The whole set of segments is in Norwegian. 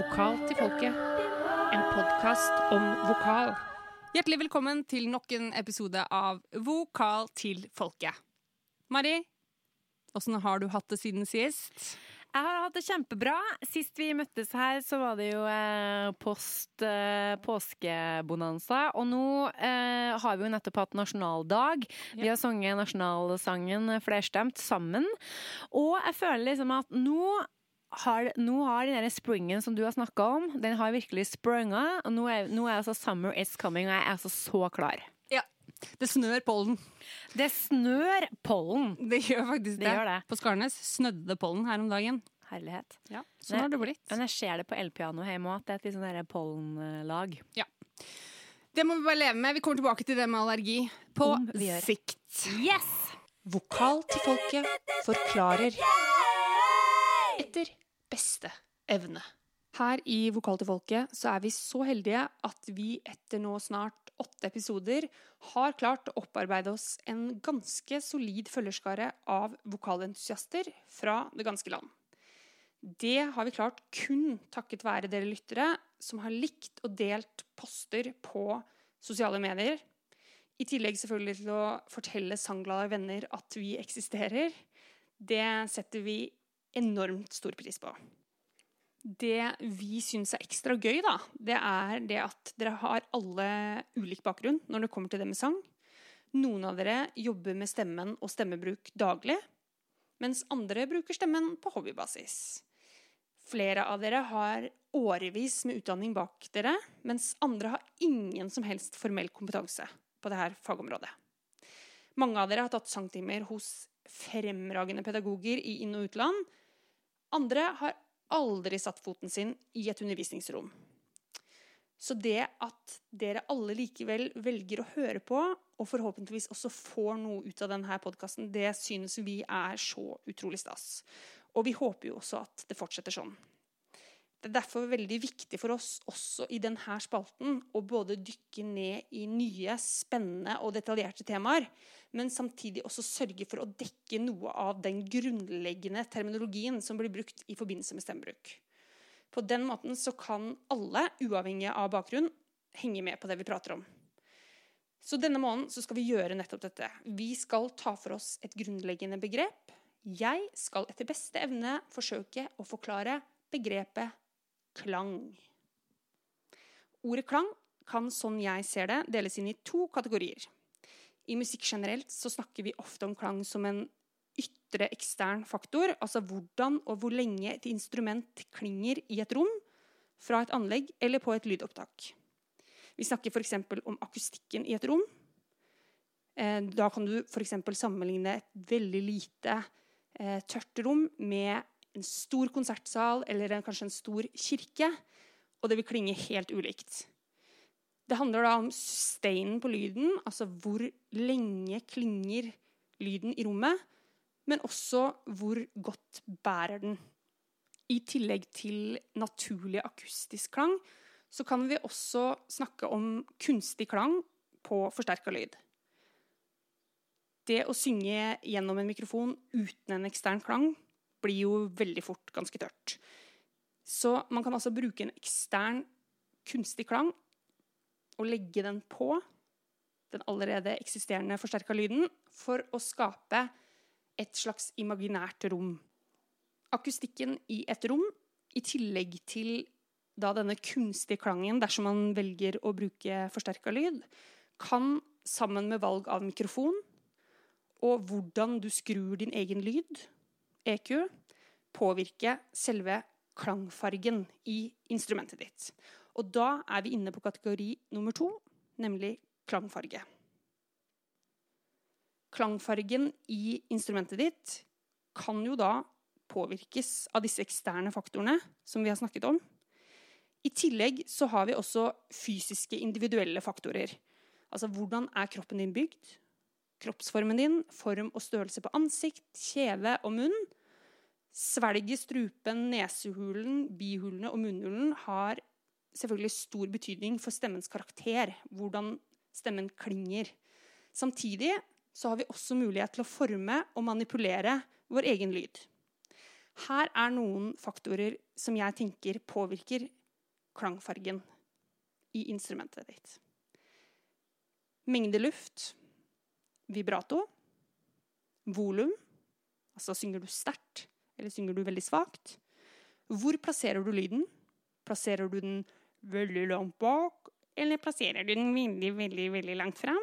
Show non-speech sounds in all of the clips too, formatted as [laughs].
Vokal til folket. En podkast om vokal. Hjertelig velkommen til nok en episode av Vokal til folket. Mari, åssen har du hatt det siden sist? Jeg har hatt det kjempebra. Sist vi møttes her, så var det jo eh, post eh, påskebonanza. Og nå eh, har vi jo nettopp hatt nasjonaldag. Vi har sunget nasjonalsangen flerstemt sammen. Og jeg føler liksom at nå har, nå har den der springen som du har snakka om, den har virkelig sprunga. Og nå er, nå er altså summer is coming, og jeg er altså så klar. Ja. Det snør pollen. Det snør pollen. Det gjør faktisk det. Det gjør det. På Skarnes snødde pollen her om dagen. Herlighet. Ja, Sånn har det blitt. Men jeg ser det på elpianoet hjemme òg, at det er et litt sånn pollenlag. Ja. Det må vi bare leve med. Vi kommer tilbake til det med allergi på sikt. Yes! Vokal til folket forklarer etter beste evne. Her i Vokal til folket så er vi så heldige at vi etter nå snart åtte episoder har klart å opparbeide oss en ganske solid følgerskare av vokalentusiaster fra det ganske land. Det har vi klart kun takket være dere lyttere som har likt og delt poster på sosiale medier. I tillegg selvfølgelig til å fortelle sangglade venner at vi eksisterer. Det setter vi enormt stor pris på. Det vi syns er ekstra gøy, da, det er det at dere har alle ulik bakgrunn når det kommer til det med sang. Noen av dere jobber med stemmen og stemmebruk daglig, mens andre bruker stemmen på hobbybasis. Flere av dere har årevis med utdanning bak dere, mens andre har ingen som helst formell kompetanse på dette fagområdet. Mange av dere har tatt sangtimer hos fremragende pedagoger i inn- og utland. Andre har aldri satt foten sin i et undervisningsrom. Så det at dere alle likevel velger å høre på, og forhåpentligvis også får noe ut av denne podkasten, det synes vi er så utrolig stas. Og vi håper jo også at det fortsetter sånn. Det er derfor veldig viktig for oss også i denne spalten å både dykke ned i nye, spennende og detaljerte temaer, men samtidig også sørge for å dekke noe av den grunnleggende terminologien som blir brukt i forbindelse med stemmebruk. På den måten så kan alle, uavhengig av bakgrunn, henge med på det vi prater om. Så denne måneden så skal vi gjøre nettopp dette. Vi skal ta for oss et grunnleggende begrep. Jeg skal etter beste evne forsøke å forklare begrepet klang. Ordet klang kan, sånn jeg ser det, deles inn i to kategorier. I musikk generelt så snakker vi ofte om klang som en ytre ekstern faktor, altså hvordan og hvor lenge et instrument klinger i et rom, fra et anlegg eller på et lydopptak. Vi snakker f.eks. om akustikken i et rom. Eh, Da kan du f.eks. sammenligne et veldig lite eh, tørt rom med en stor konsertsal eller kanskje en stor kirke, og det vil klinge helt ulikt. Det handler da om sustainen på lyden, altså hvor lenge klinger lyden i rommet, men også hvor godt bærer den. I tillegg til naturlig akustisk klang, så kan vi også snakke om kunstig klang på forsterka lyd. Det å synge gjennom en mikrofon uten en ekstern klang blir jo veldig fort ganske tørt. Så man kan altså bruke en ekstern kunstig klang og legge den på den allerede eksisterende forsterka lyden for å skape et slags imaginært rom. Akustikken i et rom, i tillegg til da denne kunstige klangen, dersom man velger å bruke forsterka lyd, kan sammen med valg av mikrofon og hvordan du skrur din egen lyd, EQ, påvirke selve klangfargen i instrumentet ditt. Og da er vi inne på kategori nummer to, nemlig klangfarge. Klangfargen i instrumentet ditt kan jo da påvirkes av disse eksterne faktorene som vi har snakket om. I tillegg så har vi også fysiske, individuelle faktorer. Altså hvordan er kroppen din bygd? Kroppsformen din, form og størrelse på ansikt, kjeve og munn. Svelget, strupen, nesehulen, bihulene og munnhulen har selvfølgelig stor betydning for stemmens karakter, hvordan stemmen klinger. Samtidig så har vi også mulighet til å forme og manipulere vår egen lyd. Her er noen faktorer som jeg tenker påvirker klangfargen i instrumentet ditt. Mengde luft, vibrato, volum, altså synger du sterkt eller synger du veldig svakt? Hvor plasserer du lyden? Plasserer du den veldig langt bak, eller plasserer du den veldig, veldig, veldig langt fram?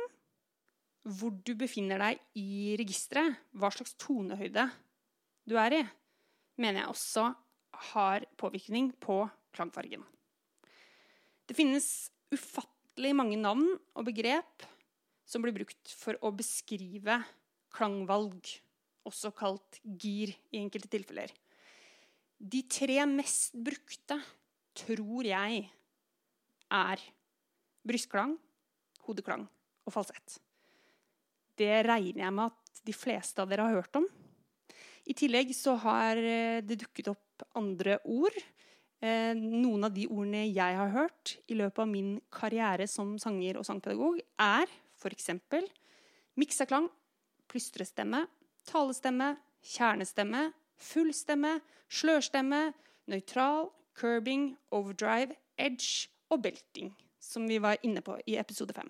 Hvor du befinner deg i registeret, hva slags tonehøyde du er i, mener jeg også har påvirkning på klangfargen. Det finnes ufattelig mange navn og begrep som blir brukt for å beskrive klangvalg, også kalt gir i enkelte tilfeller. De tre mest brukte, tror jeg, er brystklang, hodeklang og falsett. Det regner jeg med at de fleste av dere har hørt om. I tillegg så har eh, det dukket opp andre ord. Eh, noen av de ordene jeg har hørt i løpet av min karriere som sanger og sangpedagog, er f.eks. miksaklang, plystrestemme, talestemme, kjernestemme, fullstemme, slørstemme, nøytral, curbing, overdrive, edge og belting, som vi var inne på i episode 5.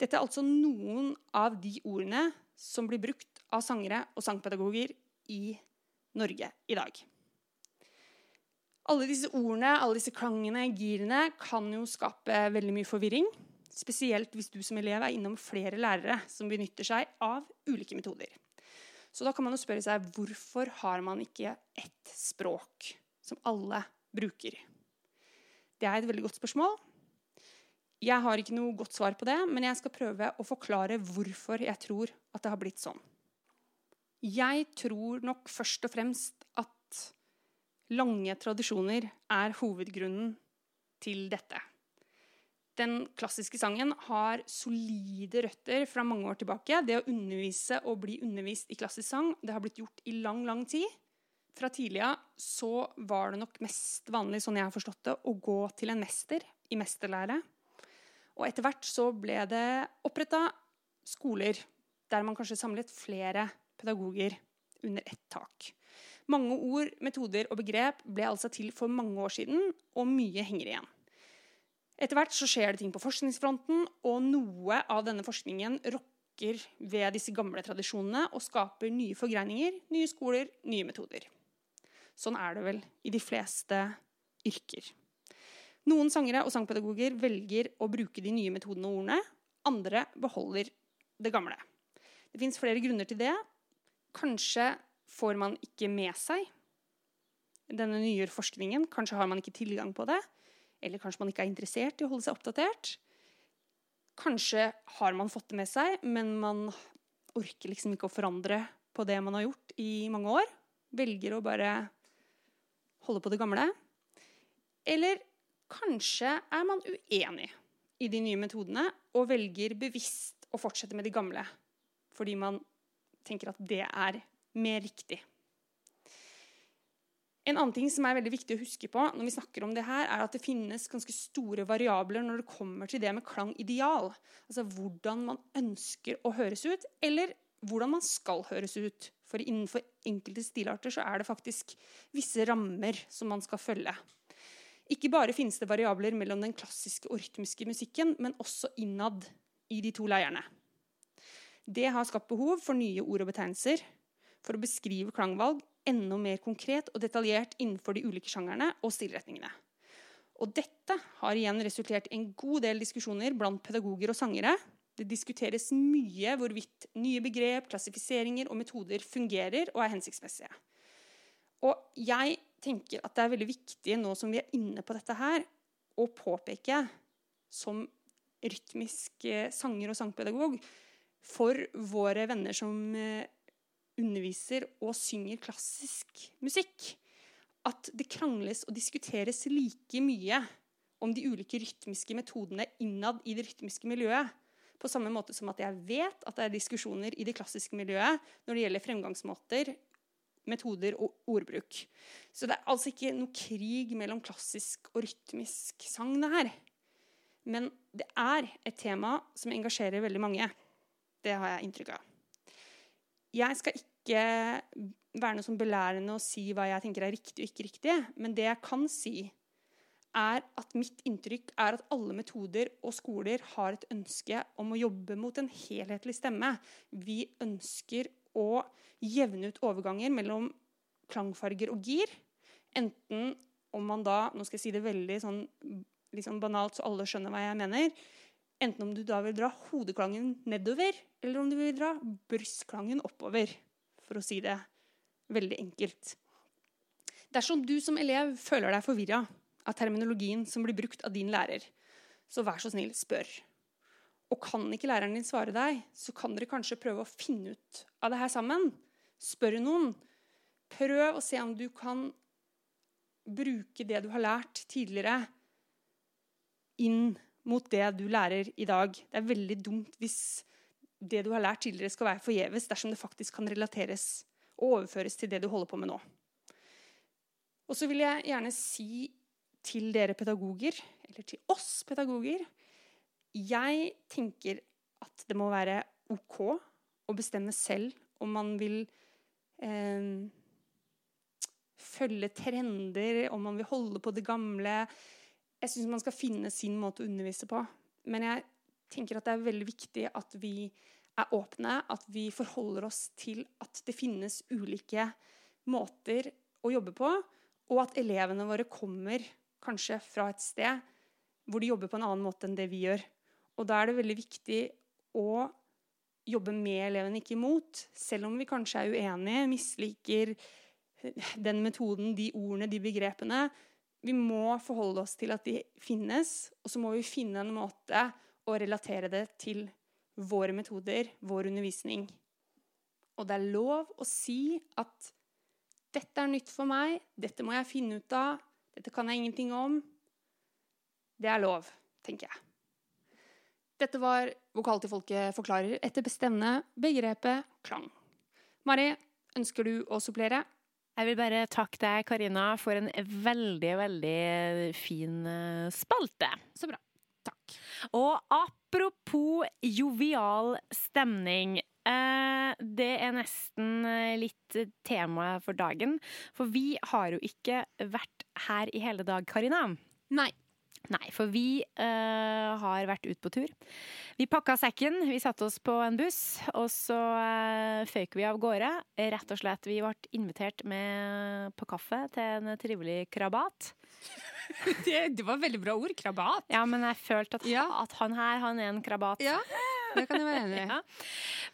Dette er altså noen av de ordene som blir brukt av sangere og sangpedagoger i Norge i dag. Alle disse ordene, alle disse klangene, girene, kan jo skape veldig mye forvirring. Spesielt hvis du som elev er innom flere lærere som benytter seg av ulike metoder. Så da kan man jo spørre seg hvorfor har man ikke ett språk som alle bruker? Det er et veldig godt spørsmål. Jeg har ikke noe godt svar på det, men jeg skal prøve å forklare hvorfor jeg tror at det har blitt sånn. Jeg tror nok først og fremst at lange tradisjoner er hovedgrunnen til dette. Den klassiske sangen har solide røtter fra mange år tilbake. Det å undervise og bli undervist i klassisk sang det har blitt gjort i lang, lang tid. Fra tidlig av så var det nok mest vanlig, sånn jeg har forstått det, å gå til en mester i mesterlære. Og etter hvert så ble det oppretta skoler der man kanskje samlet flere pedagoger under ett tak. Mange ord, metoder og begrep ble altså til for mange år siden, og mye henger igjen. Etter hvert så skjer det ting på forskningsfronten, og noe av denne forskningen rokker ved disse gamle tradisjonene og skaper nye forgreininger, nye skoler, nye metoder. Sånn er det vel i de fleste yrker. Noen sangere og sangpedagoger velger å bruke de nye metodene og ordene. Andre beholder det gamle. Det fins flere grunner til det. Kanskje får man ikke med seg denne nye forskningen. Kanskje har man ikke tilgang på det. Eller kanskje man ikke er interessert i å holde seg oppdatert. Kanskje har man fått det med seg, men man orker liksom ikke å forandre på det man har gjort i mange år. Velger å bare holde på det gamle. Eller kanskje er man uenig i de nye metodene og velger bevisst å fortsette med de gamle fordi man tenker at det er mer riktig. En annen ting som er veldig viktig å huske på når vi snakker om det her, er at det finnes ganske store variabler når det kommer til det med klangideal. Altså hvordan man ønsker å høres ut, eller hvordan man skal høres ut. For innenfor enkelte stilarter så er det faktisk visse rammer som man skal følge. Ikke bare finnes det variabler mellom den klassiske og rytmiske musikken, men også innad i de to leirene. Det har skapt behov for nye ord og betegnelser for å beskrive klangvalg enda mer konkret og detaljert innenfor de ulike sjangerne og stilretningene. Og dette har igjen resultert i en god del diskusjoner blant pedagoger og sangere. Det diskuteres mye hvorvidt nye begrep, klassifiseringer og metoder fungerer og er hensiktsmessige. Og jeg tenker at det er veldig viktig nå som vi er inne på dette her, å påpeke som rytmisk eh, sanger og sangpedagog for våre venner som eh, underviser og synger klassisk musikk, at det krangles og diskuteres like mye om de ulike rytmiske metodene innad i det rytmiske miljøet. På samme måte som at jeg vet at det er diskusjoner i det klassiske miljøet når det gjelder fremgangsmåter, metoder og ordbruk. Så det er altså ikke noe krig mellom klassisk og rytmisk sang, det her. Men det er et tema som engasjerer veldig mange. Det har jeg inntrykk av. Jeg skal ikke være noe sånn belærende å si hva jeg tenker er riktig og ikke riktig. Men det jeg kan si, er at mitt inntrykk er at alle metoder og skoler har et ønske om å jobbe mot en helhetlig stemme. Vi ønsker å jevne ut overganger mellom klangfarger og gir. Enten om man da Nå skal jeg si det veldig sånn liksom banalt, så alle skjønner hva jeg mener. Enten om du da vil dra hodeklangen nedover, eller om du vil dra brystklangen oppover. For å si det veldig enkelt. Dersom du som elev føler deg forvirra av terminologien som blir brukt av din lærer, så vær så snill, spør. Og kan ikke læreren din svare deg, så kan dere kanskje prøve å finne ut av det her sammen. Spør noen. Prøv å se om du kan bruke det du har lært tidligere, inn mot det du lærer i dag. Det er veldig dumt hvis det du har lært tidligere, skal være forgjeves dersom det faktisk kan relateres og overføres til det du holder på med nå. Og så vil jeg gjerne si til dere pedagoger, eller til oss pedagoger Jeg tenker at det må være OK å bestemme selv om man vil eh, følge trender, om man vil holde på det gamle. Jeg syns man skal finne sin måte å undervise på. Men jeg tenker at det er veldig viktig at vi er åpne, at vi forholder oss til at det finnes ulike måter å jobbe på, og at elevene våre kommer kanskje fra et sted hvor de jobber på en annen måte enn det vi gjør. Og da er det veldig viktig å jobbe med elevene, ikke imot. Selv om vi kanskje er uenige, misliker den metoden, de ordene, de begrepene. Vi må forholde oss til at de finnes, og så må vi finne en måte å relatere det til våre metoder, vår undervisning. Og det er lov å si at 'dette er nytt for meg', 'dette må jeg finne ut av', 'dette kan jeg ingenting om'. Det er lov, tenker jeg. Dette var Vokal til folket forklarer etter bestemmende begrepet klang. Mari, ønsker du å supplere? Jeg vil bare takke deg, Karina, for en veldig, veldig fin eh, spalte. Så bra. Takk. Og apropos jovial stemning. Eh, det er nesten eh, litt tema for dagen. For vi har jo ikke vært her i hele dag, Karina. Nei. Nei, for vi uh, har vært ut på tur. Vi pakka sekken, vi satte oss på en buss, og så uh, føyk vi av gårde. Rett og slett, Vi ble invitert med på kaffe til en trivelig krabat. [laughs] Det, det var veldig bra ord. Krabat. Ja, men jeg følte at, Ja. at han her, han er en krabat. Ja, det kan jeg være enig i. [laughs] Ja.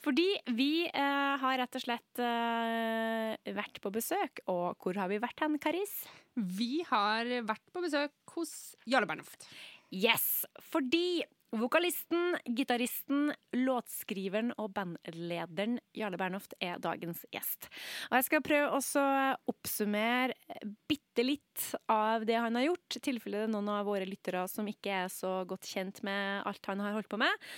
Fordi vi eh, har rett og slett eh, vært på besøk. Og hvor har vi vært hen, Karis? Vi har vært på besøk hos Jarle Bernhoft. Yes! Fordi vokalisten, gitaristen, låtskriveren og bandlederen Jarle Bernhoft er dagens gjest. Og jeg skal prøve også å oppsummere bitte litt av det han har gjort, i tilfelle det er noen av våre lyttere som ikke er så godt kjent med alt han har holdt på med.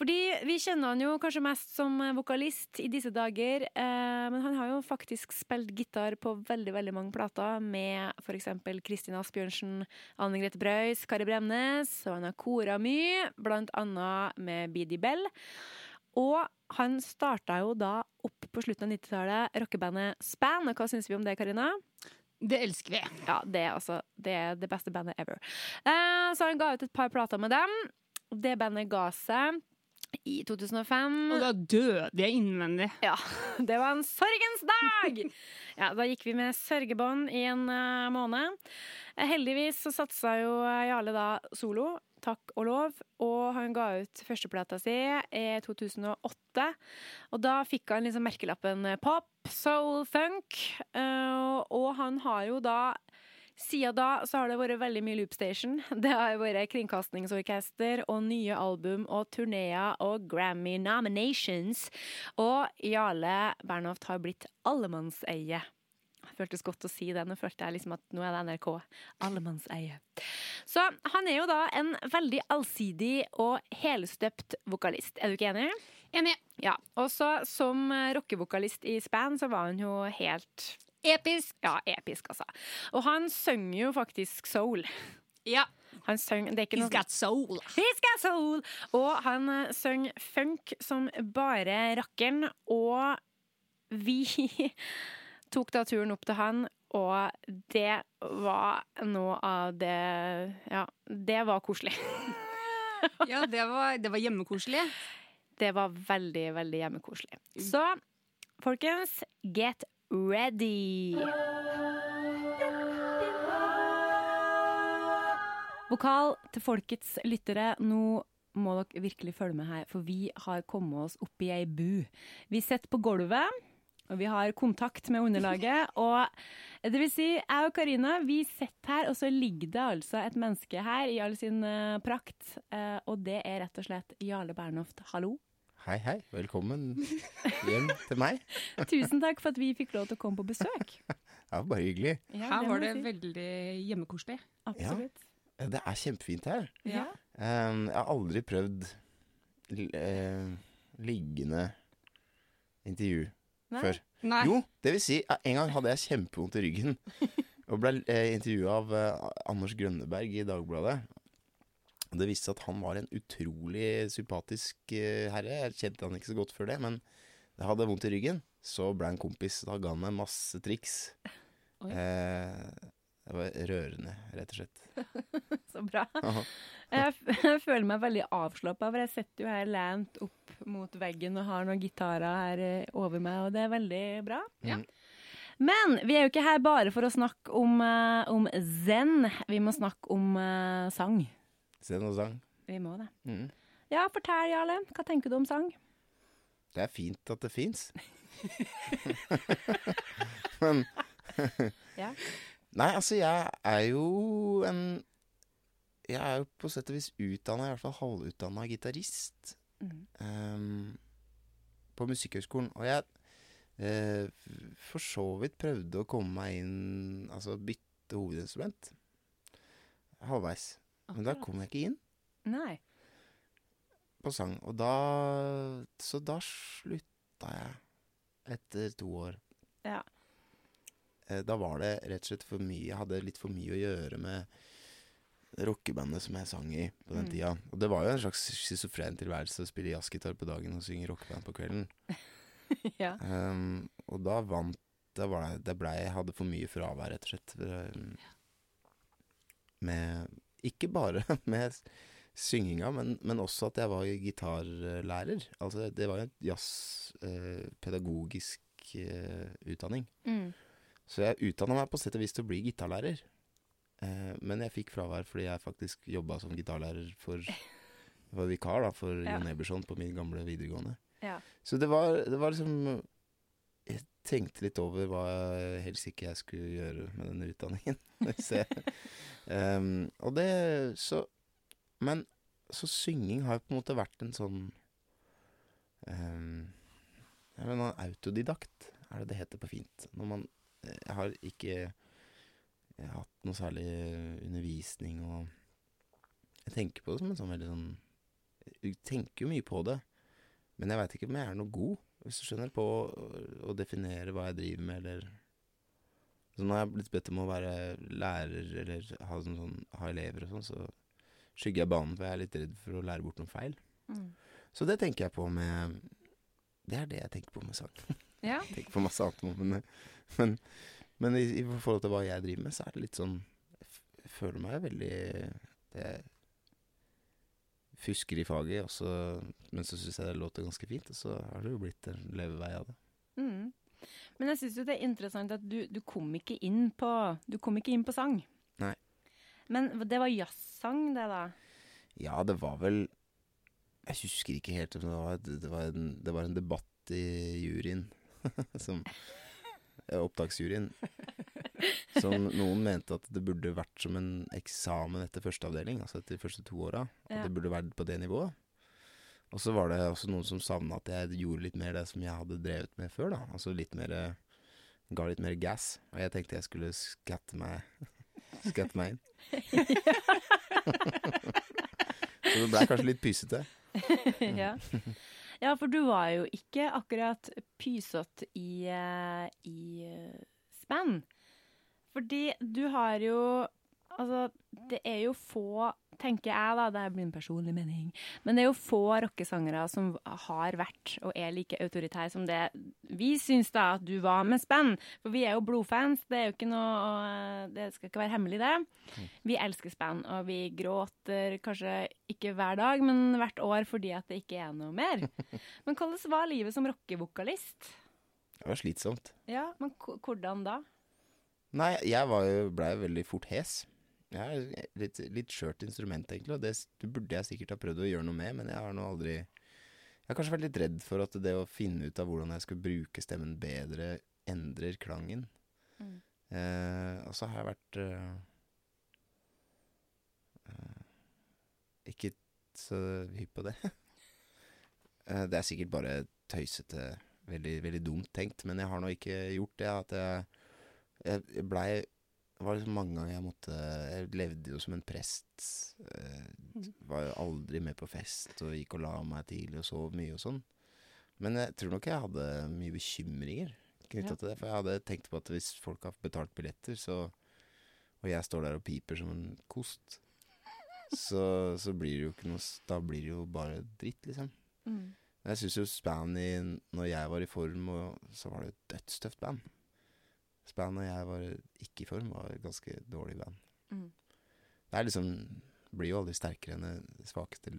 Fordi vi kjenner han jo kanskje mest som vokalist i disse dager, eh, men han har jo faktisk spilt gitar på veldig veldig mange plater med f.eks. Kristin Asbjørnsen, Anne Grete Preus, Kari Bremnes, og han har kora mye, blant annet med BD Bell. Og han starta jo da opp på slutten av 90-tallet rockebandet Span. Og hva syns vi om det, Karina? Det elsker vi. Ja, det er altså det, er det beste bandet ever. Eh, så han ga ut et par plater med dem. Det bandet ga seg i 2005. Og da døde jeg innvendig. Ja, [laughs] det var en sorgens dag! [laughs] Ja, da gikk vi med sørgebånd i en uh, måned. Eh, Heldigvis så satsa jo Jarle da solo, takk og lov, og han ga ut førsteplata si i 2008. Og da fikk han liksom merkelappen pop, soul, funk, uh, og han har jo da siden da så har det vært veldig mye Loopstation. [laughs] Det har vært kringkastingsorkester og nye album og turneer og Grammy nominations. Og Jarle Bernhoft har blitt allemannseie. Det føltes godt å si det. Nå følte jeg liksom at nå er det NRK. Allemannseie. Så han er jo da en veldig allsidig og helstøpt vokalist. Er du ikke enig? Enig. Ja. Og så som rockevokalist i Span så var han jo helt Episk. ja, episk, altså. Og han synger jo faktisk soul. Ja. Han søng, det er ikke He's noe got soul. He's got soul! Og han eh, synger funk som bare rakkeren, og vi [laughs] tok da turen opp til han, og det var noe av det Ja, det var koselig. [laughs] Ja, det var, det var hjemmekoselig. Det var veldig, veldig hjemmekoselig. Så folkens, get ready! Vokal til folkets lyttere. Nå må dere virkelig følge med her, for vi har kommet oss opp i ei bu. Vi sitter på gulvet, og vi har kontakt med underlaget. [laughs] Og det vil si, jeg og Karina vi sitter her, og så ligger det altså et menneske her i all sin eh, prakt. Eh, og det er rett og slett Jarle Bernhoft. Hallo. Hei, hei. Velkommen hjem til meg. [laughs] Tusen takk for at vi fikk lov til å komme på besøk. [laughs] Ja, bare hyggelig. Ja, Her var det si. veldig hjemmekoselig. Absolutt. Det er kjempefint her. Ja. Um, jeg har aldri prøvd eh, liggende intervju Nei. før. Nei. Jo, det vil si, en gang hadde jeg kjempevondt i ryggen. Og ble eh, intervjua av eh, Anders Grønneberg i Dagbladet. Det viste seg at han var en utrolig sympatisk eh, herre. Jeg kjente han ikke så godt før det, men jeg hadde vondt i ryggen. Så ble han kompis. Da ga han meg masse triks. [laughs] Eh, det var rørende, rett og slett. [laughs] Så bra. Jeg, [laughs] jeg føler meg veldig avslappa, for jeg sitter jo her lent opp mot veggen og har noen gitarer her eh, over meg, og det er veldig bra. Ja. Men vi er jo ikke her bare for å snakke om, eh, om zen. Vi må snakke om uh, sang. Se noe sang. Vi må det. Mm. Ja, fortell, Jarle. Hva tenker du om sang? Det er fint at det fins. [laughs] Men [laughs] Ja. Nei, altså, jeg er jo en Jeg er jo på sett og vis utdanna, i hvert fall halvutdanna gitarist Mm. Um, på Musikkhøgskolen. Og jeg eh, for så vidt prøvde å komme meg inn Altså bytte hovedinstrument. Halvveis. Men da kom jeg ikke inn Nei. på sang. Og da Så da slutta jeg etter to år. Ja. Eh, Da var det rett og slett for mye Jeg hadde litt for mye å gjøre med rockebandet som jeg sang i på den Mm. tida. Og det var jo en slags schizofren tilværelse å spille jazzgitar på dagen og synge rockeband på kvelden. [laughs] ja. Um, og da vant Da var det, det ble, jeg hadde for mye fravær, rett og slett. Um, Med Ikke bare [laughs] med synginga, men, men også at jeg var gitarlærer. Altså, det var jo en jazzpedagogisk eh, utdanning. Mm. Så jeg utdanna meg på sett og vis til å bli gitarlærer. Eh, men jeg fikk fravær fordi jeg faktisk jobba som gitarlærer for [laughs] var vikar da, for Ja. Jon Eberson på min gamle videregående. Ja. Så det var, det var liksom Jeg tenkte litt over hva jeg helst ikke jeg skulle gjøre med denne utdanningen. [laughs] Så jeg, em, og det Så Men så synging har jo på en måte vært en sånn um, Jeg vet, ikke, autodidakt, er det det heter på fint. Når man Jeg har ikke jeg har hatt noe særlig undervisning og Jeg tenker på det som en sånn veldig sånn Jeg tenker jo mye på det. Men jeg veit ikke om jeg er noe god, hvis du skjønner, på å, å definere hva jeg driver med, eller Så når jeg er blitt bedt om å være lærer eller ha, sånn, sånn, ha elever og sånn, så skygger jeg banen, for jeg er litt redd for å lære bort noe feil. Mm. Så det tenker jeg på med Det er det jeg tenker på med sang. [laughs] ja. Jeg tenker på masse annet, men, men, men i, i forhold til hva jeg driver med, så er det litt sånn Jeg føler meg veldig det, Fusker i faget, også, men så syns jeg det låter ganske fint, og så har det jo blitt en levevei av det. Mm. Men jeg syns jo det er interessant at du, du kom ikke inn på Du kom ikke inn på sang. Nei. Men det var jazzsang, det, da? Ja, det var vel Jeg husker ikke helt men det var Det var en, det var en debatt i juryen [laughs] som Opptaksjuryen. [laughs] Som noen mente at det burde vært som en eksamen etter første avdeling, altså etter de første to åra. At Ja. det burde vært på det nivået. Og så var det også noen som savna at jeg gjorde litt mer det som jeg hadde drevet med før, da. Altså litt mer eh, Ga litt mer gass. Og jeg tenkte jeg skulle skatte meg [laughs] Skatte meg inn. [laughs] så det blei kanskje litt pysete. [laughs] ja. ja, for du var jo ikke akkurat pysete i, eh, i eh, spenn. Fordi du har jo Altså, det er jo få tenker jeg, da, det blir en personlig mening, men det er jo få rockesangere som har vært og er like autoritære som det vi syns da at du var med Spenn. For vi er jo blodfans, det er jo ikke noe Det skal ikke være hemmelig, det. Vi elsker Spenn, og vi gråter kanskje ikke hver dag, men hvert år fordi at det ikke er noe mer. [laughs] Men hvordan var livet som rockevokalist? Det var slitsomt. Ja, men hvordan da? Nei, jeg blei veldig fort hes. Jeg er litt, litt skjørt instrument, egentlig, og det det burde jeg sikkert ha prøvd å gjøre noe med, men jeg har nå aldri Jeg har kanskje vært litt redd for at det å finne ut av hvordan jeg skulle bruke stemmen bedre, endrer klangen. Mm. Eh, og så har jeg vært eh, eh, ikke så hypp på det. [laughs] Eh, det er sikkert bare tøysete, veldig, veldig dumt tenkt, men jeg har nå ikke gjort det. At jeg jeg, jeg blei Det var liksom mange ganger jeg måtte Jeg levde jo som en prest. Eh, var jo aldri med på fest og gikk og la meg tidlig og sov mye og sånn. Men jeg tror nok jeg hadde mye bekymringer knytta Ja. til det. For jeg hadde tenkt på at hvis folk har betalt billetter, så Og jeg står der og piper som en kost, så, så blir det jo ikke noe Da blir det jo bare dritt, liksom. Mm. Jeg syns jo Spanny, Når jeg var i form, og, så var det et dødstøft band. Når jeg var ikke i form, var et ganske dårlig band. Mm. Det liksom Blir jo aldri sterkere enn det svakeste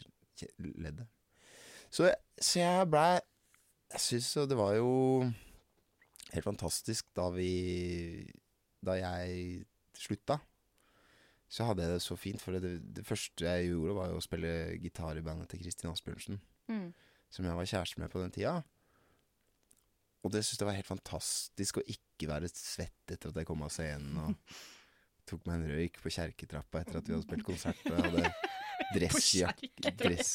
leddet. Så, så jeg blei Jeg syns jo det var jo helt fantastisk da vi Da jeg slutta. Så hadde jeg det så fint, for det, det første jeg gjorde, var jo å spille gitar i bandet til Kristin Asbjørnsen Mm. som jeg var kjæreste med på den tida. Og det syntes jeg var helt fantastisk å ikke være svett etter at jeg kom av scenen. Og [laughs] tok meg en røyk på kjerketrappa etter at vi hadde spilt konsert. Og [laughs] jeg hadde dressjakke dress.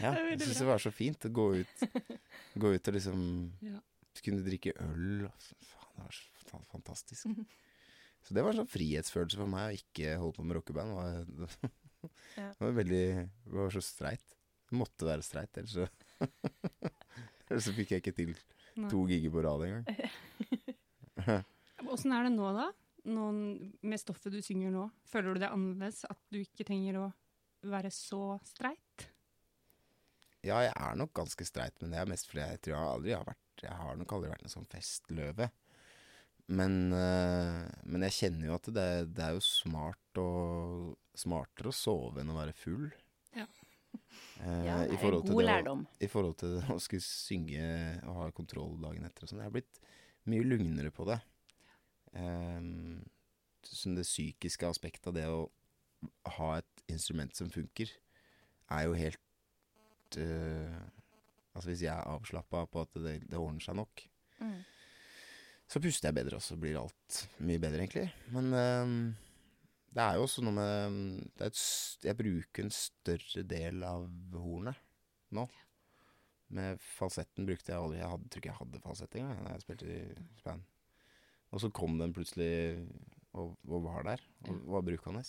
Ja, jeg syntes det var så fint å gå ut, [laughs] gå ut og liksom Ja. kunne drikke øl. Og, så- faen, det var så fantastisk. Så det var en sånn frihetsfølelse for meg å ikke holde på med rockeband. Det var, veldig Det var så streit. Det måtte være streit, ellers så Ellers så fikk jeg ikke til. To gigger på rad engang. [laughs] Åssen er det nå, da? Noen, med stoffet du synger nå, føler du det annerledes? At du ikke trenger å være så streit? Ja, jeg er nok ganske streit, men det er mest fordi jeg tror jeg aldri har vært Jeg har nok aldri vært en sånn festløve. Men, øh, men jeg kjenner jo at det, det er jo smart å, smartere å sove enn å være full. Eh, Ja, i, det er forhold til god å, lærdom. I forhold til å skulle synge og ha kontroll dagen etter og sånn. Jeg har blitt mye lugnere på det. Eh, sånn det psykiske aspektet av det å ha et instrument som funker, er jo helt eh, Altså hvis jeg er avslappa på at det, det ordner seg nok, Mm. så puster jeg bedre, og så blir alt mye bedre, egentlig. Men ehm, det er jo også noe med det er et, Jeg bruker en større del av hornet nå. Med falsetten brukte jeg aldri. Jeg hadde, tror ikke jeg hadde falsett engang da jeg spilte i band. Og så kom den plutselig og, og var der, og var brukende.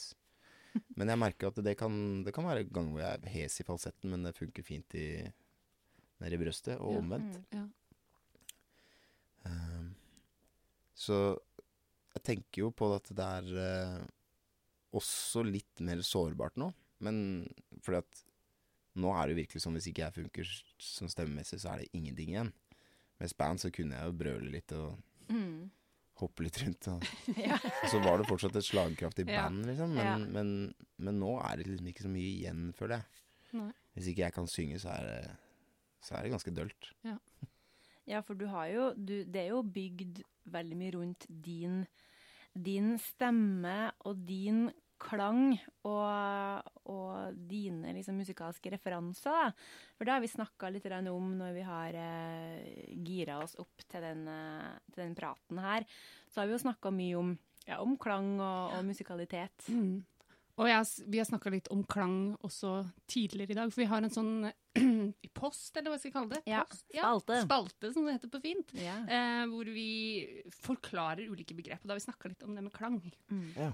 Men jeg merker at det kan, det kan være ganger hvor jeg er hes i falsetten, men det funker fint i, nede i brøstet, og omvendt. Ja, Ja. Um, så jeg tenker jo på at det er eh, også litt mer sårbart nå. Men fordi at nå er det jo virkelig sånn hvis ikke jeg funker som stemmemessig, så er det ingenting igjen. Med band så kunne jeg jo brøle litt og Mm. hoppe litt rundt. Og, [laughs] Ja. og så var det fortsatt et slagkraftig Ja. band, liksom. Men, Ja. men, men nå er det liksom ikke så mye igjen, føler jeg. Nei. Hvis ikke jeg kan synge, så er det, så er det ganske dølt. Ja, for du har jo du, Det er jo bygd veldig mye rundt din, din stemme og din klang og, og dine liksom, musikalske referanser. Da. For det har vi snakka litt om når vi har eh, gira oss opp til den, eh, til den praten her. Så har vi jo snakka mye om, ja, om klang og, og musikalitet. Mm. Og jeg, vi har snakka litt om klang også tidligere i dag, for vi har en sånn [clears throat] post, eller hva skal jeg kalle det? Ja, spalte. spalte. spalte, som det heter på fint. Ja. Eh, hvor vi forklarer ulike begrep. Og da har vi snakka litt om det med klang. Mm.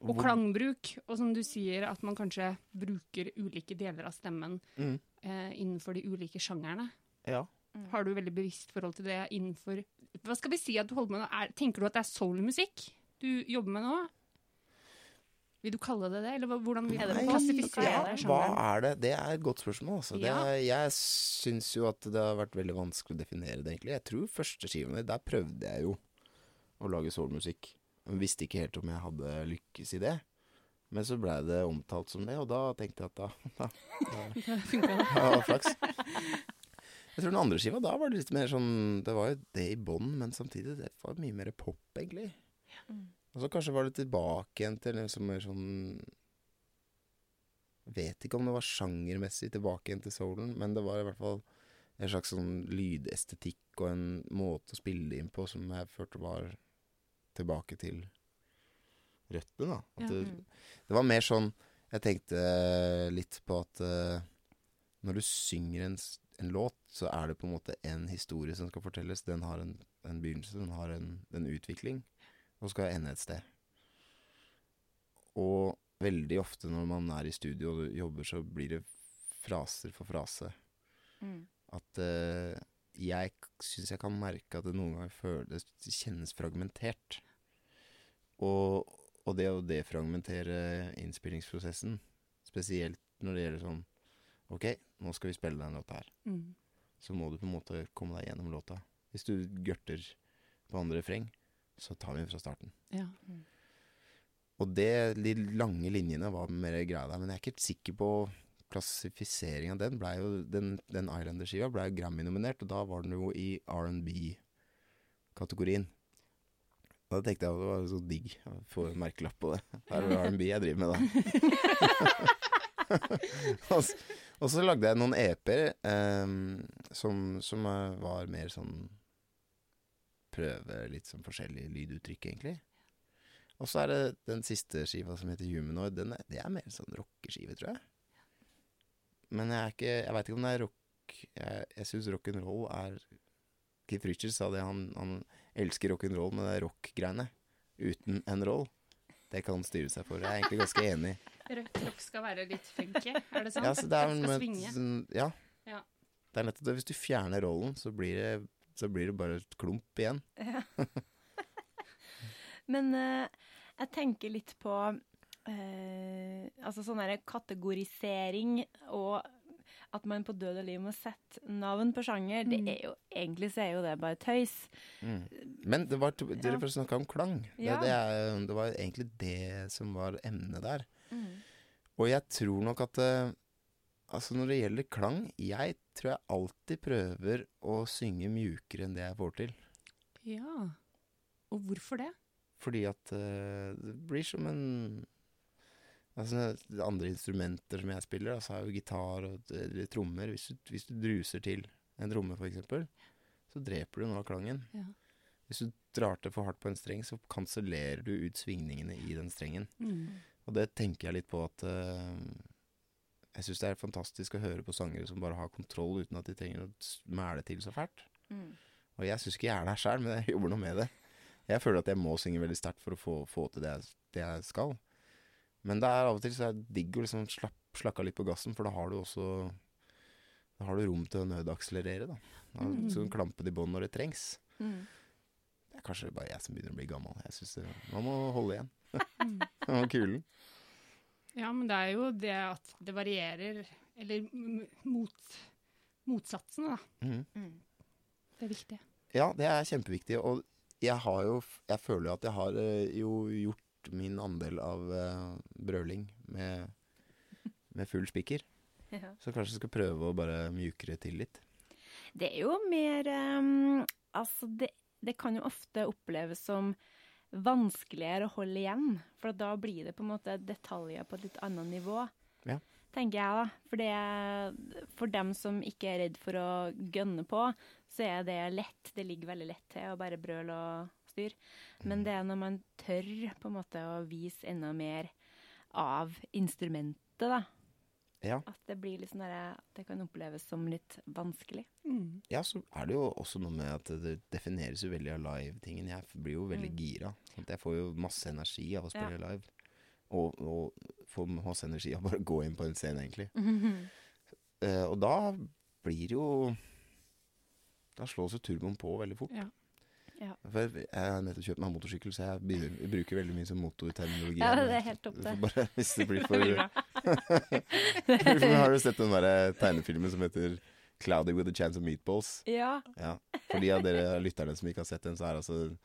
Og Hvor- klangbruk. Og som du sier, at man kanskje bruker ulike deler av stemmen Mm. eh, innenfor de ulike sjangerne. Ja. Har du veldig bevisst forhold til det innenfor Hva skal vi si at du holder med nå? Er, tenker du at det er soulmusikk du jobber med nå? Vil du kalle det det, eller hvordan vil du det klassifisere ja, det? hva er det? Det er et godt spørsmål. Altså. Det, Ja. er- jeg syns jo at det har vært veldig vanskelig å definere det, egentlig. Jeg tror første skiva mi, der prøvde jeg jo å lage soulmusikk. Men visste ikke helt om jeg hadde lykkes i det. Men så blei det omtalt som det, og da tenkte jeg at da, [laughs] da, da det? ja, flaks. Jeg tror den andre skiva, da var det litt mer sånn Det var jo det i bånn, men samtidig det var mye mer pop, egentlig. Og så kanskje var det tilbake igjen til liksom mer sånn Vet ikke om det var sjangermessig tilbake igjen til soulen, men det var i hvert fall en slags sånn lydestetikk og en måte å spille inn på som jeg følte var tilbake til røttene, da. Ja. det, Mm. det var mer sånn Jeg tenkte litt på at uh, når du synger en, en låt, så er det på en måte en historie som skal fortelles. Den har en, en begynnelse, den har en, en utvikling, og skal ende et sted. Og veldig ofte når man er i studio og jobber, så blir det fraser for frase. Mm. At uh, jeg syns jeg kan merke at det noen ganger føles, kjennes fragmentert. Og, og det å defragmentere innspillingsprosessen, spesielt når det gjelder sånn Ok, nå skal vi spille den låta her. Mm. Så må du på en måte komme deg gjennom låta. Hvis du gørter på andre refreng, så tar vi den fra starten. Ja. Og det, de lange linjene var mer greia der, men jeg er ikke helt sikker på klassifiseringa. Den ble jo, den, den Islander-skiva ble jo Grammy-nominert, og da var den jo i R&B-kategorien. Da tenkte jeg at det var så digg å få en merkelapp på det. Her er det R&B jeg driver med, da. [laughs] og, så, og så lagde jeg noen EP-er ehm, som, som eh, var mer sånn Prøve litt sånn forskjellige lyduttrykk, egentlig. Og så er det den siste skiva som heter Humanoid. Den er, det er mer sånn rockeskive, tror jeg. Men jeg er ikke Jeg veit ikke om det er rock Jeg, jeg syns rock'n'roll er Keith Richards sa det, han, han elsker rock'n'roll, men det er rock-greiene uten en roll. Det kan han styre seg for. Jeg er egentlig ganske enig. [laughs] Rødt rock skal være litt funky, er det sant? Ja, det er, skal med, svinge. ja. Ja. Det er nettopp det. Hvis du fjerner rollen, så blir det, så blir det bare et klump igjen. [laughs] Ja. Men uh, jeg tenker litt på uh, altså sånn derre kategorisering og at man på død og liv må sette navn på sjanger. Det Mm. er jo, egentlig så er jo det bare tøys. Men det var, dere Ja. får snakke om klang. Ja. Det, det, er, det var egentlig det som var emnet der. Mm. Og jeg tror nok at eh, Altså når det gjelder klang Jeg tror jeg alltid prøver å synge mjukere enn det jeg får til. Ja. Og hvorfor det? Fordi at eh, det blir som en Altså andre instrumenter som jeg spiller, altså, så er jo gitar og trommer. Hvis du, hvis du druser til en tromme, eksempel, så dreper du noe av klangen. Ja. Hvis du drar til for hardt på en streng, så kansellerer du ut svingningene i den strengen. Mm. Og det tenker jeg litt på at uh, Jeg syns det er fantastisk å høre på sangere som bare har kontroll uten at de trenger å mæle til så fælt. Mm. Og jeg syns ikke jeg er der sjøl, men jeg [laughs] jobber noe med det. Jeg føler at jeg må synge veldig sterkt for å få, få til det jeg, det jeg skal. Men det er av og til så er det digg å liksom slapp, slakke av litt på gassen, for da har du også Da har du rom til å nødakselerere, da. da Mm. Så klampe det i bånn når det trengs. Mm. Det er kanskje bare jeg som begynner å bli gammel. Jeg synes det, Man må holde igjen. [laughs] Mm. Man må kulen. Ja, men det er jo det at det varierer, eller mot, motsatsene, da. Mhm. Mm. Det er viktig. Ja, det er kjempeviktig. Og jeg har jo Jeg føler jo at jeg har eh, jo gjort min andel av uh, brøling med, med full spiker. [laughs] Ja. Så kanskje jeg skal prøve å bare mjukere til litt. Det er jo mer um, Altså, det, det kan jo ofte oppleves som vanskeligere å holde igjen. For da blir det på en måte detaljer på et litt annet nivå. Ja. Tenker jeg, da. For, det, for dem som ikke er redd for å gønne på, så er det lett. Det ligger veldig lett til å bare brøle og styre. Men det er når man tør på en måte å vise enda mer av instrumentet, da. Ja. At det blir litt sånn At det kan oppleves som litt vanskelig. Mm. ja, så er det jo også noe med at det defineres jo veldig av live-tingen. Jeg blir jo veldig Mm. gira. Sant? Jeg får jo masse energi av å spille live. Og, og får masse energi av bare å gå inn på en scene, egentlig. [laughs] Eh, og da blir jo Da slås jo turboen på veldig fort. Ja. Ja. For jeg har nettopp kjøpt meg motorsykkel, så jeg bruker veldig mye som motorterminologi. Ja, det er helt topp, du det. Bare, hvis det blir [laughs] for. [laughs] Har du sett den der tegnefilmen som heter 'Cloudy with a Chance of Meatballs'? Ja. Ja. For de av dere lytterne som ikke har sett den, så er det altså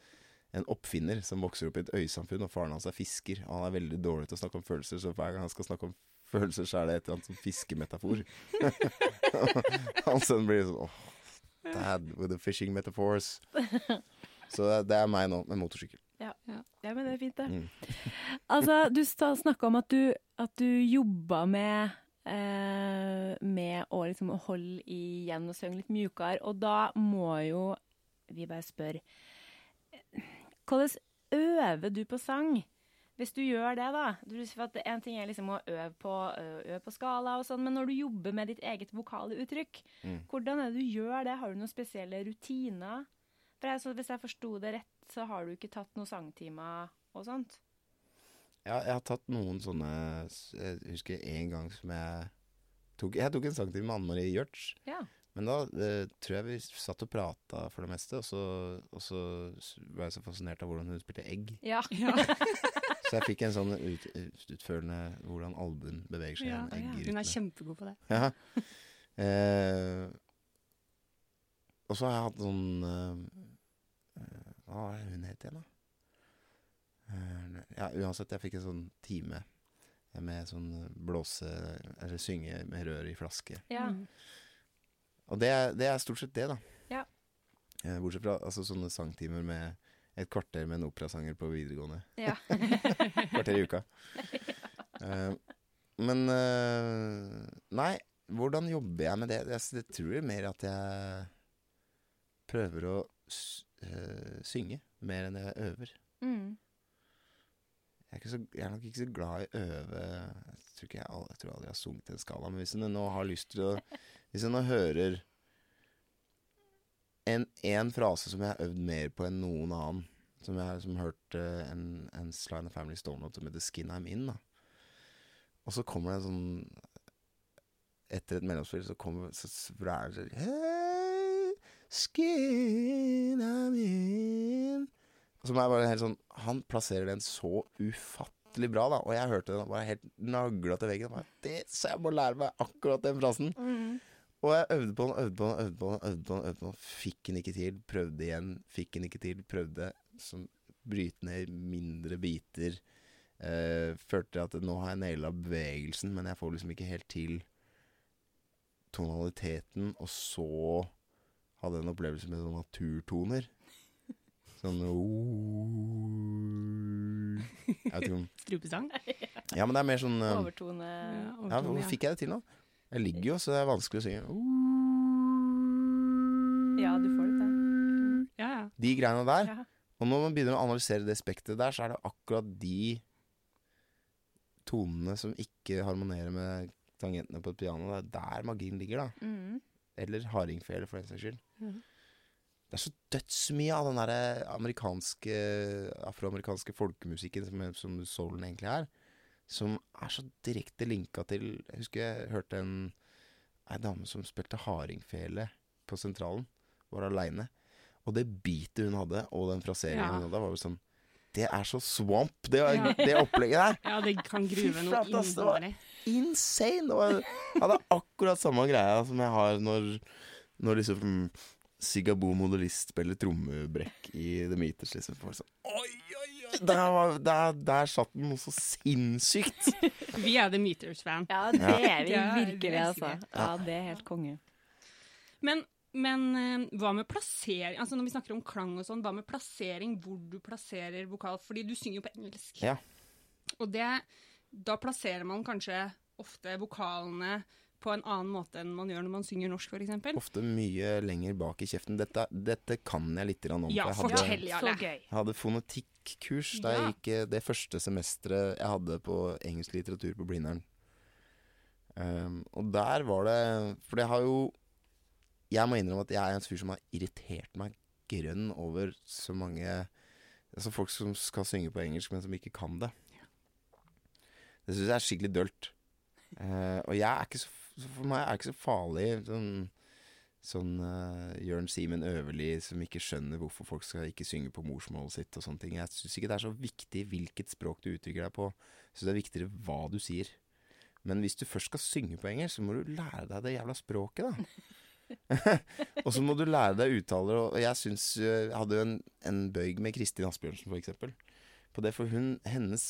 en oppfinner som vokser opp i et øysamfunn, og faren hans er fisker. Og han er veldig dårlig til å snakke om følelser, så hver gang han skal snakke om følelser, så er det et eller annet som fiskemetafor. [laughs] Hans sønn blir sånn åh, dad with the fishing metaphors. Så det er meg nå, med motorsykkel. ja, men det er fint, det. Mm. Altså, du snakka om at du, at du jobba med eh, med å liksom holde igjen og synge litt mjukere, og da må jo vi bare spørre Hvordan øver du på sang? Hvis du gjør det, da. Du, for at En ting er liksom å øve på, øve på skala og sånn, men når du jobber med ditt eget vokale uttrykk, Mm. hvordan er det du gjør det? Har du noen spesielle rutiner? For jeg, så Hvis jeg forsto det rett, så har du ikke tatt noen sangtimer og sånt? Ja, jeg har tatt noen sånne Jeg husker en gang som jeg tok Jeg tok en sangtime med Anne Marie Gjørts. Ja. Men da eh, tror jeg vi satt og prata for det meste, og så, og så var jeg så fascinert av hvordan hun spilte egg. Ja. Ja. [laughs] Så jeg fikk en sånn ut, ut- utførende hvordan albuen beveger seg Ja, Ja, Hun er kjempegod på det. Ja. Eh, og så har jeg hatt sånn eh, Hva var det hun het igjen, da? Eh, ja, uansett, jeg fikk en sånn time med sånn blåse Eller synge med rør i flaske. ja. Mm. Og det er, det er stort sett det, da. Ja. Eh, bortsett fra altså, sånne sangtimer med et kvarter med en operasanger på videregående. ja. [laughs] Kvarter i uka. [laughs] Uh, men uh, Nei, hvordan jobber jeg med det? Jeg, jeg tror mer at jeg prøver å eh, synge mer enn jeg øver. Mm. Jeg er, ikke så, jeg er nok ikke så glad i å øve Jeg tror, ikke jeg, jeg tror aldri jeg har sunget en skala. Men hvis jeg nå har lyst til å Hvis jeg nå hører en, en frase som jeg har øvd mer på enn noen annen Som jeg har hørt eh, en, en Sly and Family Stone-låt som heter 'Skin I'm In'. da Og så kommer det en sånn Etter et mellomspill så kommer så, så, for det er sånn Hey, skin I'm in Som er bare helt sånn Han plasserer den så ufattelig bra, da. Og jeg hørte den bare helt nagla til veggen. Bare, det, så jeg må lære meg akkurat den frasen. Mm. Og jeg øvde på den, øvde på den, øvde på den, øvde på den, øvde på den. Fikk den ikke til. Prøvde igjen, fikk den ikke til. Prøvde som bryte ned mindre biter. Eh, følte at nå har jeg naila bevegelsen, men jeg får liksom ikke helt til tonaliteten. Og så hadde jeg en opplevelse med sånne naturtoner. Sånn Jeg vet ikke om [laughs] Strupesang. Ja, men det er mer sånn Overtone. Overtone. Ja, ja, Hvor fikk jeg det til nå? Jeg ligger jo, så det er vanskelig å synge. Ja, du får det til. Ja, ja. De greiene der. Ja. Og når man begynner å analysere det spekteret der, så er det akkurat de tonene som ikke harmonerer med tangentene på et piano. Det er der magien ligger, da. Mm. Eller hardingfele, for den saks skyld. Mm. Det er så dødsmye av den derre amerikanske, afroamerikanske folkemusikken som, som soulen egentlig er, som er så direkte linka til Jeg husker jeg hørte en ei dame som spilte hardingfele på Sentralen, var aleine. Og det beatet hun hadde, og den fraseringen Ja. hun hadde, var jo sånn Det er så swamp, det, Ja. det opplegget der! ja, det kan gruve noe innvendig. insane! Det var, jeg hadde akkurat samme greia som jeg har når, når liksom Sigabo modellist spiller trommebrekk i The Meters. Liksom. Folk sånn, oi! Der, var, der, der satt den noe så sinnssykt! [laughs] Vi er The Meters-fan. Ja, det er vi Ja, virkelig, altså. Ja, det er helt konge. Men, men eh, hva med plassering? Altså Når vi snakker om klang og sånn, hva med plassering? Hvor du plasserer vokal? Fordi du synger jo på engelsk. Ja. Og det, da plasserer man kanskje ofte vokalene på en annen måte enn man gjør når man synger norsk, f.eks. Ofte mye lenger bak i kjeften. Dette, dette kan jeg litt om. Ja, jeg hadde, fortell. Jarle. Jeg hadde fonetikkurs da jeg gikk eh, det første semesteret jeg hadde på engelsk litteratur på Blindern. Um, og der var det For det har jo Jeg må innrømme at jeg er en fyr som har irritert meg grønn over så mange Altså folk som skal synge på engelsk, men som ikke kan det. Det syns jeg er skikkelig dølt. Uh, og jeg er ikke så For meg er det ikke så farlig sånn sånn uh, Jørn Simen Øverli som ikke skjønner hvorfor folk skal ikke synge på morsmålet sitt og sånne ting. Jeg syns ikke det er så viktig hvilket språk du utvikler deg på. Jeg syns det er viktigere hva du sier. Men hvis du først skal synge på engelsk, så må du lære deg det jævla språket, da. [laughs] og så må du lære deg uttaler. Og jeg syns Jeg hadde jo en, en bøyg med Kristin Asbjørnsen, for eksempel. På det, for hun, hennes,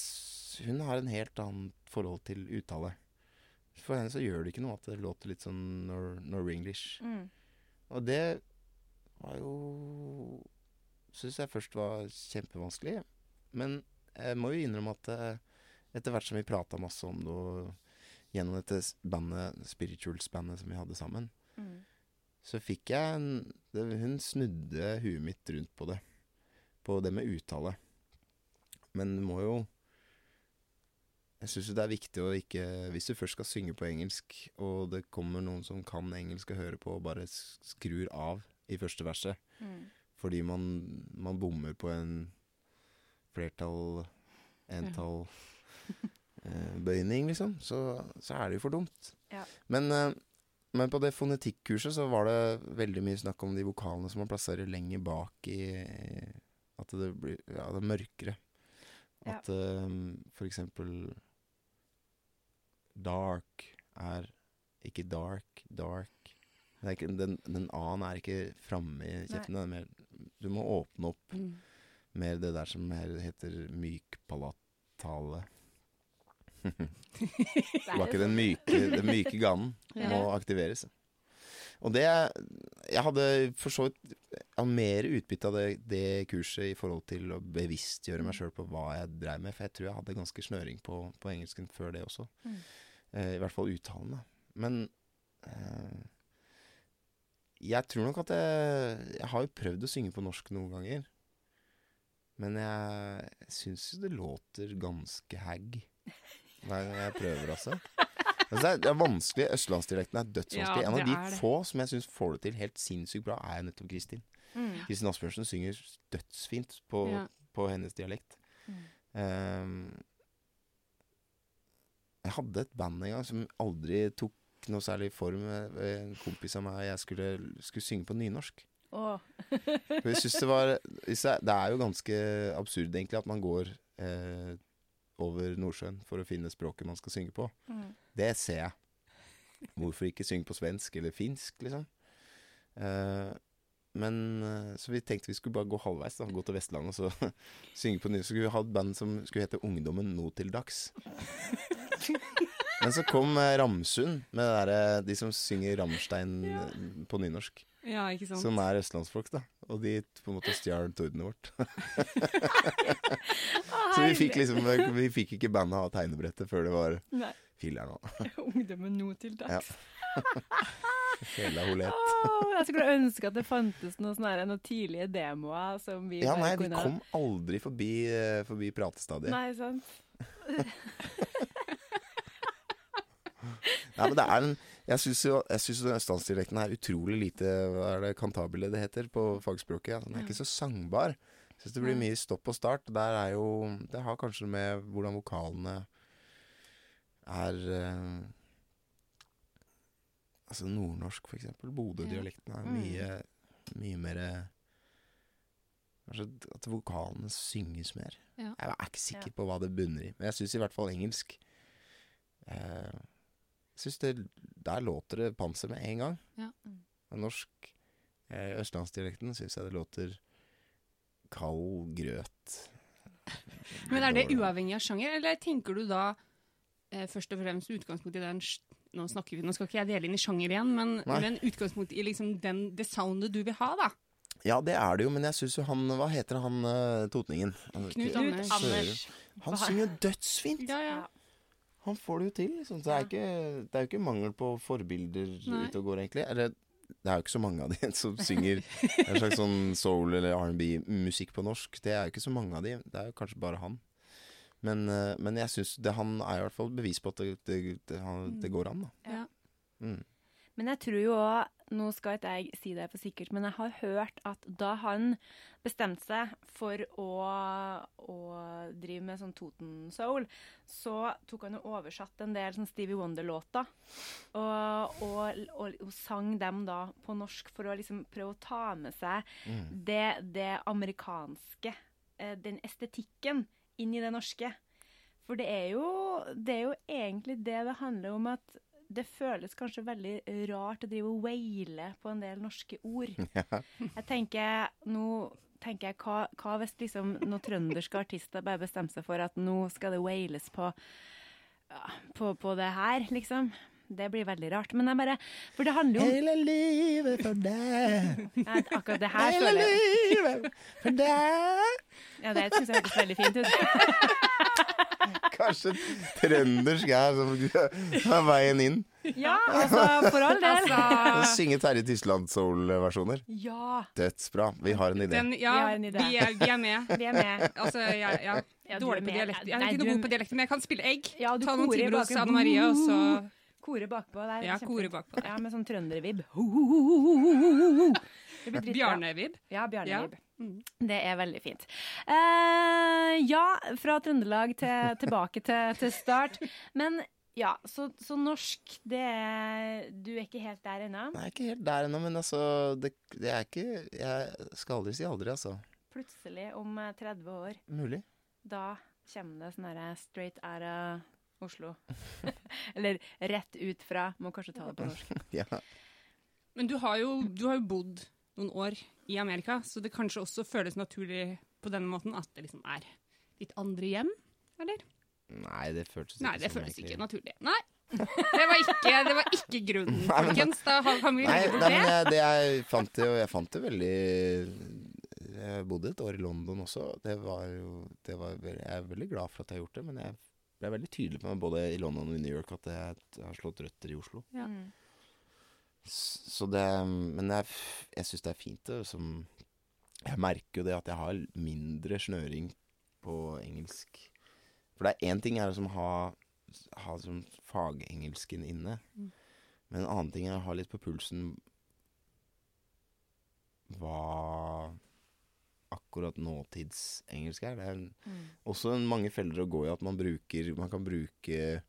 hun har en helt annet forhold til uttale. For henne så gjør det ikke noe at det låter litt sånn nor Norwenglish. Mm. Og det var jo Syns jeg først var kjempevanskelig. Men jeg må jo innrømme at eh, etter hvert som vi prata masse om det, og gjennom dette bandet, Spirituals-bandet som vi hadde sammen, Mm. så fikk jeg en det, Hun snudde huet mitt rundt på det. På det med uttale. Men du må jo Jeg syns det er viktig å ikke Hvis du først skal synge på engelsk, og det kommer noen som kan engelsk og hører på, og bare skrur av i første verset Mm. fordi man, man bommer på en flertall, entall [laughs] eh, bøyning, liksom, så, så er det jo for dumt. Ja. Men, eh, men på det fonetikkurset så var det veldig mye snakk om de vokalene som man plasserer lenger bak i At det blir ja, det er mørkere. Ja. At eh, for eksempel dark er ikke dark, dark. Ikke, den, den A-en er ikke framme i kjeften. er mer- Du må åpne opp Mm. mer det der som heter mykpalatale. [laughs] Det var ikke den myke, den myke ganen [laughs] Ja. må aktiveres. Og det Jeg hadde for så vidt mer utbytte av det, det kurset i forhold til å bevisstgjøre meg sjøl på hva jeg dreiv med. For jeg tror jeg hadde ganske snøring på, på engelsken før det også. Mm. Eh, I hvert fall uttalende. Men eh, jeg tror nok at jeg Jeg har jo prøvd å synge på norsk noen ganger. Men jeg syns jo det låter ganske hag hver gang jeg prøver, altså. Altså, det, er, vanskelig. Østlandsdialekten er dødsvanskelig. Ja, en av de det. få som jeg syns får det til helt sinnssykt bra, er jo nettopp Kristin. Mm. Kristin Asbjørnsen synger dødsfint på, Ja. på hennes dialekt. Mm. Ehm, jeg hadde et band en gang som aldri tok noe særlig form. En kompis av meg jeg skulle, skulle synge på nynorsk. For jeg synes det var Det er jo ganske absurd egentlig at man går eh, over Nordsjøen for å finne språket man skal synge på. Mm. Det ser jeg. Hvorfor ikke synge på svensk eller finsk, liksom? Eh, men eh, Så vi tenkte vi skulle bare gå halvveis, da. Gå til Vestlandet og så [laughs] synge på nynorsk. Så skulle vi ha et band som skulle hete Ungdommen nå til dags. [laughs] Men så kom eh, Ramsund med det derre De som synger Ramstein Ja. eh, på nynorsk. Ja, ikke sant? Som er østlandsfolk, da. Og de på en måte stjal tordenet vårt. [laughs] Så vi fikk liksom Vi fikk ikke bandet ha tegnebrettet før det var Nei. filler'n nå. [laughs] Ungdommen nå til dags. hele holet. Åh, jeg skulle ønske at det fantes noen, sånne, noen tidlige demoer som vi Ja, nei, vi kom aldri forbi, eh, forbi pratestadiet. Nei. Nei, men det er en Jeg syns jo jeg synes jo østlandsdialekten er utrolig lite Hva er det kantabile det heter på fagspråket? Den er ikke så sangbar. Jeg syns det blir mye stopp og start. Der er jo Det har kanskje med hvordan vokalene er eh, Altså nordnorsk, for eksempel. Bodø-dialekten er Mm. mye, mye mer Kanskje at vokalene synges mer. Ja. Jeg er ikke sikker på hva det bunner i, men jeg syns i hvert fall engelsk eh, Jeg synes det Der låter det panser med en gang. Ja. Mm. norsk eh, Østlandsdialekten syns jeg det låter kald grøt. [laughs] Men er det uavhengig av sjanger, eller tenker du da eh, først og fremst utgangspunkt i den nå, snakker vi, nå skal ikke jeg dele inn i sjanger igjen, men, Nei. men utgangspunkt i liksom den, det soundet du vil ha, da. Ja, det er det jo, men jeg syns jo han Hva heter han eh, totningen? Knut, Knut Anders. Anders. Han synger dødsfint! Ja, ja. Han får det jo til. Liksom. Så det, er ikke, det er jo ikke mangel på forbilder Nei. ute og går, egentlig. Eller det er jo ikke så mange av de [laughs] som synger [laughs] en slags sånn soul- eller R&B-musikk på norsk. Det er jo ikke så mange av de. Det er jo kanskje bare han. Men, eh, men jeg syns han er i hvert fall bevis på at det, det, det, det går an, da. Ja. Mm. Men jeg tror jo òg Nå skal ikke jeg si det for sikkert, men jeg har hørt at da han bestemte seg for å, å drive med sånn Toten Soul, så tok han og oversatt en del sånn Stevie Wonder-låter. Og, og, og, og sang dem da på norsk for å liksom prøve å ta med seg Mm. det, det amerikanske, eh, den estetikken, inn i det norske. For det er, jo, det er jo egentlig det det handler om at det føles kanskje veldig rart å drive og waile på en del norske ord. [laughs] Jeg tenker, nå tenker jeg, hva, hva hvis liksom noen trønderske artister bare bestemmer seg for at nå skal det wailes på, ja, på, på det her, liksom? Det blir veldig rart. Men jeg bare For det handler jo om Hele livet for deg. ja, Akkurat det her Hele føler jeg livet for deg. Ja, det syns jeg hørtes veldig fint ut. Kanskje trøndersk er er veien inn. Ja, altså, for all del. Å Altså, synge Terje Tysland Soul-versjoner. Ja, Dødsbra. Vi har en idé. den, ja, Vi har en idé. vi er, vi er med. vi er med. Altså, ja, ja, Ja, dårlig på dialekt. Jeg er ikke noe god på dialekt, men jeg kan spille egg. Ja, du Ta noen korer timer hos Anne Marie, og så Kore bakpå der. Ja, kore bakpå der. Ja, med sånn trøndervibb. Det. Bjarne-vib. Ja, Bjarne-vibb. Ja. Mm. Det er veldig fint. Uh, ja, fra Trøndelag til, tilbake til, til start. Men ja, så, så norsk, det er Du er ikke helt der ennå? Nei, ikke helt der ennå, men altså det, det er ikke Jeg skal aldri si aldri, altså. Plutselig, om eh, 30 år, Mulig. da kommer det sånn herre straight out of Oslo. [laughs] Eller rett ut fra Må kanskje ta det på norsk. [laughs] [laughs] Ja. Men du har, jo, du har jo bodd noen år i Amerika, så det kanskje også føles naturlig på denne måten at det liksom er ditt andre hjem, eller? Nei, det føltes Nei, det føles ikke naturlig. Nei. Det var ikke, det var ikke grunnen, [laughs] folkens. Da har- kan vi legge bort nei, men det. jeg, det jeg fant det jo Jeg fant det veldig Jeg bodde et år i London også. Det var jo det var, Jeg er veldig glad for at jeg har gjort det, men jeg ble veldig tydelig på meg både i London og i New York at jeg, jeg har slått røtter i Oslo. Ja. Mm. Så det Men jeg, jeg syns det er fint. Det, som, jeg merker jo det at jeg har mindre snøring på engelsk. For det er én ting er å som ha, ha som fagengelsken inne. Mm. Men en annen ting er å ha litt på pulsen hva akkurat nåtidsengelsk er. Det er en, Mm. også en mange feller å gå i at man bruker Man kan bruke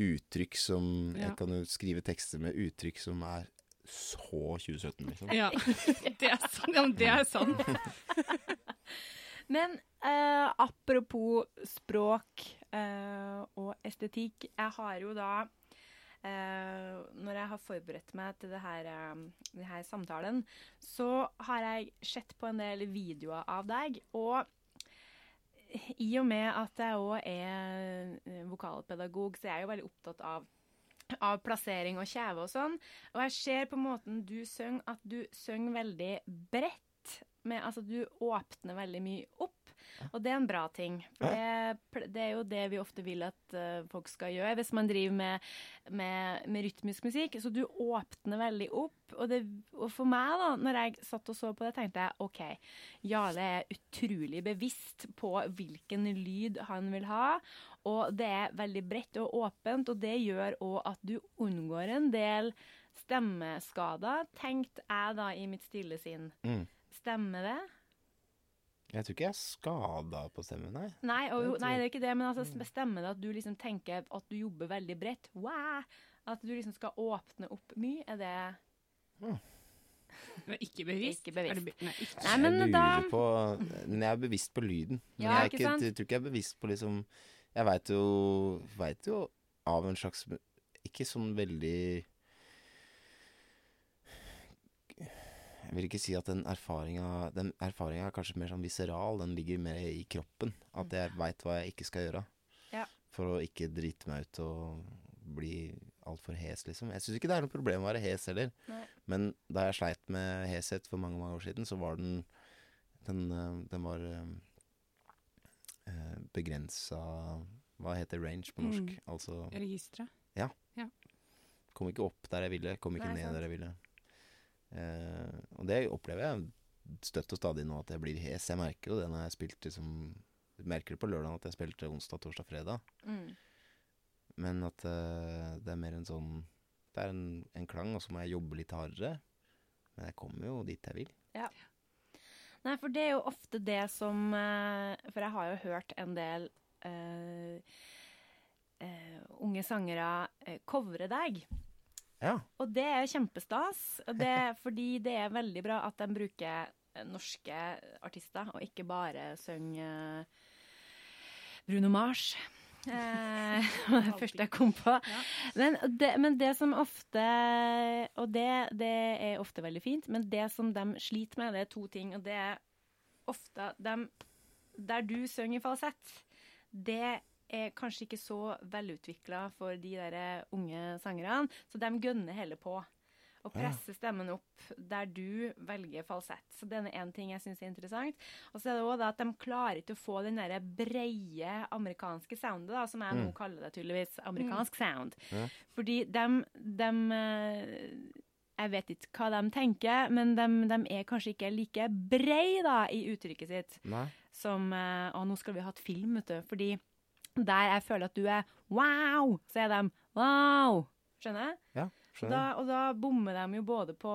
uttrykk som Ja. Jeg kan jo skrive tekster med uttrykk som er så 2017, liksom. Ja, [laughs] det er sant. Ja, men det er sant. [laughs] Men eh, apropos språk eh, og estetikk. Jeg har jo da eh, Når jeg har forberedt meg til det her, eh, samtalen, så har jeg sett på en del videoer av deg. Og i og med at jeg òg er eh, vokalpedagog, så er jeg jo veldig opptatt av av plassering og kjeve og sånn. Og jeg ser på måten du synger, at du synger veldig bredt. Med, altså, du åpner veldig mye opp, og det er en bra ting. For det, det er jo det vi ofte vil at uh, folk skal gjøre hvis man driver med, med, med rytmisk musikk. Så du åpner veldig opp. Og, det, og for meg, da, når jeg satt og så på det, tenkte jeg OK, Jarle er utrolig bevisst på hvilken lyd han vil ha. Og det er veldig bredt og åpent, og det gjør òg at du unngår en del stemmeskader, tenkte jeg da i mitt stille sinn. Mm. Stemmer det? Jeg tror ikke jeg er skada på stemmen, nei. Nei, og, tror- nei, det er ikke det, men altså, stemmer det at du liksom tenker at du jobber veldig bredt? Wow! At du liksom skal åpne opp mye? Er det [laughs] Men ikke bevisst. Ikke bevisst. Er det be- Nei, ikke. Nei, men jeg da på Men jeg er bevisst på lyden. Men Ja, jeg, er ikke ikke, sant? jeg tror ikke jeg er bevisst på liksom Jeg veit jo, vet jo av en slags Ikke sånn veldig Jeg vil ikke si at den erfaringa Den erfaringa er kanskje mer sånn viseral. Den ligger mer i kroppen. At jeg veit hva jeg ikke skal gjøre. Ja. For å ikke drite meg ut og bli altfor hes, liksom. Jeg syns ikke det er noe problem å være hes heller. Nei. Men da jeg sleit med heshet for mange mange år siden, så var den Den, eh, den var uh, begrensa Hva heter range på norsk? Mm. Altså Registeret. kom ikke opp der jeg ville, kom ikke Nei, ned sant. der jeg ville. Eh, og det opplever jeg støtt og stadig nå, at jeg blir hes. Jeg merker jo det når jeg spilte liksom merker det på lørdag at jeg spilte onsdag, torsdag, fredag. mm. Men at eh, det er mer en sånn Det er en, en klang, og så må jeg jobbe litt hardere. Men jeg kommer jo dit jeg vil. Nei, for det er jo ofte det som eh, For jeg har jo hørt en del eh, uh, unge sangere eh, covre deg. Ja. Og det er kjempestas, det, [laughs] fordi det er veldig bra at de bruker eh, norske artister, og ikke bare synger eh, Bruno Mars. Eh, [laughs] det første jeg kom på. Men det, men det som ofte Og det, det er ofte veldig fint, men det som de sliter med, det er to ting. Og det er ofte de, Der du synger i falsett, det er kanskje ikke så velutvikla for de der unge sangerne, så de gønner heller på. Og presse presser stemmen opp der du velger falsett. Så det er én ting jeg syns er interessant. Og så er det også at de klarer ikke å få den der breie amerikanske soundet, da, som jeg nå Mm. kaller det tydeligvis. Amerikansk sound. Ja. Fordi dem, dem eh, Jeg vet ikke hva de tenker, men de, de er kanskje ikke like brei da, i uttrykket sitt Nei. som Og nå skal vi ha et film, vet du. Fordi der jeg føler at du er wow, så er de wow. Skjønner? Ja, skjønner. da, og da bommer de jo både på,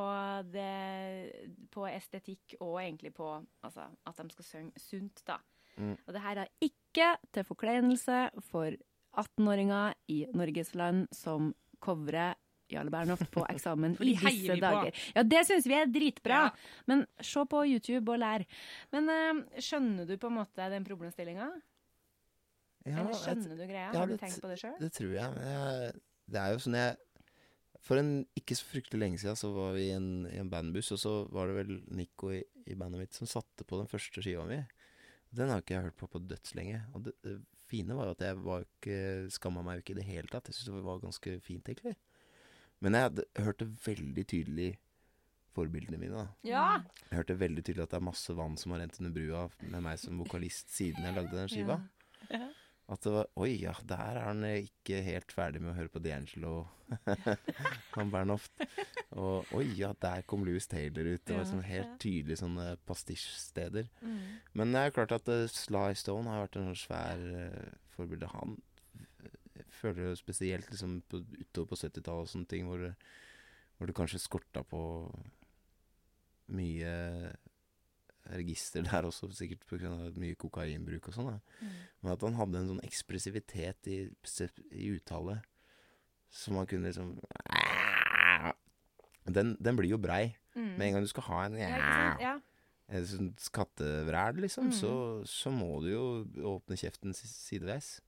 det, på estetikk og egentlig på altså, at de skal synge sunt, da. Mm. Og det her er ikke til forkleinelse for 18-åringer i Norges land som covrer Jarle Bernhoft på [laughs] eksamen i disse dager. Ja, det syns vi er dritbra. Ja. Men se på YouTube og lær. Men eh, skjønner du på en måte den problemstillinga? Ja, Eller jeg- skjønner du greia? ja, Har du tenkt på det sjøl? Det tror jeg. Men jeg det er jo sånn jeg For en ikke så fryktelig lenge siden så var vi i en, i en bandbuss, og så var det vel Nico i, i bandet mitt som satte på den første skiva mi. Den har ikke jeg hørt på på dødslenge. Og det, det fine var jo at jeg var ikke skamma meg jo ikke i det hele tatt. Jeg syntes det var ganske fint, egentlig. Men jeg hørte veldig tydelig forbildene mine. da Ja. Jeg hørte veldig tydelig at det er masse vann som har rent under brua med meg som vokalist siden jeg lagde den skiva. Ja. At det var Oi, ja, der er han ikke helt ferdig med å høre på D'Angelo og [laughs] Bernhoft. Og oi, ja, der kom Louis Taylor ut. Det var sånn helt tydelig sånne pastisjsteder. Mm. Men det er jo klart at uh, Sly Stone har vært en sånn svær uh, forbilde. Han eh, føler jo spesielt liksom på, utover på 70-tallet og sånne ting, hvor, hvor du kanskje skorta på mye register der også, sikkert pga. mye kokainbruk og sånn. Mm. Men at han hadde en sånn ekspressivitet i, i uttale som han kunne liksom den, den blir jo brei. Mm. Med en gang du skal ha en Ja. En sånn skattevræl, liksom, Mm. så, så må du jo åpne kjeften si- sideveis.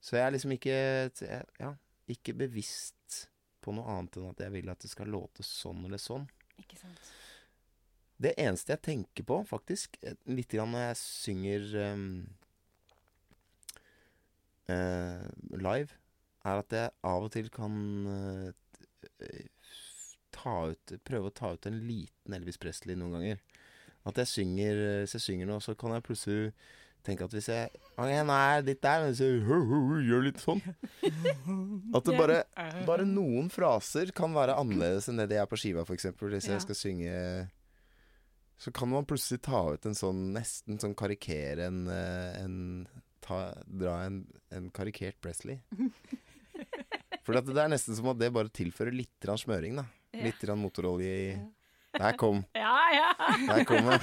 Så jeg er liksom ikke Ja, ikke bevisst på noe annet enn at jeg vil at det skal låte sånn eller sånn. Ikke sant. Det eneste jeg tenker på, faktisk, eh, litt grann når jeg synger um, uh, live, er at jeg av og til kan uh, ta ut Prøve å ta ut en liten Elvis Presley noen ganger. At jeg synger Hvis jeg synger nå, så kan jeg plutselig tenke at hvis jeg «Nei, det er litt der, men så gjør litt sånn. [laughs] At det bare bare noen fraser kan være annerledes enn det de er på skiva, f.eks. Hvis jeg skal synge Så kan man plutselig ta ut en sånn Nesten sånn karikere en, eh, en ta, Dra en, en karikert Presley. [laughs] For det er nesten som at det bare tilfører litt smøring, da. Ja. Litt motorolje i Der kom Ja, ja. Der kom den.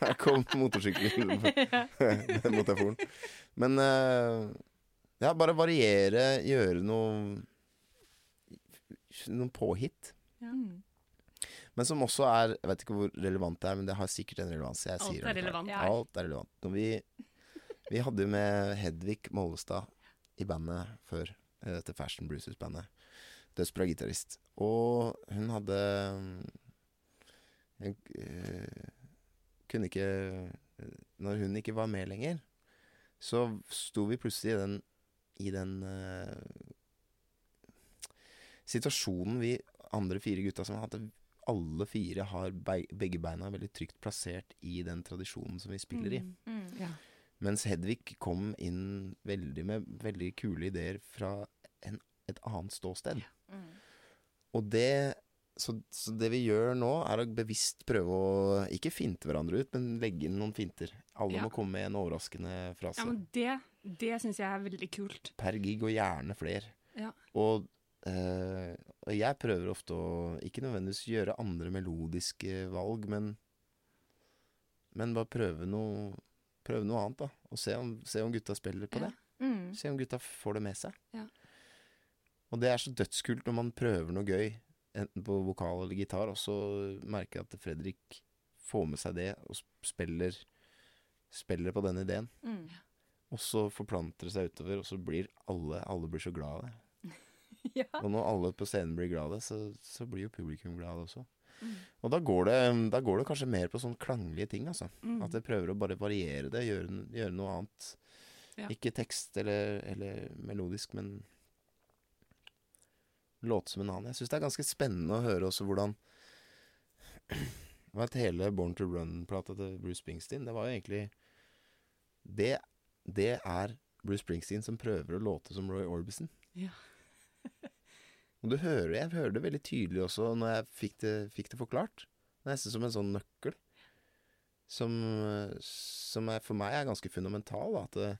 Der kom motorsykkelen-metaforen. [laughs] Men eh, ja, bare variere, gjøre noe Noen påhit. Mm. Men som også er Jeg vet ikke hvor relevant det er, men det har sikkert en relevans. Jeg Alt er relevant. Ja. Alt er relevant. Når vi, vi hadde jo med Hedvig Mollestad i bandet før, eh, dette Fashion Bruises-bandet. Dødsbra gitarist. Og hun hadde Hun en, eh, Kunne ikke Når hun ikke var med lenger, så sto vi plutselig i den, i den eh, situasjonen vi andre fire gutta som hadde alle fire har begge beina veldig trygt plassert i den tradisjonen som vi spiller i. Mm. Mens Hedvig kom inn veldig med veldig kule ideer fra en, et annet ståsted. Mm. Og det så, så det vi gjør nå, er å bevisst prøve å ikke finte hverandre ut, men legge inn noen finter. Alle Ja. må komme med en overraskende frase. Ja, men det, det syns jeg er veldig kult. Per gig, og gjerne flere. Ja. Og eh, Og jeg prøver ofte å ikke nødvendigvis gjøre andre melodiske valg, men Men bare prøve noe Prøve noe annet, da. Og se om, se om gutta spiller på Ja. det. Mm. Se om gutta får det med seg. Ja. Og det er så dødskult når man prøver noe gøy, enten på vokal eller gitar, og så merker jeg at Fredrik får med seg det og spiller, spiller på den ideen. Mm. Og så forplanter det seg utover, og så blir alle Alle blir så glad av det. [laughs] Ja. Og når alle på scenen blir glade, så, så blir jo publikum glad også. Mm. Og da går, det, da går det kanskje mer på sånne klanglige ting, altså. Mm. At jeg prøver å bare variere det, gjøre, gjøre noe annet. Ja. Ikke tekst eller, eller melodisk, men låte som en annen. Jeg syns det er ganske spennende å høre også hvordan [clears throat] Hva het hele Born to Run-plata til Bruce Springsteen? Det var jo egentlig Det, det er Bruce Springsteen som prøver å låte som Roy Orbison. Ja. Og du hører, jeg hører det veldig tydelig også når jeg fikk det, fikk det forklart. Nesten som en sånn nøkkel. Som, eh, som er, for meg er ganske fundamental. Da, at det,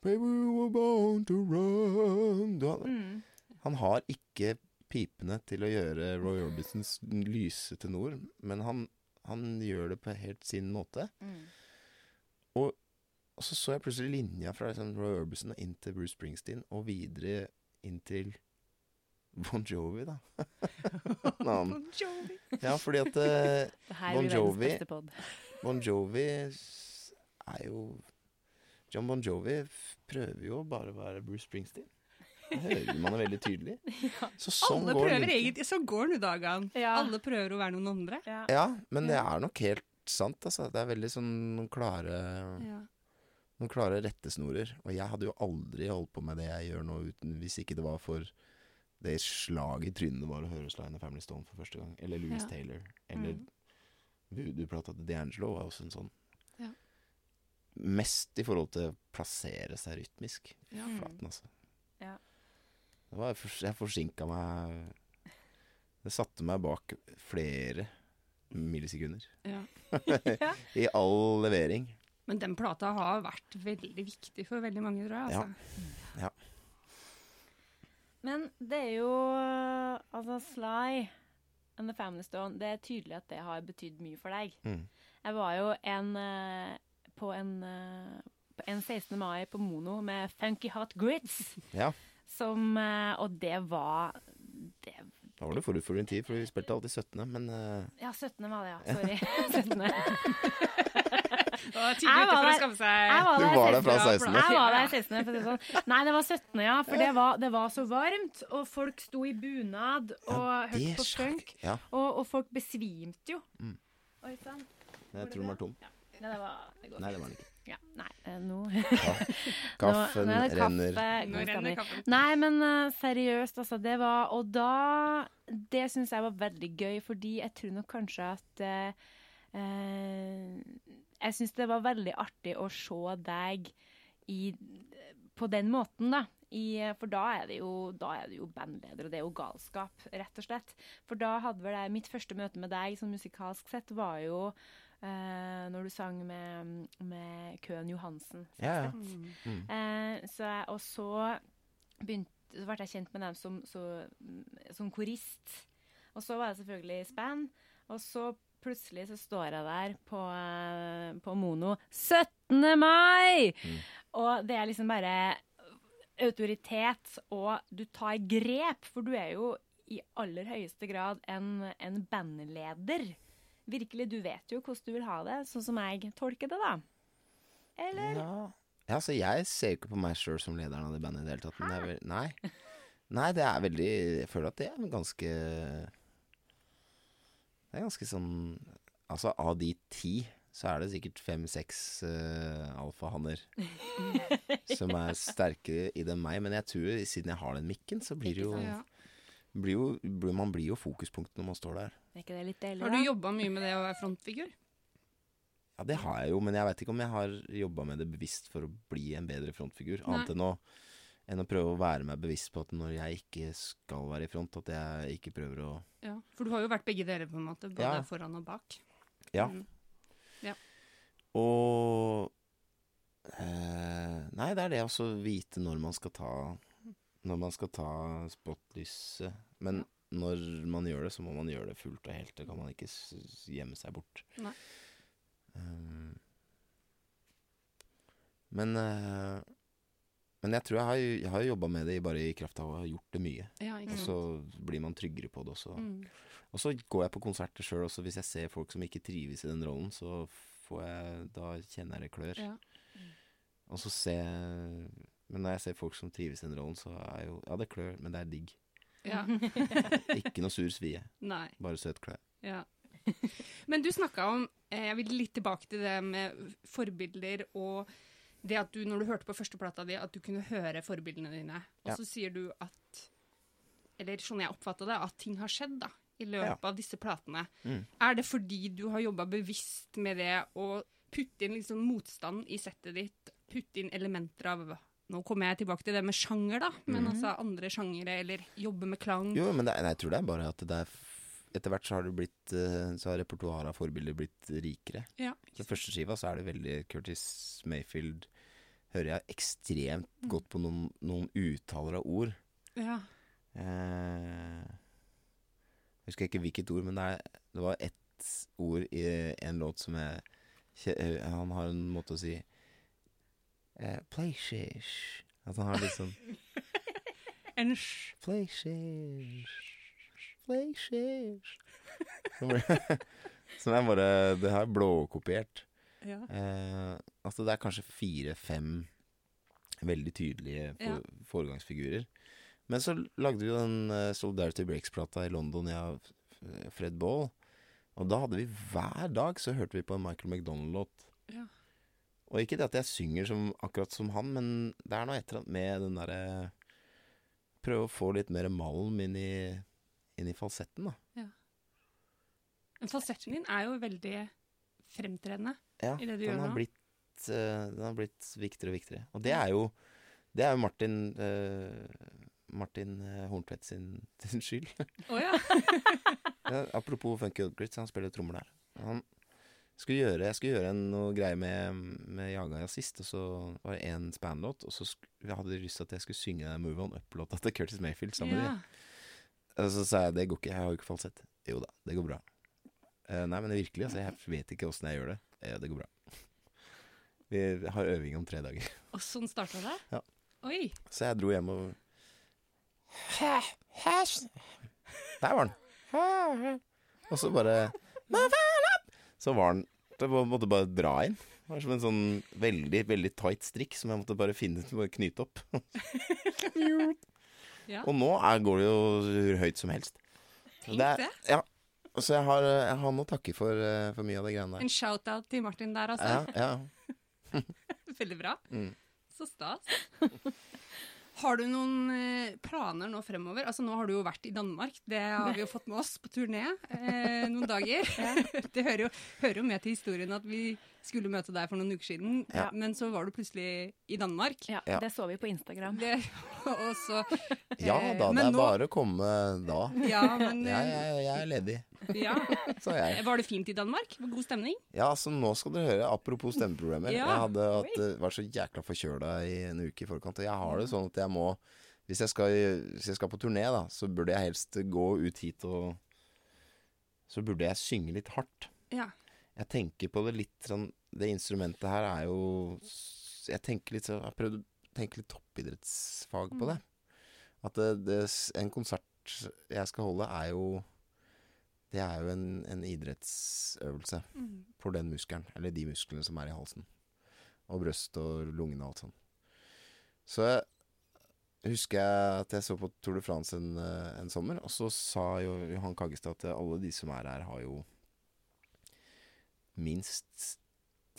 Baby, we were born to run du, Mm. Han har ikke pipene til å gjøre Roy Orbisons lyse tenor, men han, han gjør det på helt sin måte. Mm. Og så så jeg plutselig linja fra liksom Roy Orbison inn til Bruce Springsteen, og videre inn til Bon Jovi, da. [laughs] bon Jovi. Ja, fordi at eh, Bon Jovi. Bon Jovi er jo John Bon Jovi prøver jo bare å være Bruce Springsteen. Det hører man veldig tydelig. [laughs] Så sånn Alle prøver linken. egentlig Så går nå dagene. Ja. Alle prøver å være noen andre. Ja. Ja, men det er nok helt sant, altså. Det er veldig sånn noen klare Ja. Noen klare rettesnorer. Og jeg hadde jo aldri holdt på med det jeg gjør nå, uten, hvis ikke det var for det slaget i trynet var å høre Sly and Family Stone for første gang. Eller Louis Ja. Taylor. Eller Mm. voodoo-plata til D'Angelo var også en sånn. Ja. Mest i forhold til å plassere seg rytmisk. Ja. Flaten, altså. Ja. Det var, jeg forsinka meg Det satte meg bak flere millisekunder. [laughs] Ja. I all levering. Men den plata har vært veldig viktig for veldig mange, tror jeg. Altså. Men det er jo Altså, Sly and The Family Stone Det er tydelig at det har betydd mye for deg. Mm. Jeg var jo en eh, på en, eh, på en 16. mai på Mono med Funky Hot Grids. Ja. Som eh, Og det var det, Da var det forut for din tid, for vi spilte alltid 17., men Ja, 17. var det, ja. [laughs] Sorry. [laughs] 17. Tidlig Jeg ute var for å der- skaffe seg Jeg var Du der var der fra 16. 16., Jeg var der 16. For det sånn. Nei, det var 17., ja. For det var, det var så varmt, og folk sto i bunad og ja, hørte på funk. Ja, Og, og folk besvimte jo. Mm. Oi sann. jeg tror den var tom. Nei, det var det går Nei, det var den ikke. Ja, nei, eh, nå Kaffen [laughs] nå, nå kaffe, renner. Nå renner kaffen. Nei, men uh, seriøst, altså. Det var Og da Det syns jeg var veldig gøy, fordi jeg tror nok kanskje at uh, eh, Jeg syns det var veldig artig å se deg i På den måten, da. I, for da er, det jo, da er du jo bandleder, og det er jo galskap, rett og slett. For da hadde vel jeg Mitt første møte med deg sånn musikalsk sett var jo eh, når du sang med, med Køen Johansen. Ja, ja. Mm. Mm. Eh, så og så, begynte, så ble jeg kjent med dem som, så, som korist. Og så var jeg selvfølgelig i span. Og så plutselig så står jeg der på, eh, på Mono 17. mai! Mm. Og det er liksom bare autoritet, og du tar grep, for du er jo i aller høyeste grad en, en bandleder. Virkelig, du vet jo hvordan du vil ha det, sånn som jeg tolker det, da. Eller? Ja. ja, altså jeg ser jo ikke på meg sjøl som lederen av det bandet i det hele tatt. Men det er vel, nei. nei, det er veldig Jeg føler at det er ganske Det er ganske sånn Altså, av de ti så er det sikkert fem-seks uh, alfahanner [laughs] som er sterkere i det enn meg. Men jeg tror, siden jeg har den mikken, så blir det jo, Ja. blir jo blir, Man blir jo fokuspunkt når man står der. Er ikke det litt deilig, Har du jobba mye med det å være frontfigur? Ja, det har jeg jo, men jeg veit ikke om jeg har jobba med det bevisst for å bli en bedre frontfigur. Nei. Annet enn å, enn å prøve å være meg bevisst på at når jeg ikke skal være i front, at jeg ikke prøver å Ja, For du har jo vært begge deler, på en måte. Både Ja. foran og bak. Ja. Mm. Og eh, Nei, det er det å vite når man skal ta, når man skal ta spotlyset. Men når man gjør det, så må man gjøre det fullt og helt. Det kan man ikke gjemme seg bort. Nei. Um, men eh, Men jeg tror jeg har, jeg har jobba med det bare i kraft av å ha gjort det mye. Ja, Og så blir man tryggere på det også. Mm. Og så går jeg på konserter sjøl også. Hvis jeg ser folk som ikke trives i den rollen, så får jeg Da kjenner jeg det klør. Ja. Og så ser jeg Men når jeg ser folk som trives i den rollen, så er jo Ja, det klør, men det er digg. ja. [laughs] Ikke noe sur svie. Nei. Bare søt klør. Ja. Men du snakka om eh, Jeg vil litt tilbake til det med forbilder og det at du, når du hørte på første plata di, at du kunne høre forbildene dine. Og Ja. så sier du at Eller sånn jeg oppfatta det, at ting har skjedd da, i løpet av disse platene. Mm. Er det fordi du har jobba bevisst med det å putte inn liksom motstand i settet ditt? Putte inn elementer av Nå kommer jeg tilbake til det med sjanger, da. Men altså andre sjangere, eller jobbe med klang. Mm. Jo, men det, jeg tror det er bare at det er Etter hvert så har blitt eh, Så har repertoaret av forbilder blitt rikere. Ja. Den første skiva så er det veldig Curtis Mayfield Hører jeg ekstremt Mm. godt på noen, noen uttaler av ord. Ja. Eh, jeg husker ikke hvilket ord, men det, er, det var ett ord i en låt som jeg eh, Han har en måte å si eh, Playshish. At han har litt sånn [laughs] En sj. Playshish. Playshish. Som, er [laughs] jeg bare Det har er blåkopiert. Ja. Eh, altså det er kanskje fire-fem veldig tydelige for, foregangsfigurer. Men så lagde vi den uh, Solidarity Breaks-plata i London, jeg og Fred Ball. Og da hadde vi hver dag så hørte vi på en Michael McDonald-låt. Ja. Og ikke det at jeg synger som, akkurat som han, men det er noe et eller annet med den derre Prøve å få litt mer malm inn i, inn i falsetten, da. Men falsetten din er jo veldig fremtredende. Ja, I det du gjør har nå? blitt uh, Den har blitt viktigere og viktigere. Og det er jo Det er jo Martin uh, Martin eh, Horntvedt sin, [laughs] sin skyld. Oh, ja. [laughs] Ja, apropos Funky Oddgrits, han spiller trommer der. Han skulle gjøre, jeg skulle gjøre en, noe greier med, med Jaga sist, og så var det én span-låt, og så hadde de lyst til at jeg skulle synge Move On Up-låta til Curtis Mayfield sammen med ja. dem. Og så sa jeg det går ikke, jeg har jo ikke falsett. Jo da, det går bra. Uh, nei, men virkelig, altså, jeg vet ikke åssen jeg gjør det. Eh, det går bra. Vi har øving om tre dager. [laughs] Og sånn starta det? Ja. Oi. Så jeg dro hjem og Der var den. Og så bare Så var den Jeg måtte bare dra inn. Det var som en sånn veldig, veldig tight strikk som jeg måtte bare finne bare knyte opp. [laughs] Ja. Og nå er, går det jo hvor høyt som helst. Tenk Det er- Ja. Så jeg har, jeg har noe å takke for, eh, for mye av det greiene der. En shout-out til Martin der, altså. ja. ja. [laughs] Veldig bra. Mm. Så stas. [laughs] Har du noen eh, planer nå fremover? Altså Nå har du jo vært i Danmark, det har vi jo fått med oss på turné eh, noen dager. [laughs] Det hører jo, hører jo med til historien at vi skulle møte deg for noen uker siden, Ja. men så var du plutselig i Danmark. Ja, Ja. Det så vi på Instagram. Det, [laughs] og så ja eh, da, det er nå- bare å komme da. Ja, men [laughs] Jeg, jeg, jeg er ledig, ja. [laughs] sa jeg. Var det fint i Danmark? God stemning? Ja, så nå skal dere høre, apropos stemmeproblemer. Ja. Jeg hadde hatt, vært så jækla forkjøla i en uke i forkant. Og jeg har det sånn at jeg må Hvis jeg skal, hvis jeg skal på turné, da, så burde jeg helst gå ut hit og Så burde jeg synge litt hardt. Ja. Jeg tenker på det litt sånn Det instrumentet her er jo Jeg tenker litt sånn Jeg har prøvd å tenke litt toppidrettsfag på det. At det, det, en konsert jeg skal holde, er jo Det er jo en, en idrettsøvelse for den muskelen, eller de musklene som er i halsen. Og brøst og lungene og alt sånt. Så jeg husker jeg at jeg så på Tour de France en, en sommer, og så sa jo Johan Kaggestad at alle de som er her, har jo minst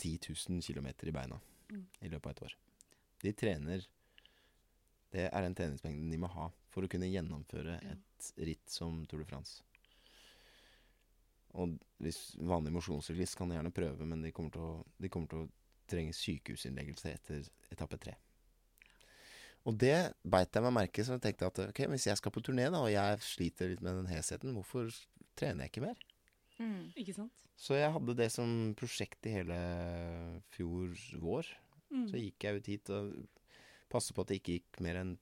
10 000 km i beina Mm. i løpet av et år. De trener Det er den treningsmengden de må ha for å kunne gjennomføre Ja. et ritt som Tour de France. Og hvis vanlig mosjonssyklist kan de gjerne prøve, men de kommer til å, de kommer til å trenge sykehusinnleggelse etter etappe tre. Og det beit jeg meg merke så jeg tenkte at ok, hvis jeg skal på turné da, og jeg sliter litt med den hesheten, hvorfor trener jeg ikke mer? Mm. Ikke sant? Så jeg hadde det som prosjekt i hele fjor vår. Mm. Så gikk jeg ut hit og passet på at det ikke gikk mer enn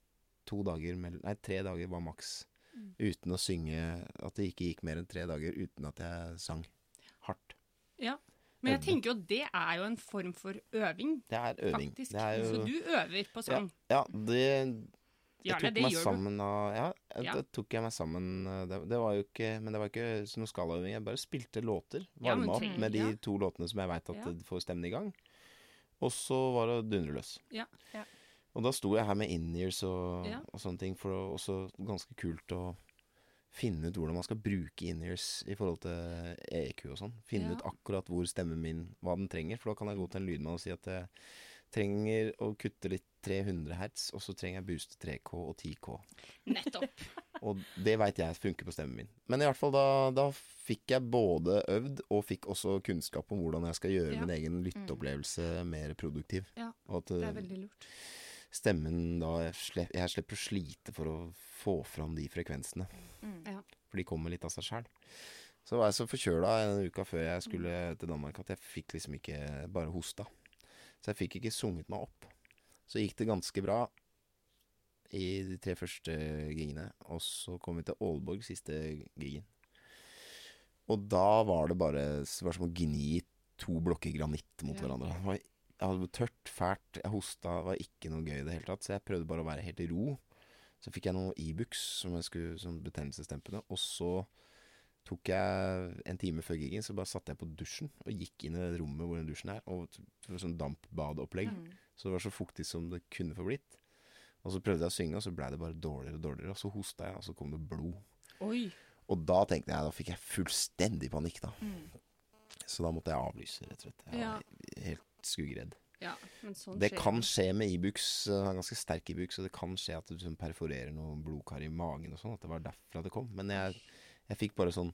to dager Nei, tre dager var maks. Mm. Uten å synge At det ikke gikk mer enn tre dager uten at jeg sang hardt. Ja. Men jeg tenker jo at det er jo en form for øving, Det er øving. faktisk. Det er jo Så du øver på sang. Ja, det Jeg tok meg du. sammen av Ja, jeg- Ja. tok jeg meg sammen eh, det, det var jo ikke Men det var ikke noe skalaøving. Jeg bare spilte låter. Ja, opp med de ja. to låtene som jeg veit at Ja. får stemmen i gang. Og så var det dundre løs. Ja. Ja. Og da sto jeg her med in-ears og, og sånne ting, for det var også ganske kult å finne ut hvordan man skal bruke in-ears i forhold til EQ og sånn. Finne ut akkurat hvor stemmen min hva den trenger. For da kan jeg gå til en lydmann og si at jeg trenger å kutte litt 300 hertz, og så trenger jeg booste 3K og 10K. Nettopp. [laughs] Og det veit jeg funker på stemmen min. Men i hvert fall da, da fikk jeg både øvd og fikk også kunnskap om hvordan jeg skal gjøre Ja. min egen lytteopplevelse mer produktiv. Ja, at Det er eh, veldig lurt. stemmen da jeg, slep, jeg slipper å slite for å få fram de frekvensene. Mm. For de kommer litt av seg sjæl. Så var jeg så forkjøla en uke før jeg skulle til Danmark at jeg fikk liksom ikke bare hosta. Så jeg fikk ikke sunget meg opp. Så gikk det ganske bra i de tre første gigene. Og så kom vi til Aalborg, siste gigen. Og da var det bare det var som å gni to blokker granitt mot Ja. hverandre. Det var, jeg hadde tørt, fælt, jeg hosta, det var ikke noe gøy i det hele tatt. Så jeg prøvde bare å være helt i ro. Så fikk jeg noe Ibux som jeg skulle som betennelsesdempende. Og så tok jeg en time før gigen, så bare satte jeg på dusjen og gikk inn i det rommet hvor den dusjen er. Og det var sånn dampbadeopplegg. Mm. Så det var så fuktig som det kunne få blitt. Og så prøvde jeg å synge, og så blei det bare dårligere og dårligere. Og så hosta jeg, og så kom det blod. Oi. Og da tenkte jeg, da fikk jeg fullstendig panikk, da. Mm. Så da måtte jeg avlyse, rett og slett. Jeg Ja. var helt skuggeredd. Ja, men sånn Det skjer kan skje med Ibux. Han har ganske sterk Ibux, og det kan skje at du liksom perforerer noen blodkar i magen og sånn. At det var derfra det kom. Men jeg, jeg fikk bare sånn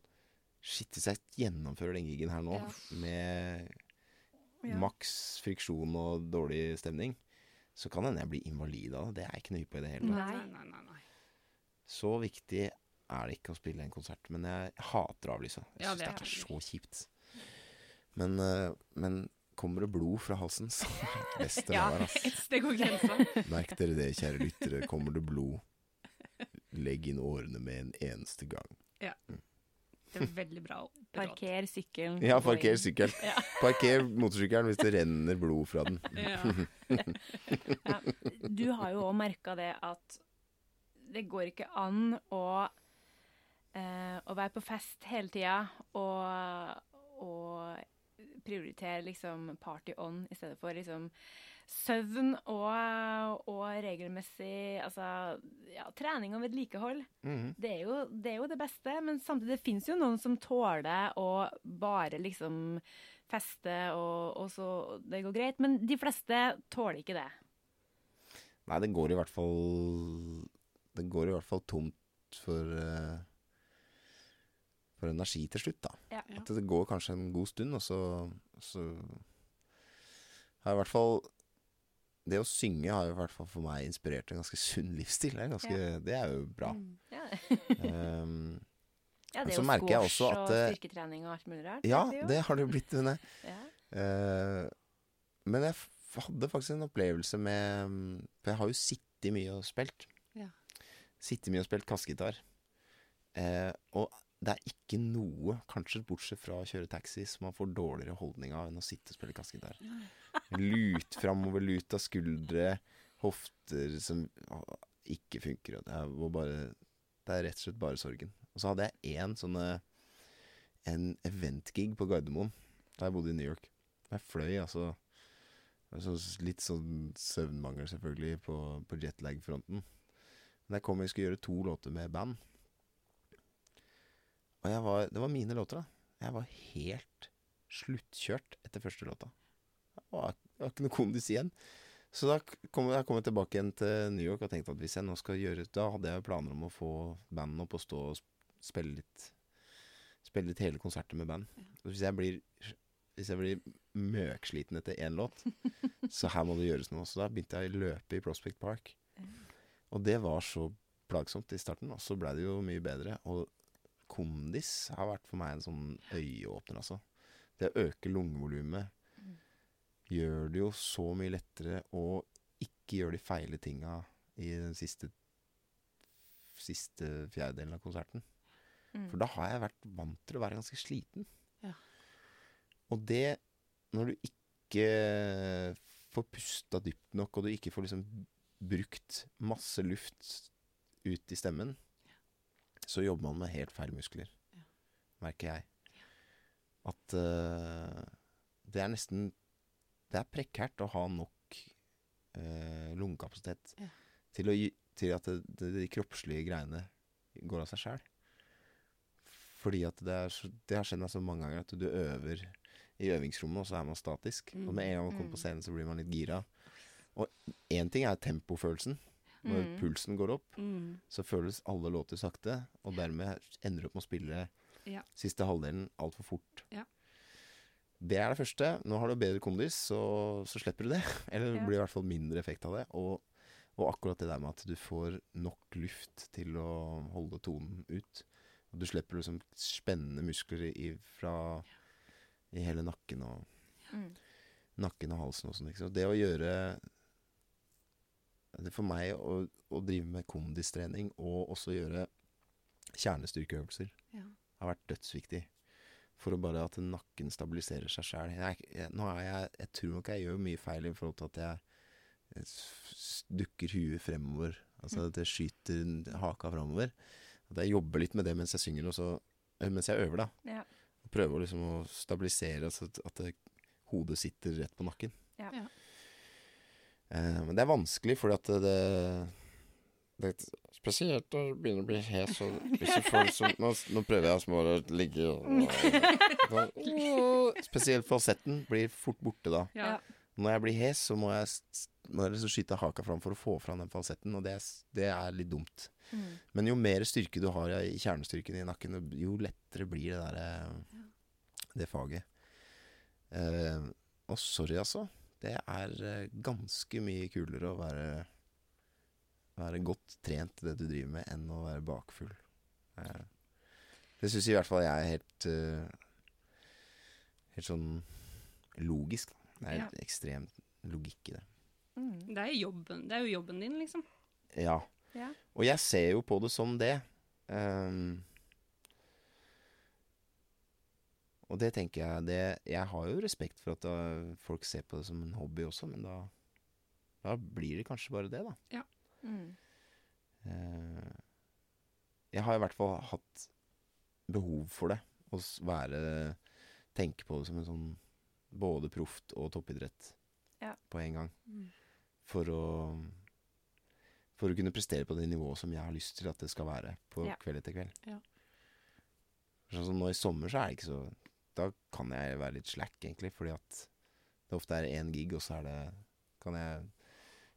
Shit, hvis jeg gjennomfører den gigen her nå Ja. med Ja. maks friksjon og dårlig stemning, så kan hende jeg blir invalid av det. Det er jeg ikke nøye på i det hele tatt. Nei, Nei. nei, nei. Så viktig er det ikke å spille en konsert. Men jeg hater å avlyse. Jeg Ja, syns det det, er så kjipt. Men, eh, men kommer det blod fra halsen, så best det [laughs] Ja. være. [laughs] Det går grensa. Merk dere det, kjære lyttere. Kommer det blod, legg inn årene med en eneste gang. Det er veldig bra. [laughs] Parker sykkelen. Ja, parker sykkelen. Ja. [laughs] Parker motorsykkelen hvis det renner blod fra den. [laughs] Ja. Ja. Du har jo òg merka det at det går ikke an å, eh, å være på fest hele tida og, og prioritere liksom party on i stedet for liksom søvn og, og regelmessig altså, ja, trening og vedlikehold. Mhm. Det er, jo, det er jo det beste, men samtidig fins jo noen som tåler å bare liksom feste og, og så Det går greit, men de fleste tåler ikke det. Nei, det går i hvert fall Det går i hvert fall tomt for eh, For energi til slutt, da. Ja. At det går kanskje en god stund, og så, så har jeg i hvert fall Det å synge har i hvert fall for meg inspirert en ganske sunn livsstil. Det er, ganske, det er jo bra. Ja, Um, ja det er jo squash og styrketrening og alt mulig rart. ja, det, det har det jo blitt, [laughs] Ja. uh, men jeg hadde faktisk en opplevelse med mm, For jeg har jo sittet mye og spilt. Ja. Sittet mye og spilt kassegitar. Uh, og det er ikke noe, kanskje bortsett fra å kjøre taxi, som man får dårligere holdning av enn å sitte og spille kassegitar. Lut framover, lut av skuldre, hofter som å, ikke funker. Det er, bare, det er rett og slett bare sorgen. Og så hadde jeg én sånn en eventgig på Gardermoen da jeg bodde i New York. Jeg fløy altså så Litt sånn søvnmangel selvfølgelig på, på jetlag-fronten. Men jeg kom og skulle gjøre to låter med band. Og var, det var mine låter, da. Jeg var helt sluttkjørt etter første låta. Det har ikke noe kondis igjen. Så da kom jeg kom jeg tilbake igjen til New York og tenkte at hvis jeg nå skal gjøre Da hadde jeg planer om å få bandet opp og stå og spille litt Spille litt hele konserter med band. Og Hvis jeg blir Hvis jeg blir møksliten etter én låt, [laughs] så her må det gjøres noe. Så da begynte jeg å løpe i Prospect Park. Og det var så plagsomt i starten, og så blei det jo mye bedre. Og kondis har vært for meg en sånn øyeåpner, altså. Det å øke lungevolumet gjør det jo så mye lettere å ikke gjøre de feile tinga i den siste siste fjerdedelen av konserten. Mm. For da har jeg vært vant til å være ganske sliten. Ja. Og det, når du ikke får pusta dypt nok, og du ikke får liksom brukt masse luft ut i stemmen, så jobber man med helt feil muskler, Ja. merker jeg. At uh, det er nesten Det er prekært å ha nok eh, lungekapasitet Ja. til, å, til at det, det, de kroppslige greiene går av seg sjæl. Fordi at det, er det har skjedd meg så mange ganger at du øver i øvingsrommet, og så er man statisk. Og med en gang man kommer på scenen, så blir man litt gira. Og én ting er tempofølelsen. Når Mm. pulsen går opp, Mm. så føles alle låter sakte, og dermed ender du opp med å spille Ja. siste halvdelen altfor fort. Ja. Det er det første. Nå har du bedre kondis, så, så slipper du det. [laughs] Eller det blir i hvert fall mindre effekt av det. Og, og akkurat det der med at du får nok luft til å holde tonen ut. Og du slipper liksom spennende muskler i, fra i hele nakken og Mm. nakken og halsen og sånn. ikke? Det å gjøre det For meg å, å drive med kondistrening og også gjøre kjernestyrkeøvelser Ja. har vært dødsviktig. For å bare at nakken stabiliserer seg sjæl. Jeg, jeg, jeg, jeg tror nok jeg gjør mye feil i forhold til at jeg, jeg dukker huet fremover. Altså at jeg skyter haka fremover. At jeg jobber litt med det mens jeg synger, og så, eh, mens jeg øver, da. Ja. Og prøver liksom å stabilisere altså at, at det, hodet sitter rett på nakken. Ja. Ja. Eh, men det er vanskelig, fordi at det, det Spesielt å begynne å bli hes og ikke liksom nå, nå prøver jeg små å ligge og Spesielt falsetten blir fort borte da. Ja. Når jeg blir hes, så må jeg, må jeg liksom skyte haka fram for å få fram den falsetten, og det, er det er litt dumt. Mm. Men jo mer styrke du har i kjernestyrken i nakken, jo lettere blir det der eh, Det faget. Uh, og sorry, altså. Det er eh, ganske mye kulere å være Være godt trent i det du driver med, enn å være bakfull. Eh, det syns i hvert fall jeg er helt eh, Helt sånn logisk. Det er Ja. et ekstremt logikk i det. Mm. Det er, jobben, det er jo jobben din, liksom. Ja. Ja. Og jeg ser jo på det som det. Um, og det tenker jeg det, Jeg har jo respekt for at da, folk ser på det som en hobby også, men da, da blir det kanskje bare det, da. Mm. Eh, jeg har i hvert fall hatt behov for det. Å være Tenke på det som en sånn både proft og toppidrett Ja. på en gang. Mm. For å For å kunne prestere på det nivået som jeg har lyst til at det skal være på Ja. kveld etter kveld. Ja. Sånn som nå i sommer, så er det ikke så Da kan jeg være litt slack, egentlig, fordi at det ofte er én gig, og så er det kan jeg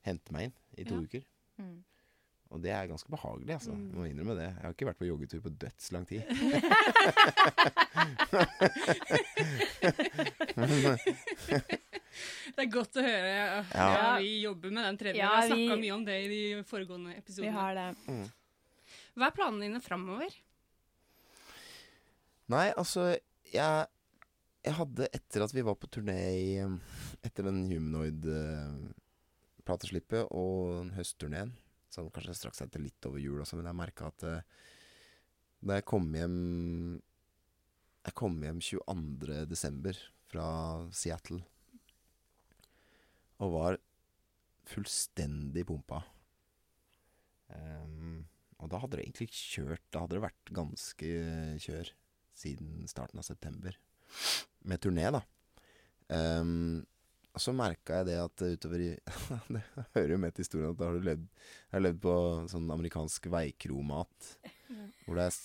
hente meg inn i to uker. Mm. Og det er ganske behagelig, altså. Mm. Må innrømme det. Jeg har ikke vært på joggetur på dødslang tid. [laughs] Det er godt å høre. Ja, Ja. vi jobber med den treningen. Ja, vi har snakka vi- mye om det i de foregående Vi har det. Hva er planene dine framover? Nei, altså jeg, jeg hadde etter at vi var på turné i Etter den Humanoid-plateslippet og høstturneen, som kanskje straks etter litt over jul også, men jeg merka at eh, da jeg kom hjem Jeg kom hjem 22. desember fra Seattle og var fullstendig pumpa. Um, og da hadde det egentlig kjørt Da hadde det vært ganske kjør siden starten av september. Med turné, da. Um, så merka jeg det at utover i [laughs] Det hører jo med til historien at da har du levd Jeg har levd på sånn amerikansk veikromat. Hvor det er,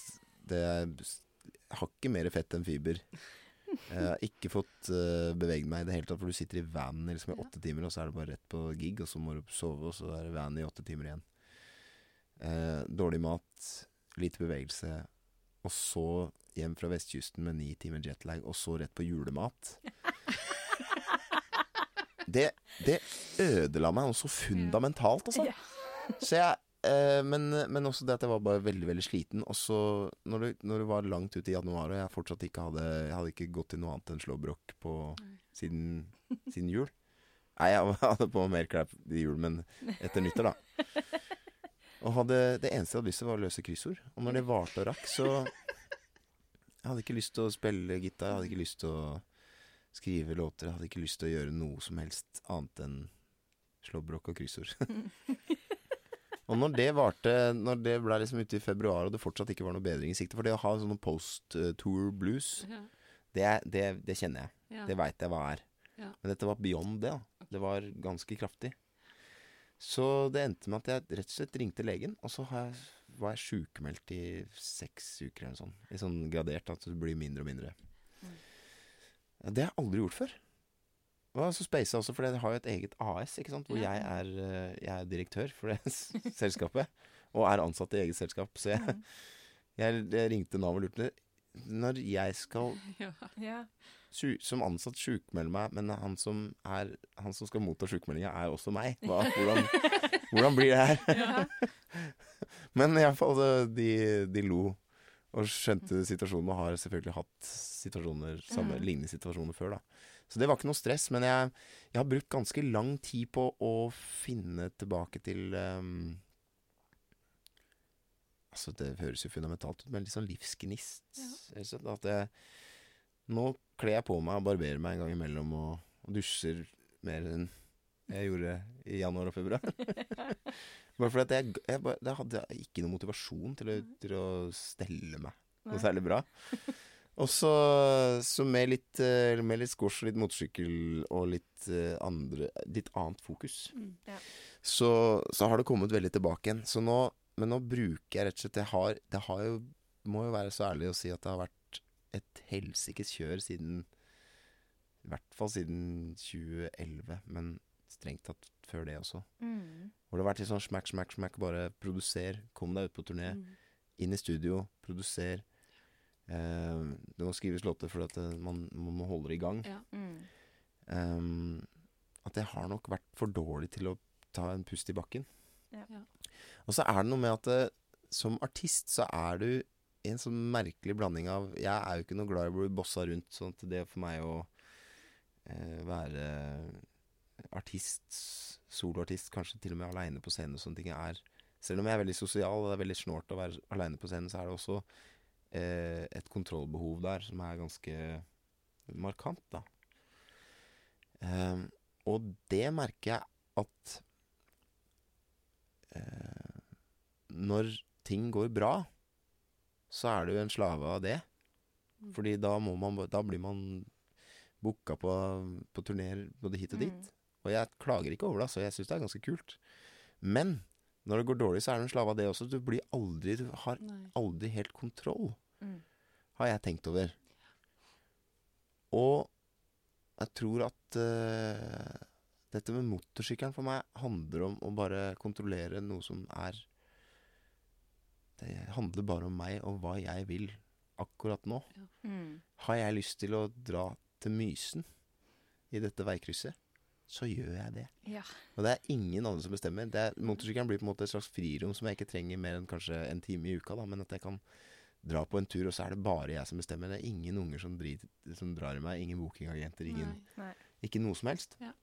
det er hakket mer fett enn fiber. Jeg har ikke fått uh, beveget meg i det hele tatt, for du sitter i vanen liksom, i åtte timer, og så er det bare rett på gig, og så må du sove, og så er det van i åtte timer igjen. Uh, dårlig mat, lite bevegelse, og så hjem fra vestkysten med ni timer jetlag, og så rett på julemat. [laughs] Det, det ødela meg noe så fundamentalt, altså. Så jeg eh, men, men også det at jeg var bare veldig veldig sliten. Og så når du, når det var langt ut i januar, og jeg fortsatt ikke hadde Jeg hadde ikke gått til noe annet enn slåbrok på siden, siden jul. Nei, jeg [laughs] hadde på mer klær i jul, men etter nyttår, da. Og hadde, det eneste jeg hadde lyst til, var å løse kryssord. Og når det varte og rakk, så Jeg hadde ikke lyst til å spille gitar, jeg hadde ikke lyst til å skrive låter, jeg hadde ikke lyst til å gjøre noe som helst annet enn slåbrok og kryssord. [laughs] og når det varte Når det ble liksom ute i februar, og det fortsatt ikke var noe bedring i sikte For det å ha sånn post-tour blues, Ja. det, det, det kjenner jeg. Ja. Det veit jeg hva er. Ja. Men dette var beyond det. da. Det var ganske kraftig. Så det endte med at jeg rett og slett ringte legen, og så har jeg, var jeg sjukmeldt i seks uker eller noe sånt. I sånn gradert at det blir mindre og mindre. Ja, Det har jeg aldri gjort før. Og så speisa også, for jeg har jo et eget AS, ikke sant? hvor Ja. jeg, er, eh, jeg er direktør for det [laughs] selskapet. Og er ansatt i eget selskap. Så jeg, [laughs] jeg, jeg ringte Nav og lurte Når jeg skal [laughs] Ja. Ja. som ansatt sjukmelde meg, men han som, er, han som skal motta sjukmeldinga, er også meg. Hva, hvordan, hvordan blir det her? men iallfall, de, de lo og skjønte situasjonen, og har selvfølgelig hatt situasjoner, samme, lignende situasjoner før. da. Så det var ikke noe stress, men jeg, jeg har brukt ganske lang tid på å finne tilbake til um, Altså, det høres jo fundamentalt ut, men litt sånn livsgnist. Ja. At jeg Nå kler jeg på meg og barberer meg en gang imellom og, og dusjer mer enn jeg gjorde i januar og februar. [laughs] bare fordi at jeg, jeg, bare- da hadde jeg ikke noe motivasjon til å, til å stelle meg noe særlig bra. Og så, med litt, eh, med litt squash og litt motorsykkel og litt eh, andre Litt annet fokus, Mm. så, så har det kommet veldig tilbake igjen. Så nå, men nå bruker jeg rett og slett Jeg har, det har jo Må jo være så ærlig å si at det har vært et helsikes kjør siden I hvert fall siden 2011, men strengt tatt før det også. Mm. Hvor det har vært litt sånn smack, smack, smack. Bare produser, kom deg ut på turné. Mm. Inn i studio, produser. Eh, det må skrives låter fordi at eh, man, man må holde det i gang. Ja. Mm. Um, at jeg har nok vært for dårlig til å ta en pust i bakken. Ja. Ja. Og så er det noe med at eh, som artist så er du i en sånn merkelig blanding av Jeg er jo ikke noe glad i å bli bossa rundt, sånn at det for meg å eh, være artist, soloartist, kanskje til og med aleine på scenen og sånne ting, er Selv om jeg er veldig sosial og det er veldig snålt å være aleine på scenen, så er det også eh, et kontrollbehov der som er ganske markant, da. Ehm, og det merker jeg at eh, Når ting går bra, så er du en slave av det. Fordi da, man, da blir man booka på, på turneer både hit og dit. Mm. Og jeg klager ikke over det, så jeg syns det er ganske kult. Men når det går dårlig, så er du en slave av det også. Du blir aldri Du har Nei. aldri helt kontroll, Mm. har jeg tenkt over. Og jeg tror at uh, dette med motorsykkelen for meg handler om å bare kontrollere noe som er Det handler bare om meg og hva jeg vil akkurat nå. Mm. Har jeg lyst til å dra til Mysen i dette veikrysset, så gjør jeg det. Ja. Og det er ingen andre som bestemmer. Det er, motorsykkelen blir på en måte et slags frirom som jeg ikke trenger mer enn kanskje en time i uka. Da, men at jeg kan dra på en tur, og så er det bare jeg som bestemmer. Det er ingen unger som, driter, som drar i meg. Ingen bookingagenter. Ingen, Nei. Nei. ikke noe som helst. Ja.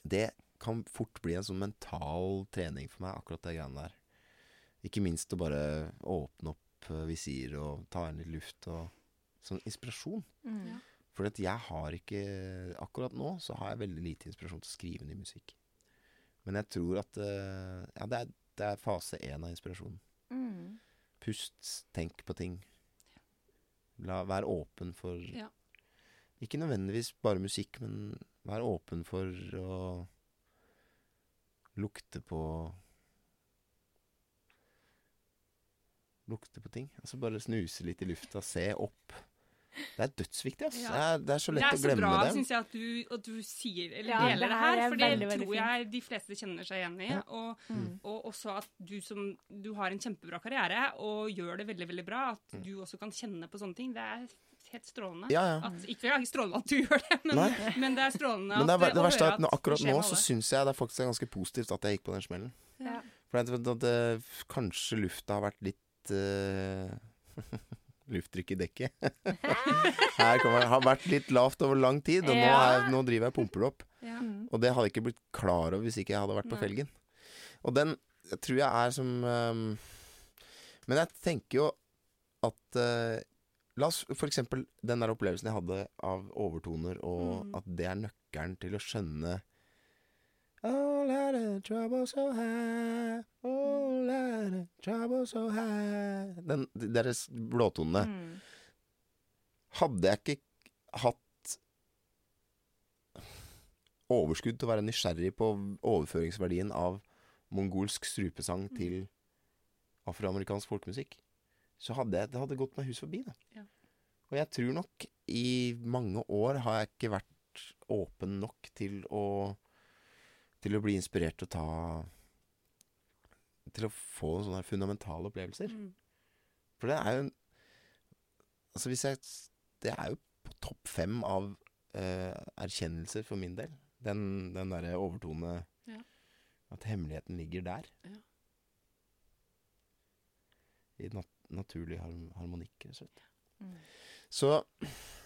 Det kan fort bli en sånn mental trening for meg, akkurat det greiene der. Ikke minst å bare åpne opp eh, visir og ta inn litt luft og sånn inspirasjon. Mm. Ja. For jeg har ikke Akkurat nå så har jeg veldig lite inspirasjon til å skrive ny musikk. Men jeg tror at eh, Ja, det er, det er fase én av inspirasjonen. Mm. Pust, tenk på ting. La, vær åpen for Ja. Ikke nødvendigvis bare musikk, men vær åpen for å lukte på Lukte på ting. Altså bare snuse litt i lufta, se opp. Det er dødsviktig, ass. Ja. Det, er, det er så Det lett er å så glemme bra, det. syns jeg, at du, at du sier, eller Ja, deler det det her er For det veldig, tror jeg de fleste kjenner seg igjen i. Ja. Og, Mm. og også at du som Du har en kjempebra karriere og gjør det veldig, veldig bra. At Mm. du også kan kjenne på sånne ting. Det er helt strålende. Ja, ja. At, ikke ja, strålende at du gjør det, men, men det er strålende Men det, er, at, det å verste er at nå, akkurat nå så syns jeg det faktisk er ganske positivt at jeg gikk på den smellen. Ja. For at, at det, kanskje lufta har vært litt uh, [laughs] Lufttrykk i dekket. [laughs] Her kommer, har vært litt lavt over lang tid, og nå, er, nå driver jeg pumper det opp. Ja. Og det hadde jeg ikke blitt klar over hvis ikke jeg hadde vært på felgen. Og den jeg tror jeg er som um, Men jeg tenker jo at uh, La oss eksempel den der opplevelsen jeg hadde av overtoner, og Mm. at det er nøkkelen til å skjønne All out of trouble so high, all out of trouble so high Den, De deres blåtonene. Mm. Hadde jeg ikke hatt overskudd til å være nysgjerrig på overføringsverdien av mongolsk strupesang Mm. til afroamerikansk folkemusikk, så hadde jeg, det hadde gått meg hus forbi. Ja. Og jeg tror nok i mange år har jeg ikke vært åpen nok til å til å bli inspirert til å ta Til å få sånne fundamentale opplevelser. Mm. For det er jo en Altså hvis jeg Det er jo på topp fem av eh, erkjennelser for min del. Den, den derre overtone Ja. At hemmeligheten ligger der. Ja. I nat naturlig harm harmonikk, rett og slett. Mm. Så,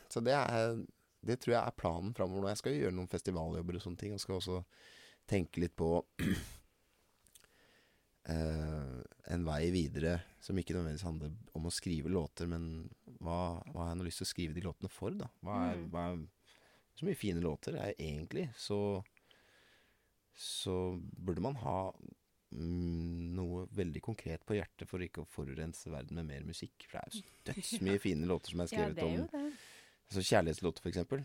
så det er Det tror jeg er planen framover nå. Jeg skal jo gjøre noen festivaljobber og sånne ting. Og skal også tenke litt på uh, [clears throat] en vei videre som ikke nødvendigvis handler om å skrive låter, men hva, hva har jeg nå lyst til å skrive de låtene for, da? Hva er, Mm. hva er Så mye fine låter er egentlig, så Så burde man ha mm, noe veldig konkret på hjertet for ikke å forurense verden med mer musikk. For det er jo [laughs] dødsmye fine låter som er Ja, skrevet det er om det. Altså kjærlighetslåter, for eksempel.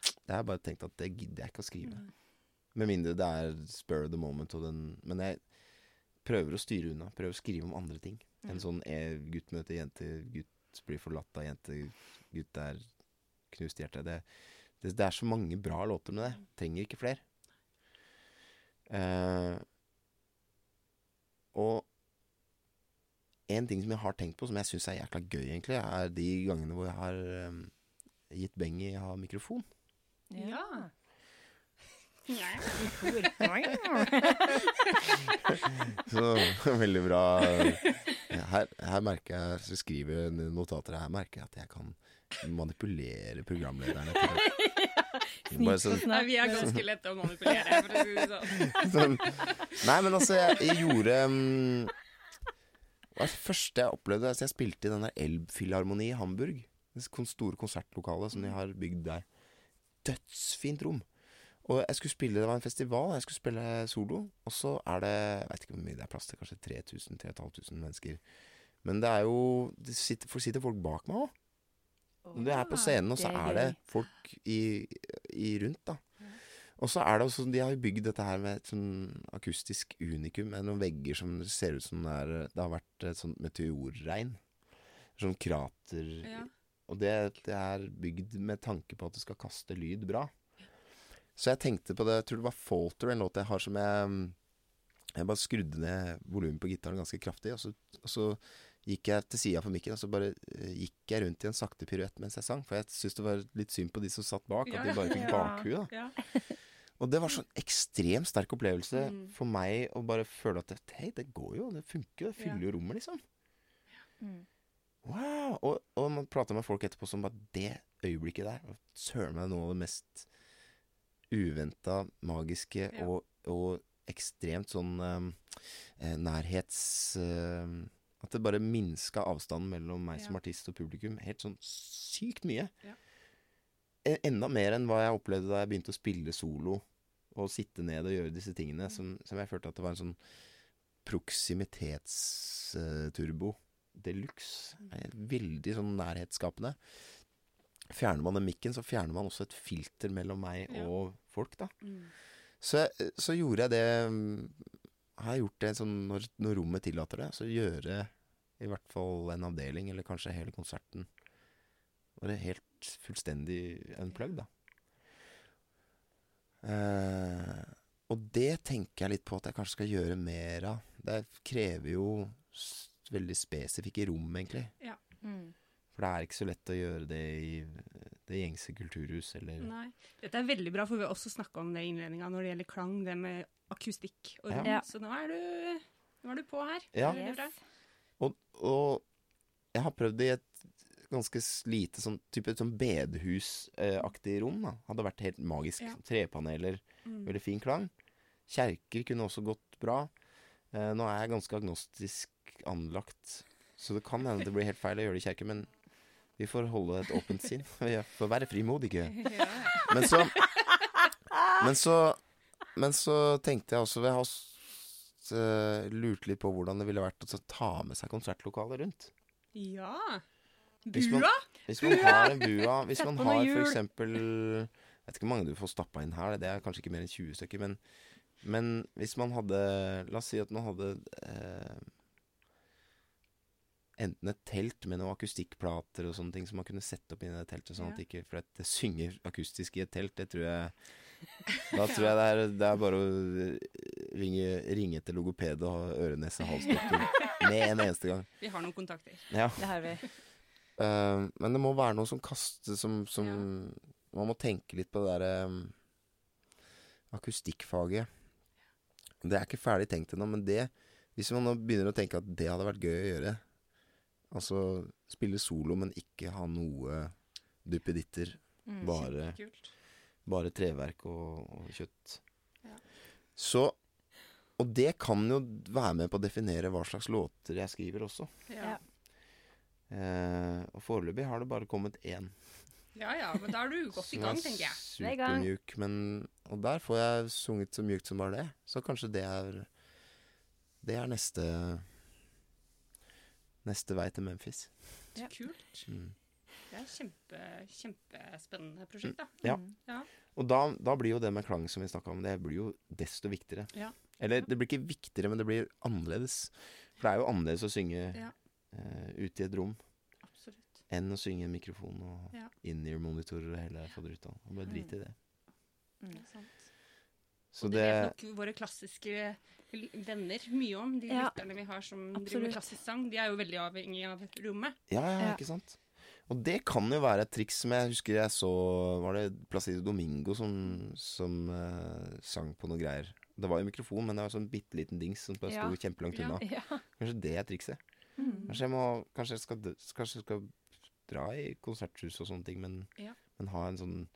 Det har jeg bare tenkt at det gidder jeg ikke å skrive. Nei. Med mindre det er spur of the moment og den Men jeg prøver å styre unna. Prøver å skrive om andre ting. Mm. En sånn eh, gutt møter jente, gutt blir forlatt av jente, gutt er knust hjerte. Det, det, det er så mange bra låter med det. Trenger ikke flere. Uh, og en ting som jeg har tenkt på, som jeg syns er jækla gøy, egentlig, er de gangene hvor jeg har um, gitt å ha mikrofon. Ja. [laughs] Så veldig bra. Her, her merker jeg, så skriver jeg notater her, merker jeg at jeg kan manipulere programlederne. sånn, Nei, vi er ganske lette å manipulere, for å si det sånn. [laughs] sånn Nei, men altså, jeg, jeg gjorde um, Det første jeg opplevde altså Jeg spilte i den der Elbphilharmoni i Hamburg. Det store konsertlokalet som de har bygd der. Dødsfint rom. Og jeg skulle spille, det var en festival, jeg skulle spille solo. Og så er det Jeg vet ikke hvor mye det er plass til, kanskje 3000-3500 mennesker. Men det er jo Det sitter, for sitter folk bak meg òg. Når du er på scenen, og så er det folk i, i rundt, da. Og så er det også De har bygd dette her med et sånn akustisk unikum, med noen vegger som ser ut som det er Det har vært et sånt meteorregn. Sånn krater Ja. Og det, det er bygd med tanke på at det skal kaste lyd bra. Så jeg tenkte på det Jeg tror det var Falter, en låt jeg har som jeg Jeg bare skrudde ned volumet på gitaren ganske kraftig, og så, og så gikk jeg til sida for mikken, og så bare eh, gikk jeg rundt i en sakte piruett mens jeg sang. For jeg syntes det var litt synd på de som satt bak, at de bare fikk bakhue. da. Ja. Og det var sånn ekstremt sterk opplevelse Mm. for meg å bare føle at det- hei, det går jo, det funker jo, det fyller jo rommet, liksom. Mm. Wow! Og, og man prater med folk etterpå som bare Det øyeblikket der søren meg noe av det mest uventa, magiske Ja. og, og ekstremt sånn um, eh, nærhets... Eh, at det bare minska avstanden mellom meg som artist og publikum helt sånn sykt mye. Ja. E- Enda mer enn hva jeg opplevde da jeg begynte å spille solo og sitte ned og gjøre disse tingene, som, som jeg følte at det var en sånn proksimitetsturbo de luxe. Veldig sånn nærhetsskapende. Fjerner man den mikken, så fjerner man også et filter mellom meg Ja. og folk, da. Mm. Så, så gjorde jeg det mm, Har jeg gjort det sånn når, når rommet tillater det. Så gjøre i hvert fall en avdeling, eller kanskje hele konserten, bare helt fullstendig unplugged, da. Uh, og det tenker jeg litt på at jeg kanskje skal gjøre mer av. Det krever jo veldig spesifikke rom, egentlig. Ja. Mm. For det er ikke så lett å gjøre det i det gjengse kulturhus, eller Nei. Dette er veldig bra, for vi har også snakka om det i innledninga når det gjelder klang, det med akustikk og rom. Ja. Så nå er, du, nå er du på her. Ja. Og, og jeg har prøvd det i et ganske lite sånn type sånn bedehusaktig rom. da Hadde vært helt magisk. Ja. Trepaneler, Mm. veldig fin klang. Kjerker kunne også gått bra. Eh, nå er jeg ganske agnostisk anlagt, så det kan hende det blir helt feil å gjøre det i kjerke, men vi får holde et åpent sinn. [laughs] Vi får være frimodige. Men så Men så, men så tenkte jeg også Jeg har eh, lurt litt på hvordan det ville vært å ta med seg konsertlokalet rundt. Ja. Hvis man- Bua? Hvis man har en bua Hvis man har f.eks. for eksempel Jeg vet ikke hvor mange du får stappa inn her, det er kanskje ikke mer enn 20 stykker, men, men hvis man hadde La oss si at man hadde eh, enten et telt med noen akustikkplater og sånne ting som man kunne sette opp i det teltet, sånn at Ja. det ikke For at det synger akustisk i et telt, det tror jeg Da tror jeg det er, det er bare å ringe, ringe til logoped og ha øre-nese-hals-doktor [laughs] med en eneste gang. Vi har noen kontakter. Ja. Det har vi. Uh, men det må være noe som kaster som, som Man må tenke litt på det derre um, akustikkfaget. Det er ikke ferdig tenkt ennå, men det Hvis man nå begynner å tenke at det hadde vært gøy å gjøre Altså spille solo, men ikke ha noe duppeditter. Mm. Bare, bare treverk og, og kjøtt. Ja. Så Og det kan jo være med på å definere hva slags låter jeg skriver også. Ja. Eh, og foreløpig har det bare kommet én. ja ja, men da er du [laughs] godt i gang, er tenker jeg. Er. Supermjuk, men Og der får jeg sunget så mjukt som bare det. Så kanskje det er Det er neste Neste vei til Memphis. Ja. Kult. Mm. Det er kjempe, kjempespennende prosjekt, da. Ja. Mm. Ja. Og da, da blir jo det med klang som vi snakka om, det blir jo desto viktigere. Ja. Eller det blir ikke viktigere, men det blir annerledes. For det er jo annerledes å synge Ja. uh, ute i et rom Absolutt. enn å synge i en mikrofon og Ja. in-ear-monitorer og hele faderutta. Og bare Mm. drite i det. Mm. Det er sant. Så og det, det vet nok våre klassiske venner mye om. De Ja. lytterne vi har som driver med klassisk sang. De er jo veldig avhengig av rommet. Ja, ja, Ja. ikke sant? Og det kan jo være et triks som jeg husker jeg så Var det Placido Domingo som, som uh, sang på noe greier? Det var jo mikrofon, men det var sånn bitte liten dings som bare Ja. sto kjempelangt Ja. unna. Ja. Kanskje det er trikset? Mm. Kanskje jeg, må, kanskje jeg, skal, kanskje jeg skal dra i konserthus og sånne ting, men, Ja. men ha en sånn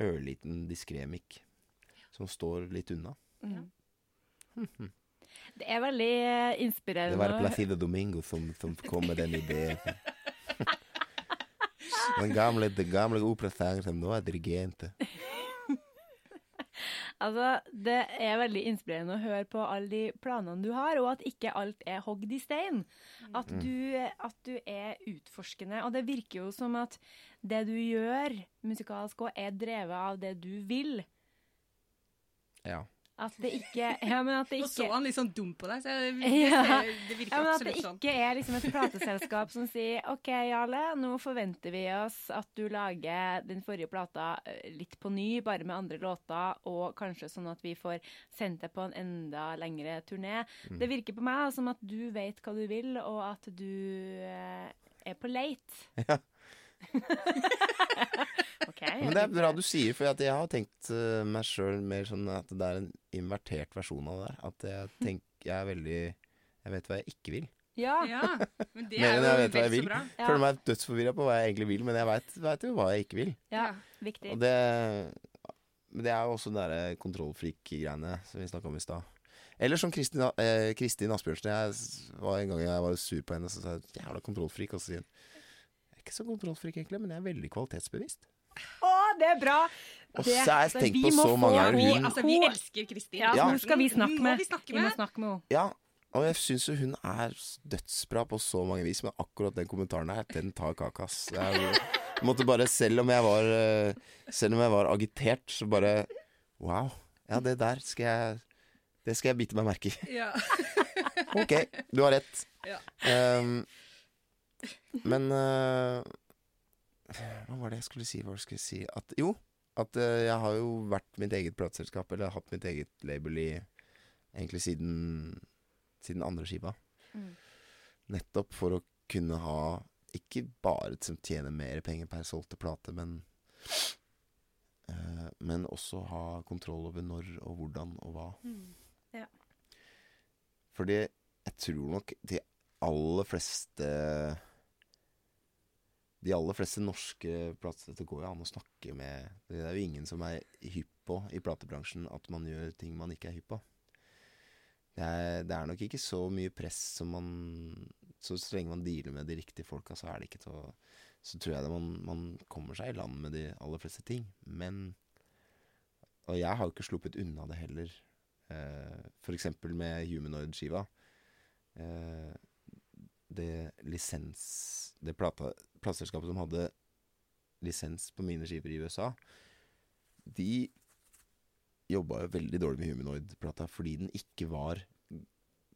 ørliten diskré mic som står litt unna. Ja. Det er veldig inspirerende. Det var Placido Domingo som, som kom med den ideen. [laughs] Den gamle, den gamle operasangeren som nå er dirigent. [laughs] Altså, det er veldig inspirerende å høre på alle de planene du har, og at ikke alt er hogd i stein. At Mm. du, at du er utforskende. Og det virker jo som at det du gjør musikalsk òg, er drevet av det du vil. Ja. At det ikke Ja, men at det Og så ikke han litt sånn dum på deg, så det, Ja. det, det virker ja, men at det ikke sånn. er liksom et plateselskap som sier OK, Jarle, nå forventer vi oss at du lager den forrige plata eh, litt på ny, bare med andre låter, og kanskje sånn at vi får sendt deg på en enda lengre turné. Mm. Det virker på meg som at du vet hva du vil, og at du eh, er på leit. Ja. [laughs] OK. Men det er bra du sier, for jeg har tenkt eh, meg sjøl mer sånn at det er en invertert versjon av det der. At jeg tenker jeg er veldig Jeg vet hva jeg ikke vil. Ja. Ja, men det er jo jeg vet hva jeg så vil. bra. Ja. Føler meg dødsforvirra på hva jeg egentlig vil, men jeg veit jo hva jeg ikke vil. ja. Viktig. Og det Men det er jo også den derre kontrollfrik-greiene som vi snakka om i stad. Eller som Kristin, eh, Kristin Asbjørnsen. Jeg var En gang jeg var sur på henne, så sa jeg jævla kontrollfrik. Og så sier hun ikke så kontrollfrik, egentlig, men jeg er veldig kvalitetsbevisst. Å, det er bra! Og Det- så har jeg tenkt vi på så mange ganger hun altså, vi elsker Kristin. Ja, Ja. Hun skal vi snakke med. vi snakke Vi må snakke med henne. Ja, og jeg syns jo hun er dødsbra på så mange vis, men akkurat den kommentaren her, den tar kaka, ass. Jeg måtte bare, selv om jeg var eh, Selv om jeg var agitert, så bare Wow. Ja, det der skal jeg Det skal jeg bite meg merke i. Ja. Ok, du har rett. Ja. Ehm, [laughs] men uh, Hva var det jeg skulle si? Hva skulle jeg si? At, jo, at uh, jeg har jo vært mitt eget plateselskap, eller hatt mitt eget label i egentlig siden, siden andre skiva. Mm. Nettopp for å kunne ha ikke bare som tjener mer penger per solgte plate, men uh, Men også ha kontroll over når og hvordan og hva. Mm. Ja. Fordi jeg tror nok de aller fleste De aller fleste norske plater Det går jo an å snakke med Det er jo ingen som er hypp på i platebransjen at man gjør ting man ikke er hypp på. det er, det er nok ikke så mye press som man Så så lenge man dealer med de riktige folka, så er det ikke til å Så tror jeg det man, man kommer seg i land med de aller fleste ting. Men Og jeg har jo ikke sluppet unna det heller. Uh, for eksempel med Humanoid-skiva. Eh, det lisens... Det plata, plateselskapet som hadde lisens på mine skiver i USA, de jobba jo veldig dårlig med Humanoid-plata fordi den ikke var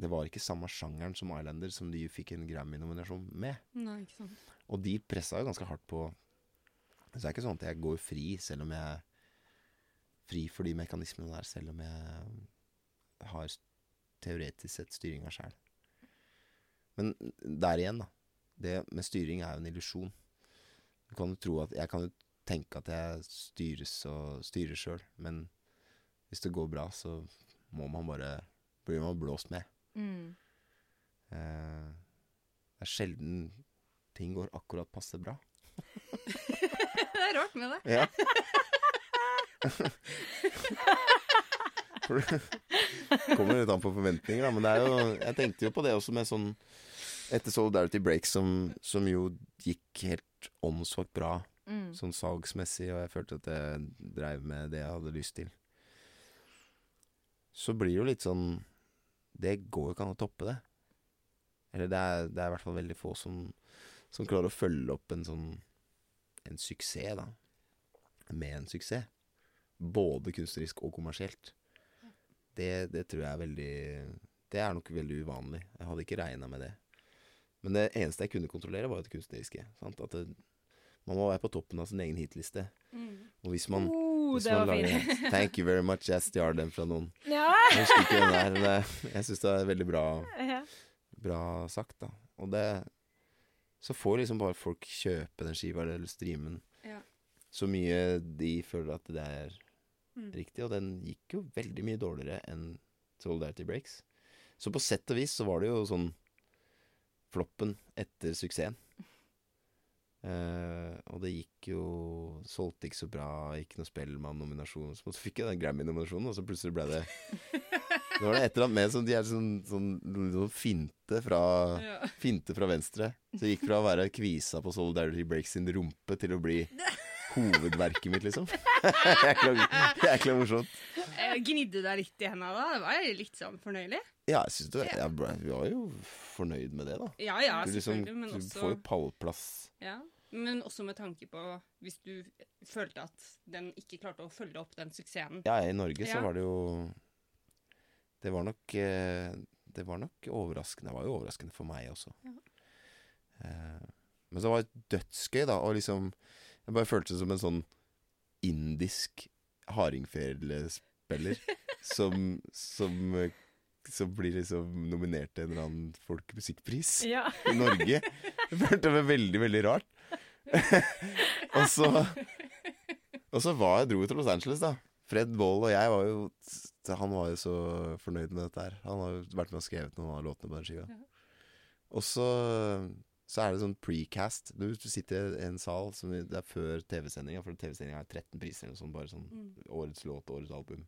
Det var ikke samme sjangeren som Islander, som de fikk en Grammy-nominasjon med. Nei, ikke sant. Og de pressa jo ganske hardt på Så det er ikke sånn at jeg går fri, selv om jeg Fri for de mekanismene der, selv om jeg har teoretisk sett styringa sjæl. Men der igjen, da. Det med styring er jo en illusjon. Du kan jo tro at Jeg kan jo tenke at jeg styres og styrer sjøl, men hvis det går bra, så må man bare blir man blåst med. Mm. Eh, det er sjelden ting går akkurat passe bra. [laughs] Det er rart med det. Ja. [laughs] For det [laughs] kommer litt an på forventninger, da. Men det er jo Jeg tenkte jo på det også med sånn Etter Solidarity Break, som, som jo gikk helt åndssvakt bra Mm. sånn salgsmessig, og jeg følte at jeg dreiv med det jeg hadde lyst til. Så blir det jo litt sånn Det går jo ikke an å toppe det. Eller det er, det er i hvert fall veldig få som, som klarer å følge opp en sånn En suksess, da. Med en suksess. Både kunstnerisk og kommersielt. Det, det tror jeg er veldig Det er nok veldig uvanlig. Jeg hadde ikke regna med det. Men det eneste jeg kunne kontrollere, var jo det kunstneriske. Sant? At det, man må være på toppen av sin egen hitliste. Og hvis man, Oh, hvis man lager fint. Thank you very much, jeg stjal den fra noen. Ja. Jeg husker ikke den der. men det- Jeg syns det er veldig bra, bra sagt, da. Og det Så får liksom bare folk kjøpe den skiva eller streame den Ja. så mye de føler at det er Mm. riktig. Og den gikk jo veldig mye dårligere enn Solidarity Breaks. Så på sett og vis så var det jo sånn floppen etter suksessen. Uh, og det gikk jo Solgte ikke så bra, ikke noe Spellemann-nominasjon. Så fikk jeg den Grammy-nominasjonen, og så plutselig ble det [laughs] Det var det et eller annet med som de er sånn, sånn, sånn finte, fra, Ja. finte fra venstre. Så det gikk fra å være kvisa på Solidarity Breaks sin rumpe til å bli [laughs] hovedverket mitt, liksom. [laughs] Jækla morsomt. Eh, Gnidde deg litt i hendene da? Det var litt sånn fornøyelig? Ja, jeg synes det, jeg vi var jo fornøyd med det, da. Ja ja, Du, liksom, selvfølgelig, også... du får jo pallplass. Ja, men også med tanke på hvis du følte at den ikke klarte å følge opp den suksessen. Ja, i Norge så Ja. var det jo Det var nok eh, Det var nok overraskende. Det var jo overraskende for meg også. Ja. Eh, men så var det dødsgøy, da. Og liksom Jeg bare følte som en sånn indisk hardingfelespiller som, som som blir liksom nominert til en eller annen folkemusikkpris Ja. i Norge. Jeg følte det var veldig, veldig rart. [laughs] og så Og så var jeg dro til Los Angeles, da. Fred Wold og jeg var jo Han var jo så fornøyd med dette her. Han har jo vært med og skrevet noen av låtene på den skiva. Og så så er det sånn precast. Du, du sitter i en sal som det er før TV-sendinga, for TV-sendinga er 13 priser eller noe sånt. Bare sånn årets låt, årets album.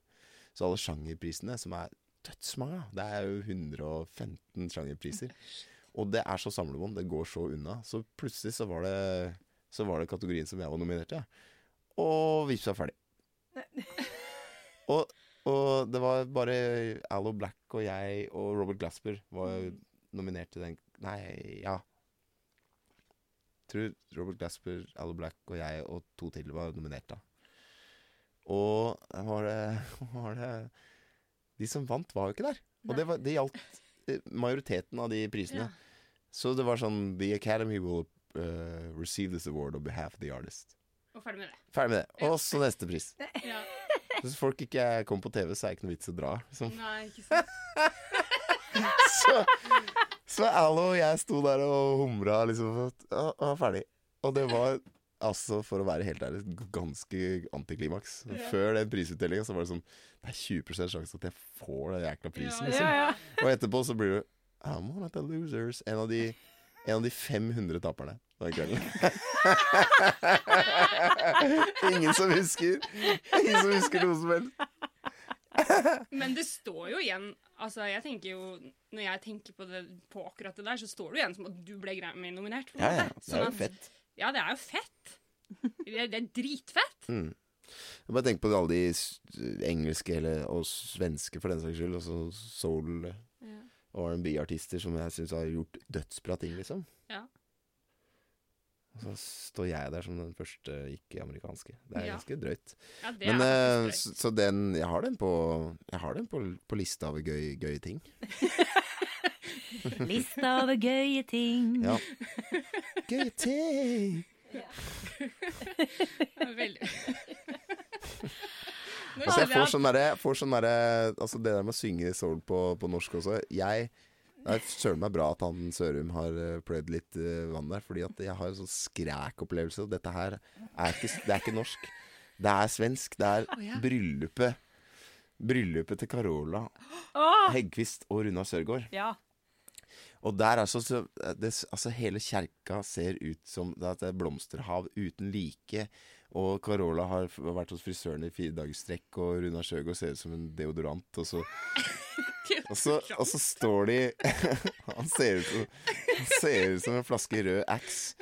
Så alle sjangerprisene, som er dødsmange, det er jo 115 sjangerpriser. [laughs] Og det er så samlebånd, det går så unna. Så plutselig så var det, så var det kategorien som jeg var nominert til. Ja. Og vips var ferdig. [laughs] og, og det var bare Allo Black og jeg og Robert Glasper var jo nominert til den Nei, ja. Tror Robert Glasper, Allo Black og jeg og to til var nominert, da. Og var det, [laughs] var det De som vant, var jo ikke der. Og det, var, det gjaldt eh, majoriteten av de prisene. Så det var sånn The Academy will uh, receive this award on behalf of the artist. Og ferdig med det. Ferdig med det. Og så neste pris. Ja. Hvis folk ikke kom på TV, så er det ikke noe vits å dra. Liksom. Nei, ikke sant. [laughs] [laughs] Så, så Allo og jeg sto der og humra liksom og og var ferdig. Og det var altså, for å være helt ærlig, ganske antiklimaks. Før den prisutdelinga så var det sånn Det er 20 sjanse at jeg får den jækla prisen, liksom. Ja, ja. Og etterpå så blir du I'm one of the losers. En av de, en av de 500 taperne den kvelden. [laughs] Ingen som husker. Ingen som husker noe som helst. [laughs] Men det står jo igjen Altså, jeg tenker jo Når jeg tenker på, det, på akkurat det der, så står det jo igjen som at du ble Grammy-nominert. Ja, ja. Det Sånn er jo at- fett. Ja, det er jo fett. Det, det er dritfett. [laughs] Mm. Jeg bare tenk på alle de engelske eller, og svenske, for den saks skyld. Altså soul- og R&B-artister som jeg syns har gjort dødsbra ting, liksom. Ja. Og så står jeg der som den første ikke-amerikanske. Det er Ja. ganske drøyt. Ja, det Men er drøyt. så, så den Jeg har den på Jeg har den på, på lista over gøy, gøye ting. [laughs] Lista over gøye ting. Ja. Gøye ting! [laughs] Er Veldig. Altså, jeg får sånn derre- Altså, det der med å synge soul på, på norsk også Jeg Det er søren meg bra at han Sørum har eh, pløyd litt eh, vann der, fordi at jeg har en sånn skrækopplevelse. Og dette her er ikke, det er ikke norsk. Det er svensk. Det er ja. bryllupet Bryllupet til Carola Åh! Heggkvist og Runa Sørgaard. Ja. Og der altså, så, det, altså Hele kjerka ser ut som det er et blomsterhav uten like. Og Carola har vært hos frisøren i fire dager strekk, og Runa Sjøgaard ser ut som en deodorant. Og så, [laughs] og så, og så står de [laughs] Han ser ut som, han ser ut som en flaske rød Axe. [laughs]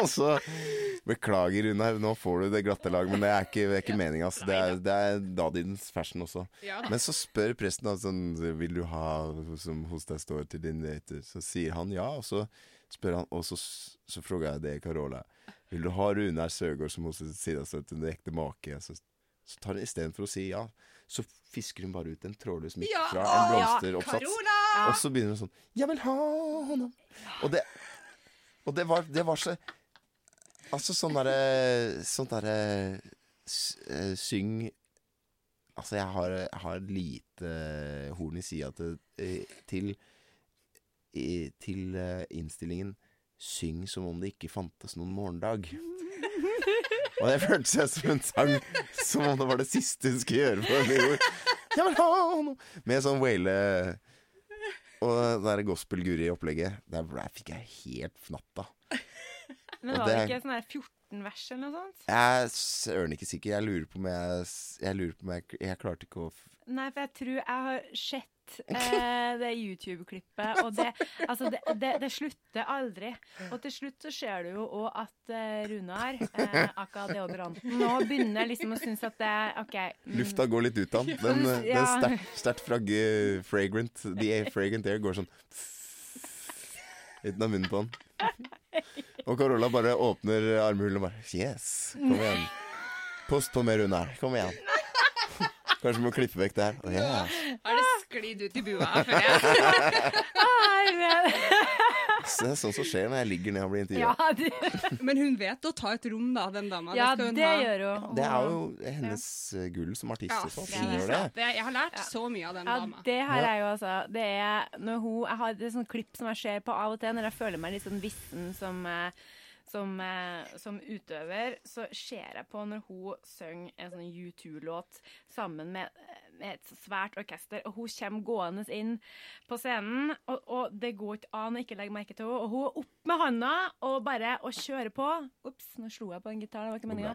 og så Beklager, Runa, nå får du det glatte lag, men det er ikke, det er ikke meninga. Altså. Det er, det er dadidens fashion også. Men så spør presten sånn, vil du ha som hos deg står til din date? Så sier han ja, og så spør han, og så, så spør jeg det Carola. Vil du ha Runar Søgaard som hos sida til din ekte make? Så, så tar hun istedenfor å si ja, så fisker hun bare ut en trådløs mikk Ja, fra en blomsteroppsats. Ja, Og så begynner hun sånn Jeg vil ha honom. Og det, og det, var, det var så Altså sånn derre Sånn derre eh, Syng Altså, jeg har, jeg har lite horn i sida til, eh, til i- Til eh, innstillingen 'Syng som om det ikke fantes noen morgendag'. Og det føltes seg som en sang som om det var det siste hun skulle gjøre på denne jord. Jeg vil ha noe Med sånn whale Og det der gospel-guri-opplegget, der, der fikk jeg helt fnatta. Men var det det- ikke sånn her 14 vers eller noe sånt? Jeg er søren ikke sikker. Jeg lurer på om jeg Jeg lurer på om jeg, jeg klarte ikke å Nei, for jeg tror jeg har sett [laughs] eh, det YouTube-klippet, og det, altså det, det, det slutter aldri. Og til slutt så ser du jo òg at eh, Runar, eh, aka deodoranten, nå begynner liksom å synes at det OK mm, Lufta går litt ut av den. Den, den Ja. sterkt, sterkt fragrant The air- fragrant air går sånn Uten av munnen på den. Og Carola bare åpner armhulen og bare Yes, kom igjen. Post på mer Runar. Kom igjen. Kanskje vi må klippe vekk det her. Oh, yeah. Har det sklidd ut i bua [laughs] før jeg Så det er sånn som skjer når jeg ligger ned og blir Ja, intervjua. Men hun vet å ta et rom, da, den dama. ja, det, det ha. gjør hun. Det er jo hennes ja. gull som artist Ja. Hun gjør det. det. Jeg har lært Ja. så mye av den Ja, dama. det her er jo altså Det er når hun Jeg har et sånt klipp som jeg ser på av og til når jeg føler meg litt sånn vissen som eh, som, eh, som utøver, så ser jeg på når hun synger en sånn U2-låt sammen med, med et svært orkester, og hun kommer gående inn på scenen, og, og det går ikke an å ikke legge merke til henne, og hun er opp med handa og bare og kjører på. Ops, nå slo jeg på en gitar, det var ikke meninga.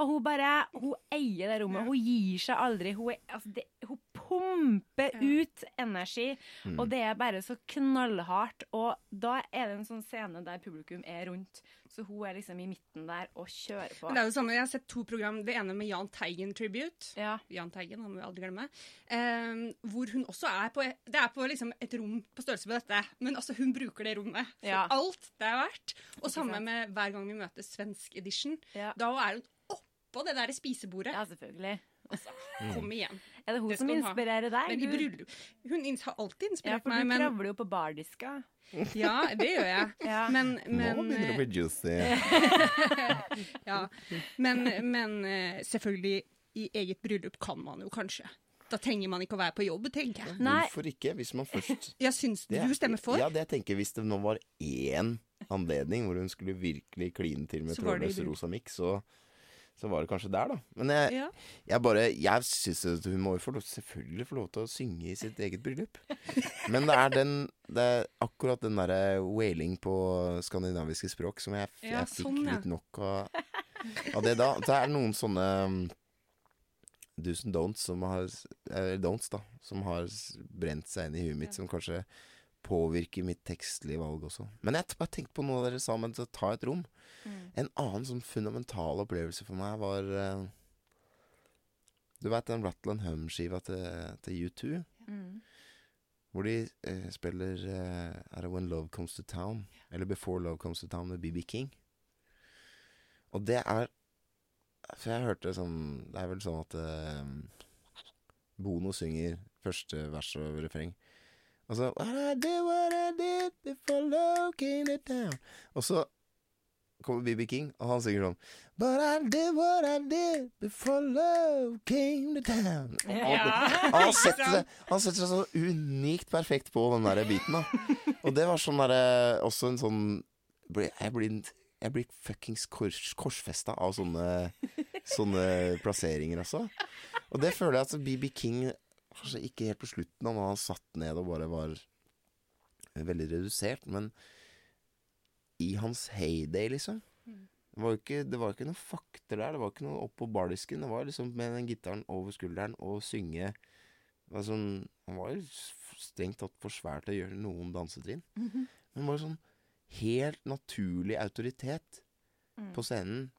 Og hun bare Hun eier det rommet. Hun gir seg aldri. Hun, er, altså det, hun pumper ut energi, Mm. og det er bare så knallhardt. Og da er det en sånn scene der publikum er rundt, så hun er liksom i midten der og kjører på. Men det er jo samme, Jeg har sett to program. Det ene med Jahn Teigen Tribute. Ja. Jahn Teigen, han må vi aldri glemme. Eh, hvor hun også er på Det er på liksom et rom på størrelse med dette, men altså hun bruker det rommet for Ja. alt det er verdt. Og samme med hver gang vi møter svensk edition. Ja. Da er hun oppå det der spisebordet. ja, selvfølgelig. Kom igjen. Er det hun Det som inspirerer deg? Men i bryllup Hun ins- har alltid inspirert meg, ja, for for meg, du men kravler jo på bardiska. [laughs] Ja, det gjør jeg. [laughs] Ja. Men, Nå begynner det å bli juicy. [laughs] Ja, men, men eh, selvfølgelig, i eget bryllup kan man jo kanskje. Da trenger man ikke å være på jobb, tenker jeg. Nei. Hvorfor ikke, hvis man først Jeg syns Det du stemmer for. Ja, det jeg tenker Hvis det nå var én anledning hvor hun skulle virkelig kline til med trådløs rosa miks, så, så var det kanskje der, da. Men jeg, Ja. jeg bare Jeg syns hun må jo selvfølgelig få lov til å synge i sitt eget bryllup. Men det er den Det er akkurat den derre wailing på skandinaviske språk som jeg, jeg fikk sånn, ja. litt nok av. av det da. Så er noen sånne um, do's and don'ts som har Eller don'ts, da. Som har brent seg inn i huet mitt, som kanskje påvirker mitt tekstlige valg også. Men jeg har bare tenkt på noe dere sa Men å ta et rom. En annen sånn fundamental opplevelse for meg var eh, Du veit den Rattle and Hum-skiva til, til U2? Mm. Hvor de uh, spiller uh, Er det When Love Comes to Town? Eller Before Love Comes to Town med BB King. Og det er For jeg hørte sånn Det er vel sånn at Bono synger første vers og refreng. Og så What I did, what I did before love came to town. Og så kommer BB King, og han synger sånn But I did what I did before love came to town. Ja. han, setter han setter seg så unikt perfekt på den der biten, da. Og det var sånn derre Også en sånn Jeg blir, jeg blir fuckings kors, korsfesta av sånne, sånne plasseringer, altså. Og det føler jeg at BB King Kanskje ikke helt på slutten, han satt ned og bare var veldig redusert, men i hans heyday, liksom. Det var jo ikke, det var ikke noen fakter der. Det var ikke noe opp på bardisken. Det var liksom med den gitaren over skulderen og synge sånn, Han var jo strengt tatt for svær til å gjøre noen dansetrinn. Men bare sånn helt naturlig autoritet på scenen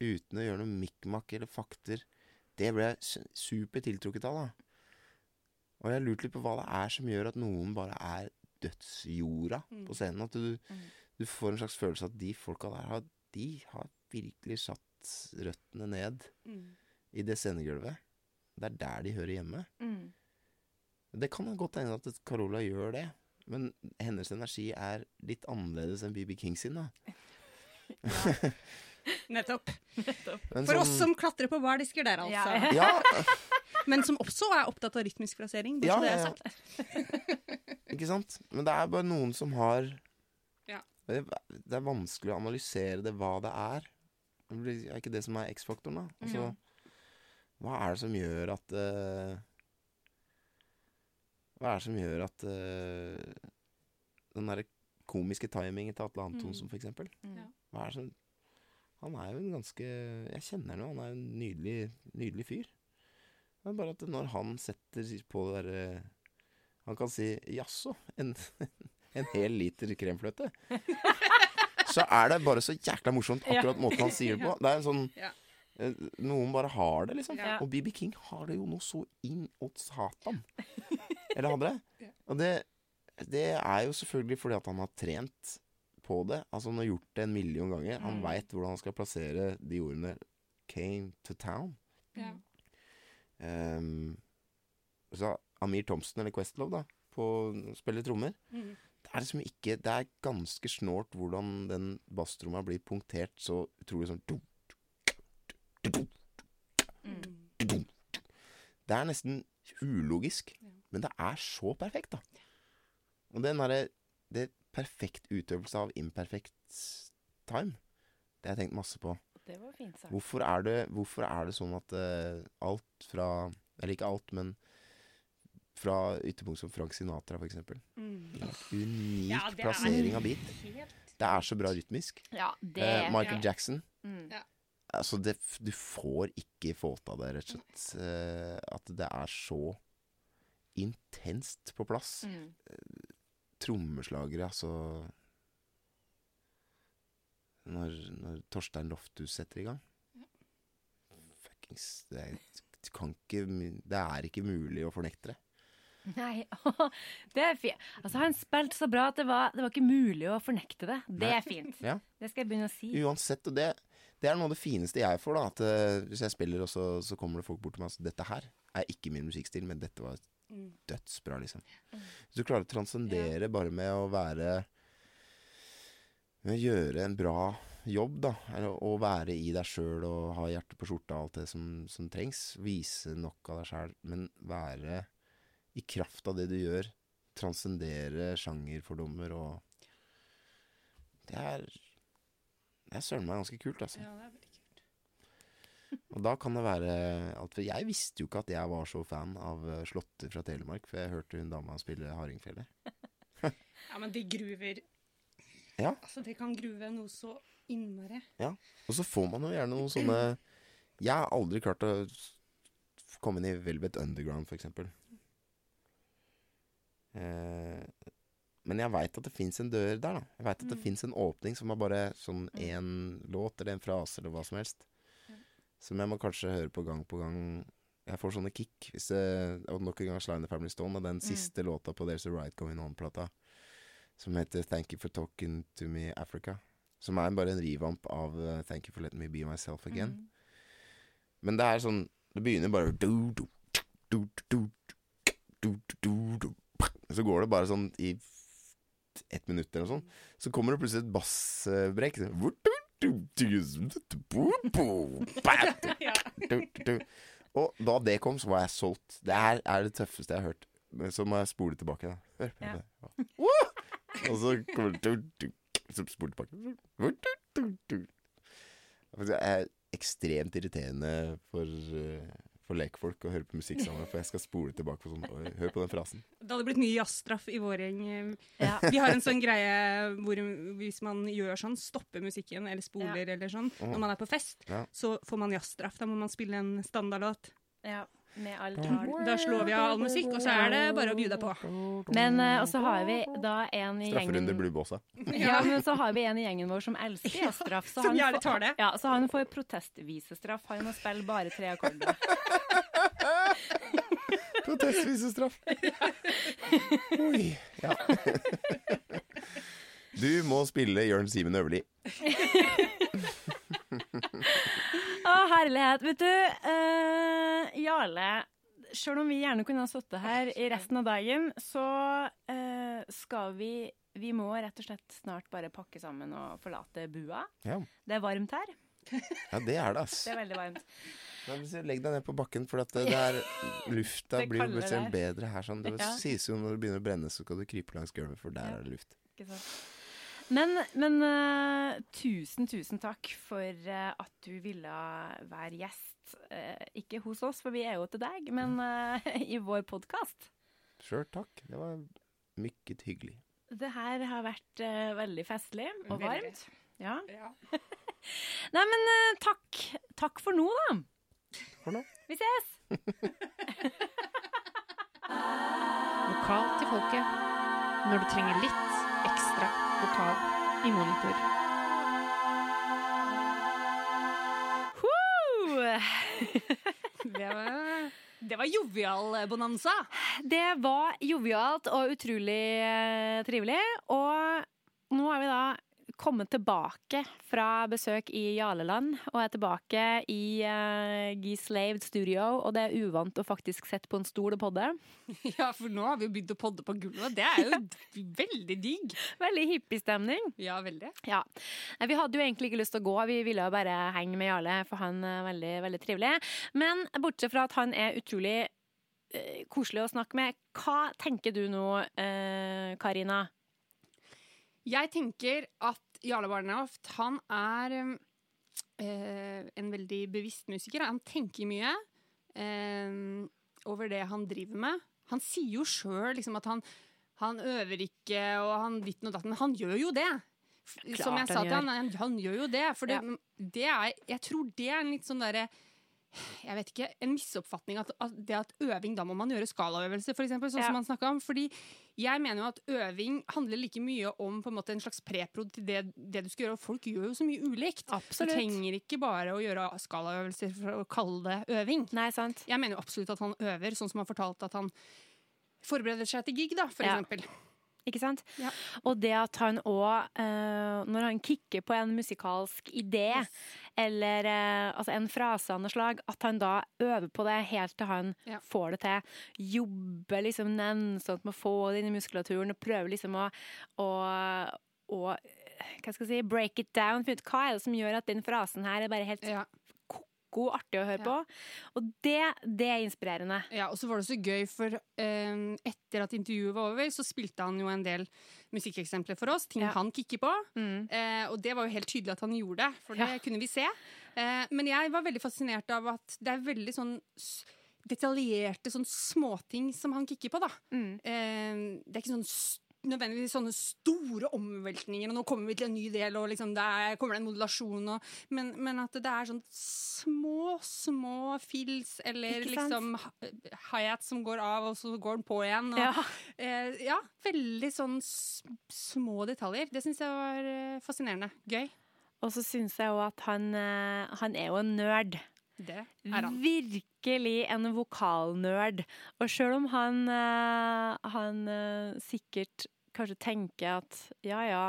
uten å gjøre noe mikk-makk eller fakter. Det ble jeg super tiltrukket av, da. Og jeg har lurt litt på hva det er som gjør at noen bare er dødsjorda på scenen. At du, du får en slags følelse av at de folka der har, de har virkelig satt røttene ned i det scenegulvet. Det er der de hører hjemme. Mm. Det kan godt hende at Carola gjør det, men hennes energi er litt annerledes enn BB King sin. da. [laughs] Nettopp. Nettopp. For sånn- oss som klatrer på bardisker der, altså. Ja. Ja, [laughs] Men som også er opptatt av rytmisk frasering. Ja, det jeg ja, ja. [laughs] ikke sant? Men det er bare noen som har Ja. det, det er vanskelig å analysere det, hva det er. Det er ikke det som er X-faktoren, da? Altså, hva er det som gjør at uh, Hva er det som gjør at uh, Den derre komiske timingen til Atle Antonsen, for eksempel. Ja. Hva er det som Han er jo en ganske Jeg kjenner ham, han er en nydelig, nydelig fyr. Det er bare at når han setter på det derre Han kan si 'jaså, en, en hel liter kremfløte'. Så er det bare så jækla morsomt, akkurat måten han sier det på. Det er en sånn eh, Noen bare har det, liksom. Og BB King har det jo noe så inn åt satan. Eller hadde det. Og det, det er jo selvfølgelig fordi at han har trent på det. Altså Han har gjort det en million ganger. Han Mm. veit hvordan han skal plassere de ordene 'came to town'. Ja. Ehm, så Amir Thompson, eller Questlove, da, på å spille trommer. Mm. Det er liksom ikke Det er ganske snålt hvordan den basstromma blir punktert så utrolig sånn Mm. Det er nesten ulogisk, men det er så perfekt, da. Og den derre Det er perfekt utøvelse av imperfekt time. Det har jeg tenkt masse på. Det var fint sagt. Hvorfor er det, hvorfor er det sånn at uh, alt fra Eller ikke alt, men fra ytterpunkt som Frank Sinatra, eksempel. Mm. Unik Ja, er plassering av beat. Det er så bra rytmisk. Ja, det Eh, Michael ja. Jackson Mm. Altså, det, du får ikke få til det, rett og slett. Uh, at det er så intenst på plass. Mm. Trommeslagere, altså når, når Torstein Lofthus setter i gang. Fuckings det er, ikke, det er ikke mulig å fornekte det. Nei, [laughs] det er fint. Altså, han spilte så bra at det var, det var ikke mulig å fornekte det. Det Nei. er fint. Ja. Det skal jeg begynne å si. Uansett, og det, det er noe av det fineste jeg får, da. At eh, hvis jeg spiller, og så, så kommer det folk bort til meg og sier dette her er ikke min musikkstil, men dette var Mm. dødsbra, liksom. Hvis du klarer å transcendere bare med å være gjøre en bra jobb, da. Å være i deg sjøl og ha hjertet på skjorta og alt det som, som trengs. Vise nok av deg sjæl, men være i kraft av det du gjør. Transcendere sjangerfordommer og Det er Det er søren meg ganske kult, altså. Ja, det er veldig kult. [laughs] Og da kan det være alt For jeg visste jo ikke at jeg var så fan av eh, Slåtte fra Telemark, for jeg hørte hun dama spille hardingfele. [laughs] Ja, men de gruver Ja. Altså, det kan grue noe så innmari. Og så får man jo gjerne noen sånne Jeg har aldri klart å komme inn i Velvet Underground, eksempel. Eh, men jeg veit at det fins en dør der, da. Jeg veit at det Mm. fins en åpning som er bare sånn én låt eller en frase eller hva som helst. Som jeg må kanskje høre på gang på gang. Jeg får sånne kick. Hvis det, og nok en gang Slime the Family Stone og den siste låta på There's a Right Going On-plata, som heter Thank You For Talking To Me Africa. Som er bare en rivamp av uh, Thank You For Letting Me Be Myself Again. Men det er sånn Det begynner bare. Så går det bare sånn i ett minutt eller noe sånt. Så kommer det plutselig et bassbrekk. Og da det kom, så var jeg solgt. Det her er det tøffeste jeg har hørt. Så må jeg spole tilbake. Da. Hør på det. Og så kommer det Så spole tilbake. Jeg er ekstremt irriterende for, eh, for lekfolk å høre på musikk sammen, for jeg skal spole tilbake på sånn Hør på den frasen. Det hadde blitt mye jazzstraff i vår gjeng. Ja. Vi har en sånn greie hvor hvis man gjør sånn, stopper musikken eller spoler eller sånn, når man er på fest, Ja. så får man jazzstraff. Da må man spille en standardlåt. Ja, med all tall. Da slår vi av all musikk, og så er det bare å bjuda på. Men uh, og så har vi da en i Strafferunde gjengen bluebossa. [laughs] Ja, men så har vi en i gjengen vår som elsker jazzstraff. så Som han gjerne får- tar det. Ja, så han får protestvisestraff. Han må spille bare tre akkorder. [laughs] Protestvisestraff. [laughs] Oi. Ja. Du må spille Jørn Simen Øverli. [laughs] Å, herlighet. Vet du, uh, Jarle Sjøl om vi gjerne kunne ha sittet her i resten av dagen, så uh, skal vi Vi må rett og slett snart bare pakke sammen og forlate bua. Ja. Det er varmt her. ja, det er det, ass. [laughs] Det er veldig varmt. Men Legg deg ned på bakken, for at det det er, [laughs] lufta Det blir jo bedre her. Sånn. Det Ja. sies jo når det begynner å brenne, så skal du krype langs gulvet, for der Ja. er det luft. Ikke sant? Men, men uh, tusen, tusen takk for uh, at du ville være gjest. Uh, ikke hos oss, for vi er jo til deg, men i vår podkast. Sjøl takk. Det var mykket hyggelig. Det her har vært veldig festlig og Veldig. varmt. Ja. [laughs] Nei, men takk. Takk for nå, da. For nå. Vi ses. [laughs] Lokalt til folket. Når du trenger litt ekstra vokal i monitor. [laughs] Det var, det var jovial eh, bonanza. Det var jovialt og utrolig eh, trivelig. Og nå er vi da kommet tilbake fra besøk i Jarleland, og er tilbake i uh, Gislaved studio. Og det er uvant å faktisk sette på en stol og podde. [laughs] Ja, for nå har vi jo begynt å podde på gulvet. Det er jo veldig digg. Veldig hippiestemning. Ja, veldig. Ja. Vi hadde jo egentlig ikke lyst til å gå, vi ville jo bare henge med Jarle, for han er veldig, veldig trivelig. Men bortsett fra at han er utrolig uh, koselig å snakke med, hva tenker du nå, Karina? Karina? Jeg tenker at Jarle Barnehoft, han er eh, en veldig bevisst musiker. Han tenker mye eh, over det han driver med. Han sier jo sjøl liksom, at han, han øver ikke, og han ditt og datt, men han gjør jo det. Klart Som jeg sa til han, han gjør jo det. For det, Ja. det er, jeg tror det er en litt sånn derre jeg vet ikke, en misoppfatning at, at det at øving, da må man gjøre skalaøvelser, eksempel, sånn Ja. som han snakka om. Fordi jeg mener jo at øving handler like mye om på en måte en slags preprod til det, det du skal gjøre. Og folk gjør jo så mye ulikt. Absolutt. Du trenger ikke bare å gjøre skalaøvelser for å kalle det øving. Nei, sant? Jeg mener jo absolutt at han øver, sånn som han fortalte at han forbereder seg til gig, da, for Ja. eksempel. Ikke sant? Ja. Og det at han òg, når han kicker på en musikalsk idé, eller uh, altså en frase av noe slag, at han da øver på det helt til han Ja. får det til. Jobber liksom nennsomt med å få det inn i muskulaturen, og prøver liksom å, å, å hva skal jeg si, break it down. Hva er det som gjør at den frasen her er bare helt Ja. Ko artig å høre på. Og det, det er inspirerende. Ja, og så var det så gøy, for eh, etter at intervjuet var over, så spilte han jo en del musikkeksempler for oss, ting han kikker på. Mm. Eh, og det var jo helt tydelig at han gjorde det, for det kunne vi se. Eh, men jeg var veldig fascinert av at det er veldig sånn detaljerte sånn småting som han kikker på, da. Mm. Eh, det er ikke sånn nødvendigvis sånne store omveltninger, og nå kommer vi til en ny del, og liksom der kommer det en modulasjon, og, men, men at det er sånn små, små fills, eller liksom hi- hi-hat som går av, og så går den på igjen. Og, Ja. eh, ja, veldig sånn små detaljer. Det syns jeg var eh, fascinerende. Gøy. Og så syns jeg òg at han, eh, han er jo en nerd. Det er han. Virkelig en vokalnerd. Og sjøl om han, eh, han eh, sikkert kanskje tenker at ja, ja,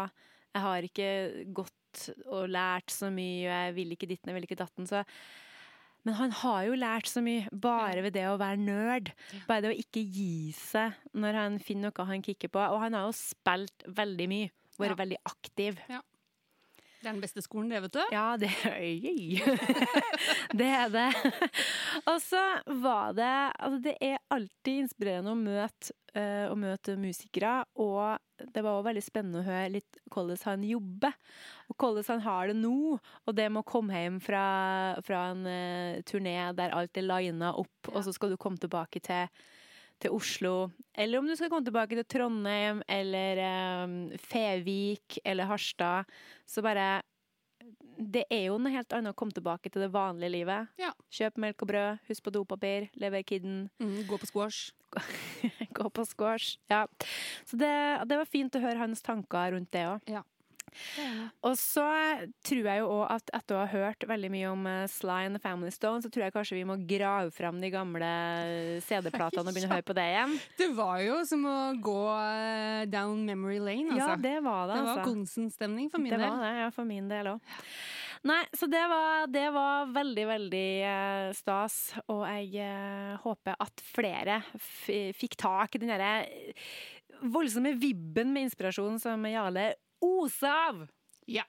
jeg har ikke gått og lært så mye, og jeg vil ikke ditten, jeg vil ikke datten, så men han har jo lært så mye bare ved det å være nerd. Bare det å ikke gi seg når han finner noe han kikker på. Og han har jo spilt veldig mye. Vært Ja. veldig aktiv. Det er den beste skolen, det, vet du. Ja, det. [laughs] Det er det. Og så var det Altså, det er alltid inspirerende å møte, eh, å møte musikere, og det var også veldig spennende å høre litt hvordan han jobber, og hvordan han har det nå. Og det med å komme hjem fra, fra en uh, turné der alt er lina opp, og så skal du komme tilbake til til Oslo, eller om du skal komme tilbake til Trondheim eller um, Fevik eller Harstad, så bare Det er jo noe helt annet å komme tilbake til det vanlige livet. Ja. Kjøp melk og brød, husk på dopapir, lever kidden, Mm, gå på squash. [laughs] gå på squash. Ja. Så det, det var fint å høre hans tanker rundt det òg. Og så tror jeg jo òg at etter å ha hørt veldig mye om eh, Sly and the Family Stone, så tror jeg kanskje vi må grave fram de gamle [laughs] CD-platene og begynne å høre på det igjen. Det var jo som å gå eh, down memory lane, Ja, altså. det var det, det var altså. Gonsen-stemning for min det del. var det, ja, for min del òg. Nei, så det var, det var veldig, veldig eh, stas, og jeg eh, håper at flere fikk tak i den derre voldsomme vibben med inspirasjon som Jarle oser av. Ja.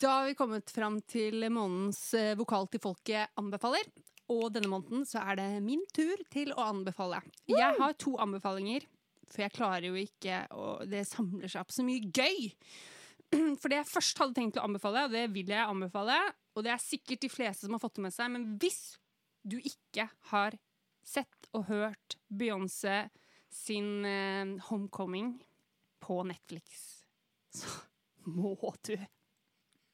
Da har vi kommet fram til månedens eh, Vokal til folket anbefaler. Og denne måneden så er det min tur til å anbefale. Jeg har to anbefalinger, for jeg klarer jo ikke og Det samler seg opp så mye gøy. [clears throat] For det jeg først hadde tenkt å anbefale, og det vil jeg anbefale, og det er sikkert de fleste som har fått det med seg, men hvis du ikke har sett og hørt Beyoncé sin eh, Homecoming på Netflix, så må du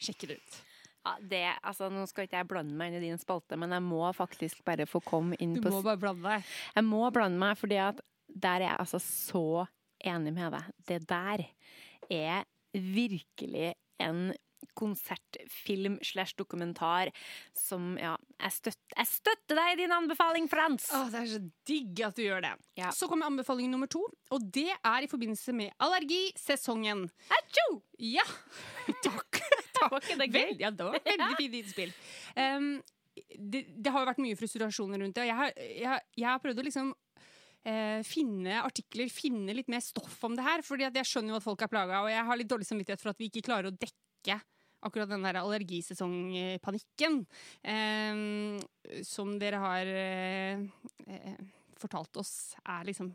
sjekke det ut. Ja, det, altså, nå skal ikke jeg blande meg inn i din spalte, men jeg må faktisk bare få komme inn Du på må bare blande deg. Jeg må blande meg, fordi at der er jeg altså så enig med deg. Det der er virkelig en konsertfilm slash dokumentar som Ja, jeg støtter, jeg støtter deg i din anbefaling, Frans! Åh, det er så digg at du gjør det. Ja. Så kommer anbefaling nummer to, og det er i forbindelse med allergisesongen. Atjo! Ja! [laughs] Takk. [laughs] Var ikke det gøy? Ja, det var veldig fint innspill. Um, det, det har jo vært mye frustrasjoner rundt det. Jeg har, jeg, jeg har prøvd å liksom eh, finne artikler, finne litt mer stoff om det her. fordi jeg skjønner jo at folk er plaga, og jeg har litt dårlig samvittighet for at vi ikke klarer å dekke akkurat den der allergisesongpanikken eh, som dere har eh, eh, fortalt oss er liksom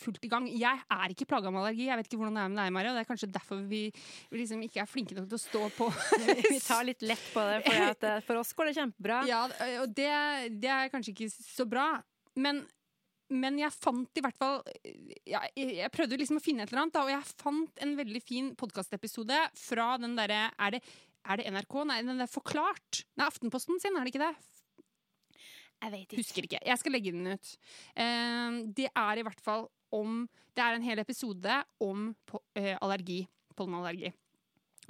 fullt i gang. Jeg er ikke plaga med allergi. Jeg vet ikke hvordan det er med deg, Maria. Det er kanskje derfor vi, vi liksom ikke er flinke nok til å stå på. [laughs] Vi tar litt lett på det, for, at, for oss går det kjempebra. Ja, og det, det er kanskje ikke så bra. Men, men jeg fant i hvert fall ja, Jeg prøvde liksom å finne et eller annet, da, og jeg fant en veldig fin podkastepisode fra den derre er, det- er det NRK? Nei, den der Forklart. Nei, Aftenposten sin, er det ikke det? Jeg vet ikke. Husker ikke. Jeg skal legge den ut. Eh, det er i hvert fall om Det er en hel episode om på, uh, allergi. Pollenallergi.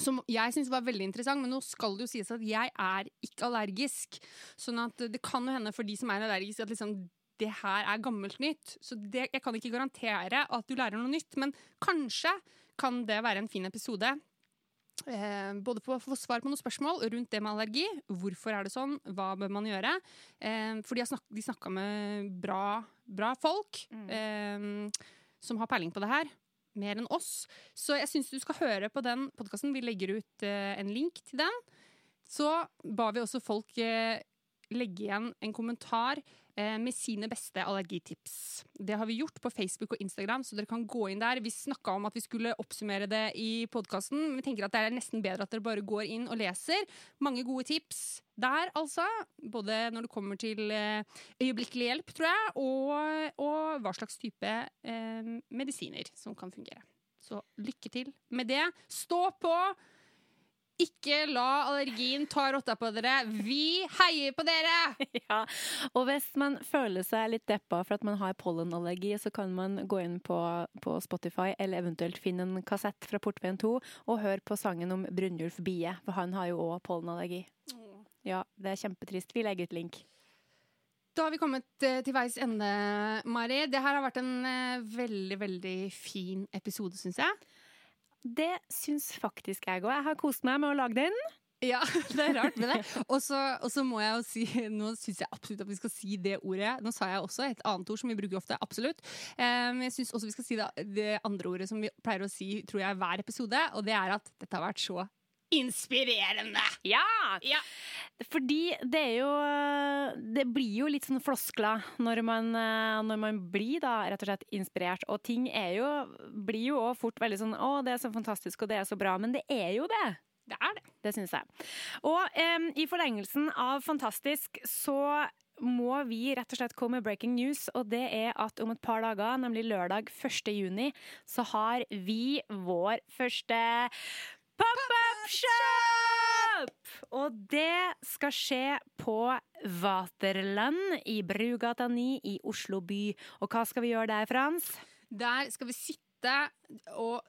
Som jeg syns var veldig interessant, men nå skal det jo sies at jeg er ikke allergisk. Sånn at det kan jo hende for de som er allergiske, at liksom det her er gammelt nytt. Så det, jeg kan ikke garantere at du lærer noe nytt, men kanskje kan det være en fin episode. Eh, både på å få svar på noen spørsmål rundt det med allergi. Hvorfor er det sånn? Hva bør man gjøre? Eh, for de har snak de snakka med bra, bra folk eh, som har peiling på det her. Mer enn oss. Så jeg syns du skal høre på den podkasten. Vi legger ut eh, en link til den. Så ba vi også folk eh, legge igjen en kommentar med sine beste allergitips. Det har vi gjort på Facebook og Instagram, så dere kan gå inn der. Vi snakka om at vi skulle oppsummere det i podkasten. Vi tenker at det er nesten bedre at dere bare går inn og leser. Mange gode tips der, altså. Både når det kommer til eh, øyeblikkelig hjelp, tror jeg, og, og hva slags type eh, medisiner som kan fungere. Så lykke til med det. Stå på! Ikke la allergien ta rotta på dere. Vi heier på dere! [laughs] Ja, og hvis man føler seg litt deppa for at man har pollenallergi, så kan man gå inn på, på Spotify eller eventuelt finne en kassett fra Portveien 2 og høre på sangen om Brynjulf Bie, for han har jo òg pollenallergi. Ja, det er kjempetrist. Vi legger ut link. Da har vi kommet eh, til veis ende, Mari. Det her har vært en eh, veldig, veldig fin episode, syns jeg. Det syns faktisk jeg òg. Jeg har kost meg med å lage den. Ja, [laughs] det er rart med det. Og så må jeg jo si [laughs] Nå syns jeg absolutt at vi skal si det ordet. Nå sa jeg også et annet ord som vi bruker ofte. Absolutt. Men jeg syns også vi skal si det, det andre ordet som vi pleier å si tror jeg hver episode, og det er at dette har vært så inspirerende. Ja! Ja. Fordi det er jo Det blir jo litt sånn floskler når man, eh, når man blir da rett og slett inspirert. Og ting er jo blir jo òg fort veldig sånn Å, det er så fantastisk, og det er så bra. Men det er jo det. Det er det. Det syns jeg. Og um, i forlengelsen av fantastisk så må vi rett og slett komme med breaking news, og det er at om et par dager, nemlig lørdag 1. juni, så har vi vår første pop-up shop! Og det skal skje på Vaterland i Brugata 9 i Oslo by. Og hva skal vi gjøre der, Frans? Der skal vi sitte og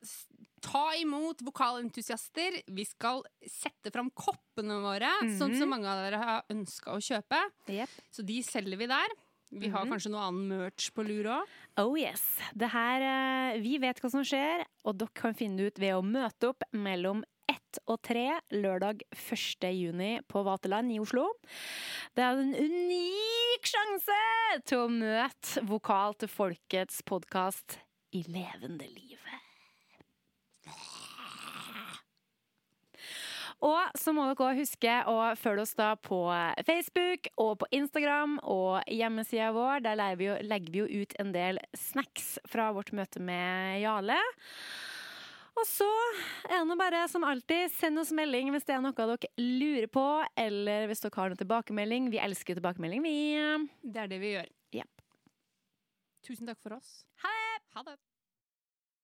ta imot vokalentusiaster. Vi skal sette fram koppene våre, sånn som mange av dere har ønska å kjøpe. Så de selger vi der. Vi har kanskje noe annen merch på lur òg. Oh yes. Det her, eh, vi vet hva som skjer, og dere kan finne det ut ved å møte opp mellom ett og tre lørdag 1. juni på Vaterland i Oslo. Det er en unik sjanse til å møte Vokal til folkets podkast i levende livet. Og så må dere også huske å følge oss da på Facebook og på Instagram og hjemmesida vår. Der legger vi, jo, legger vi jo ut en del snacks fra vårt møte med Jale. Og så er det bare som alltid, send oss melding hvis det er noe dere lurer på, eller hvis dere har noe tilbakemelding. Vi elsker tilbakemelding, vi. Det er det vi gjør. Yep. Tusen takk for oss. Ha det! Ha det.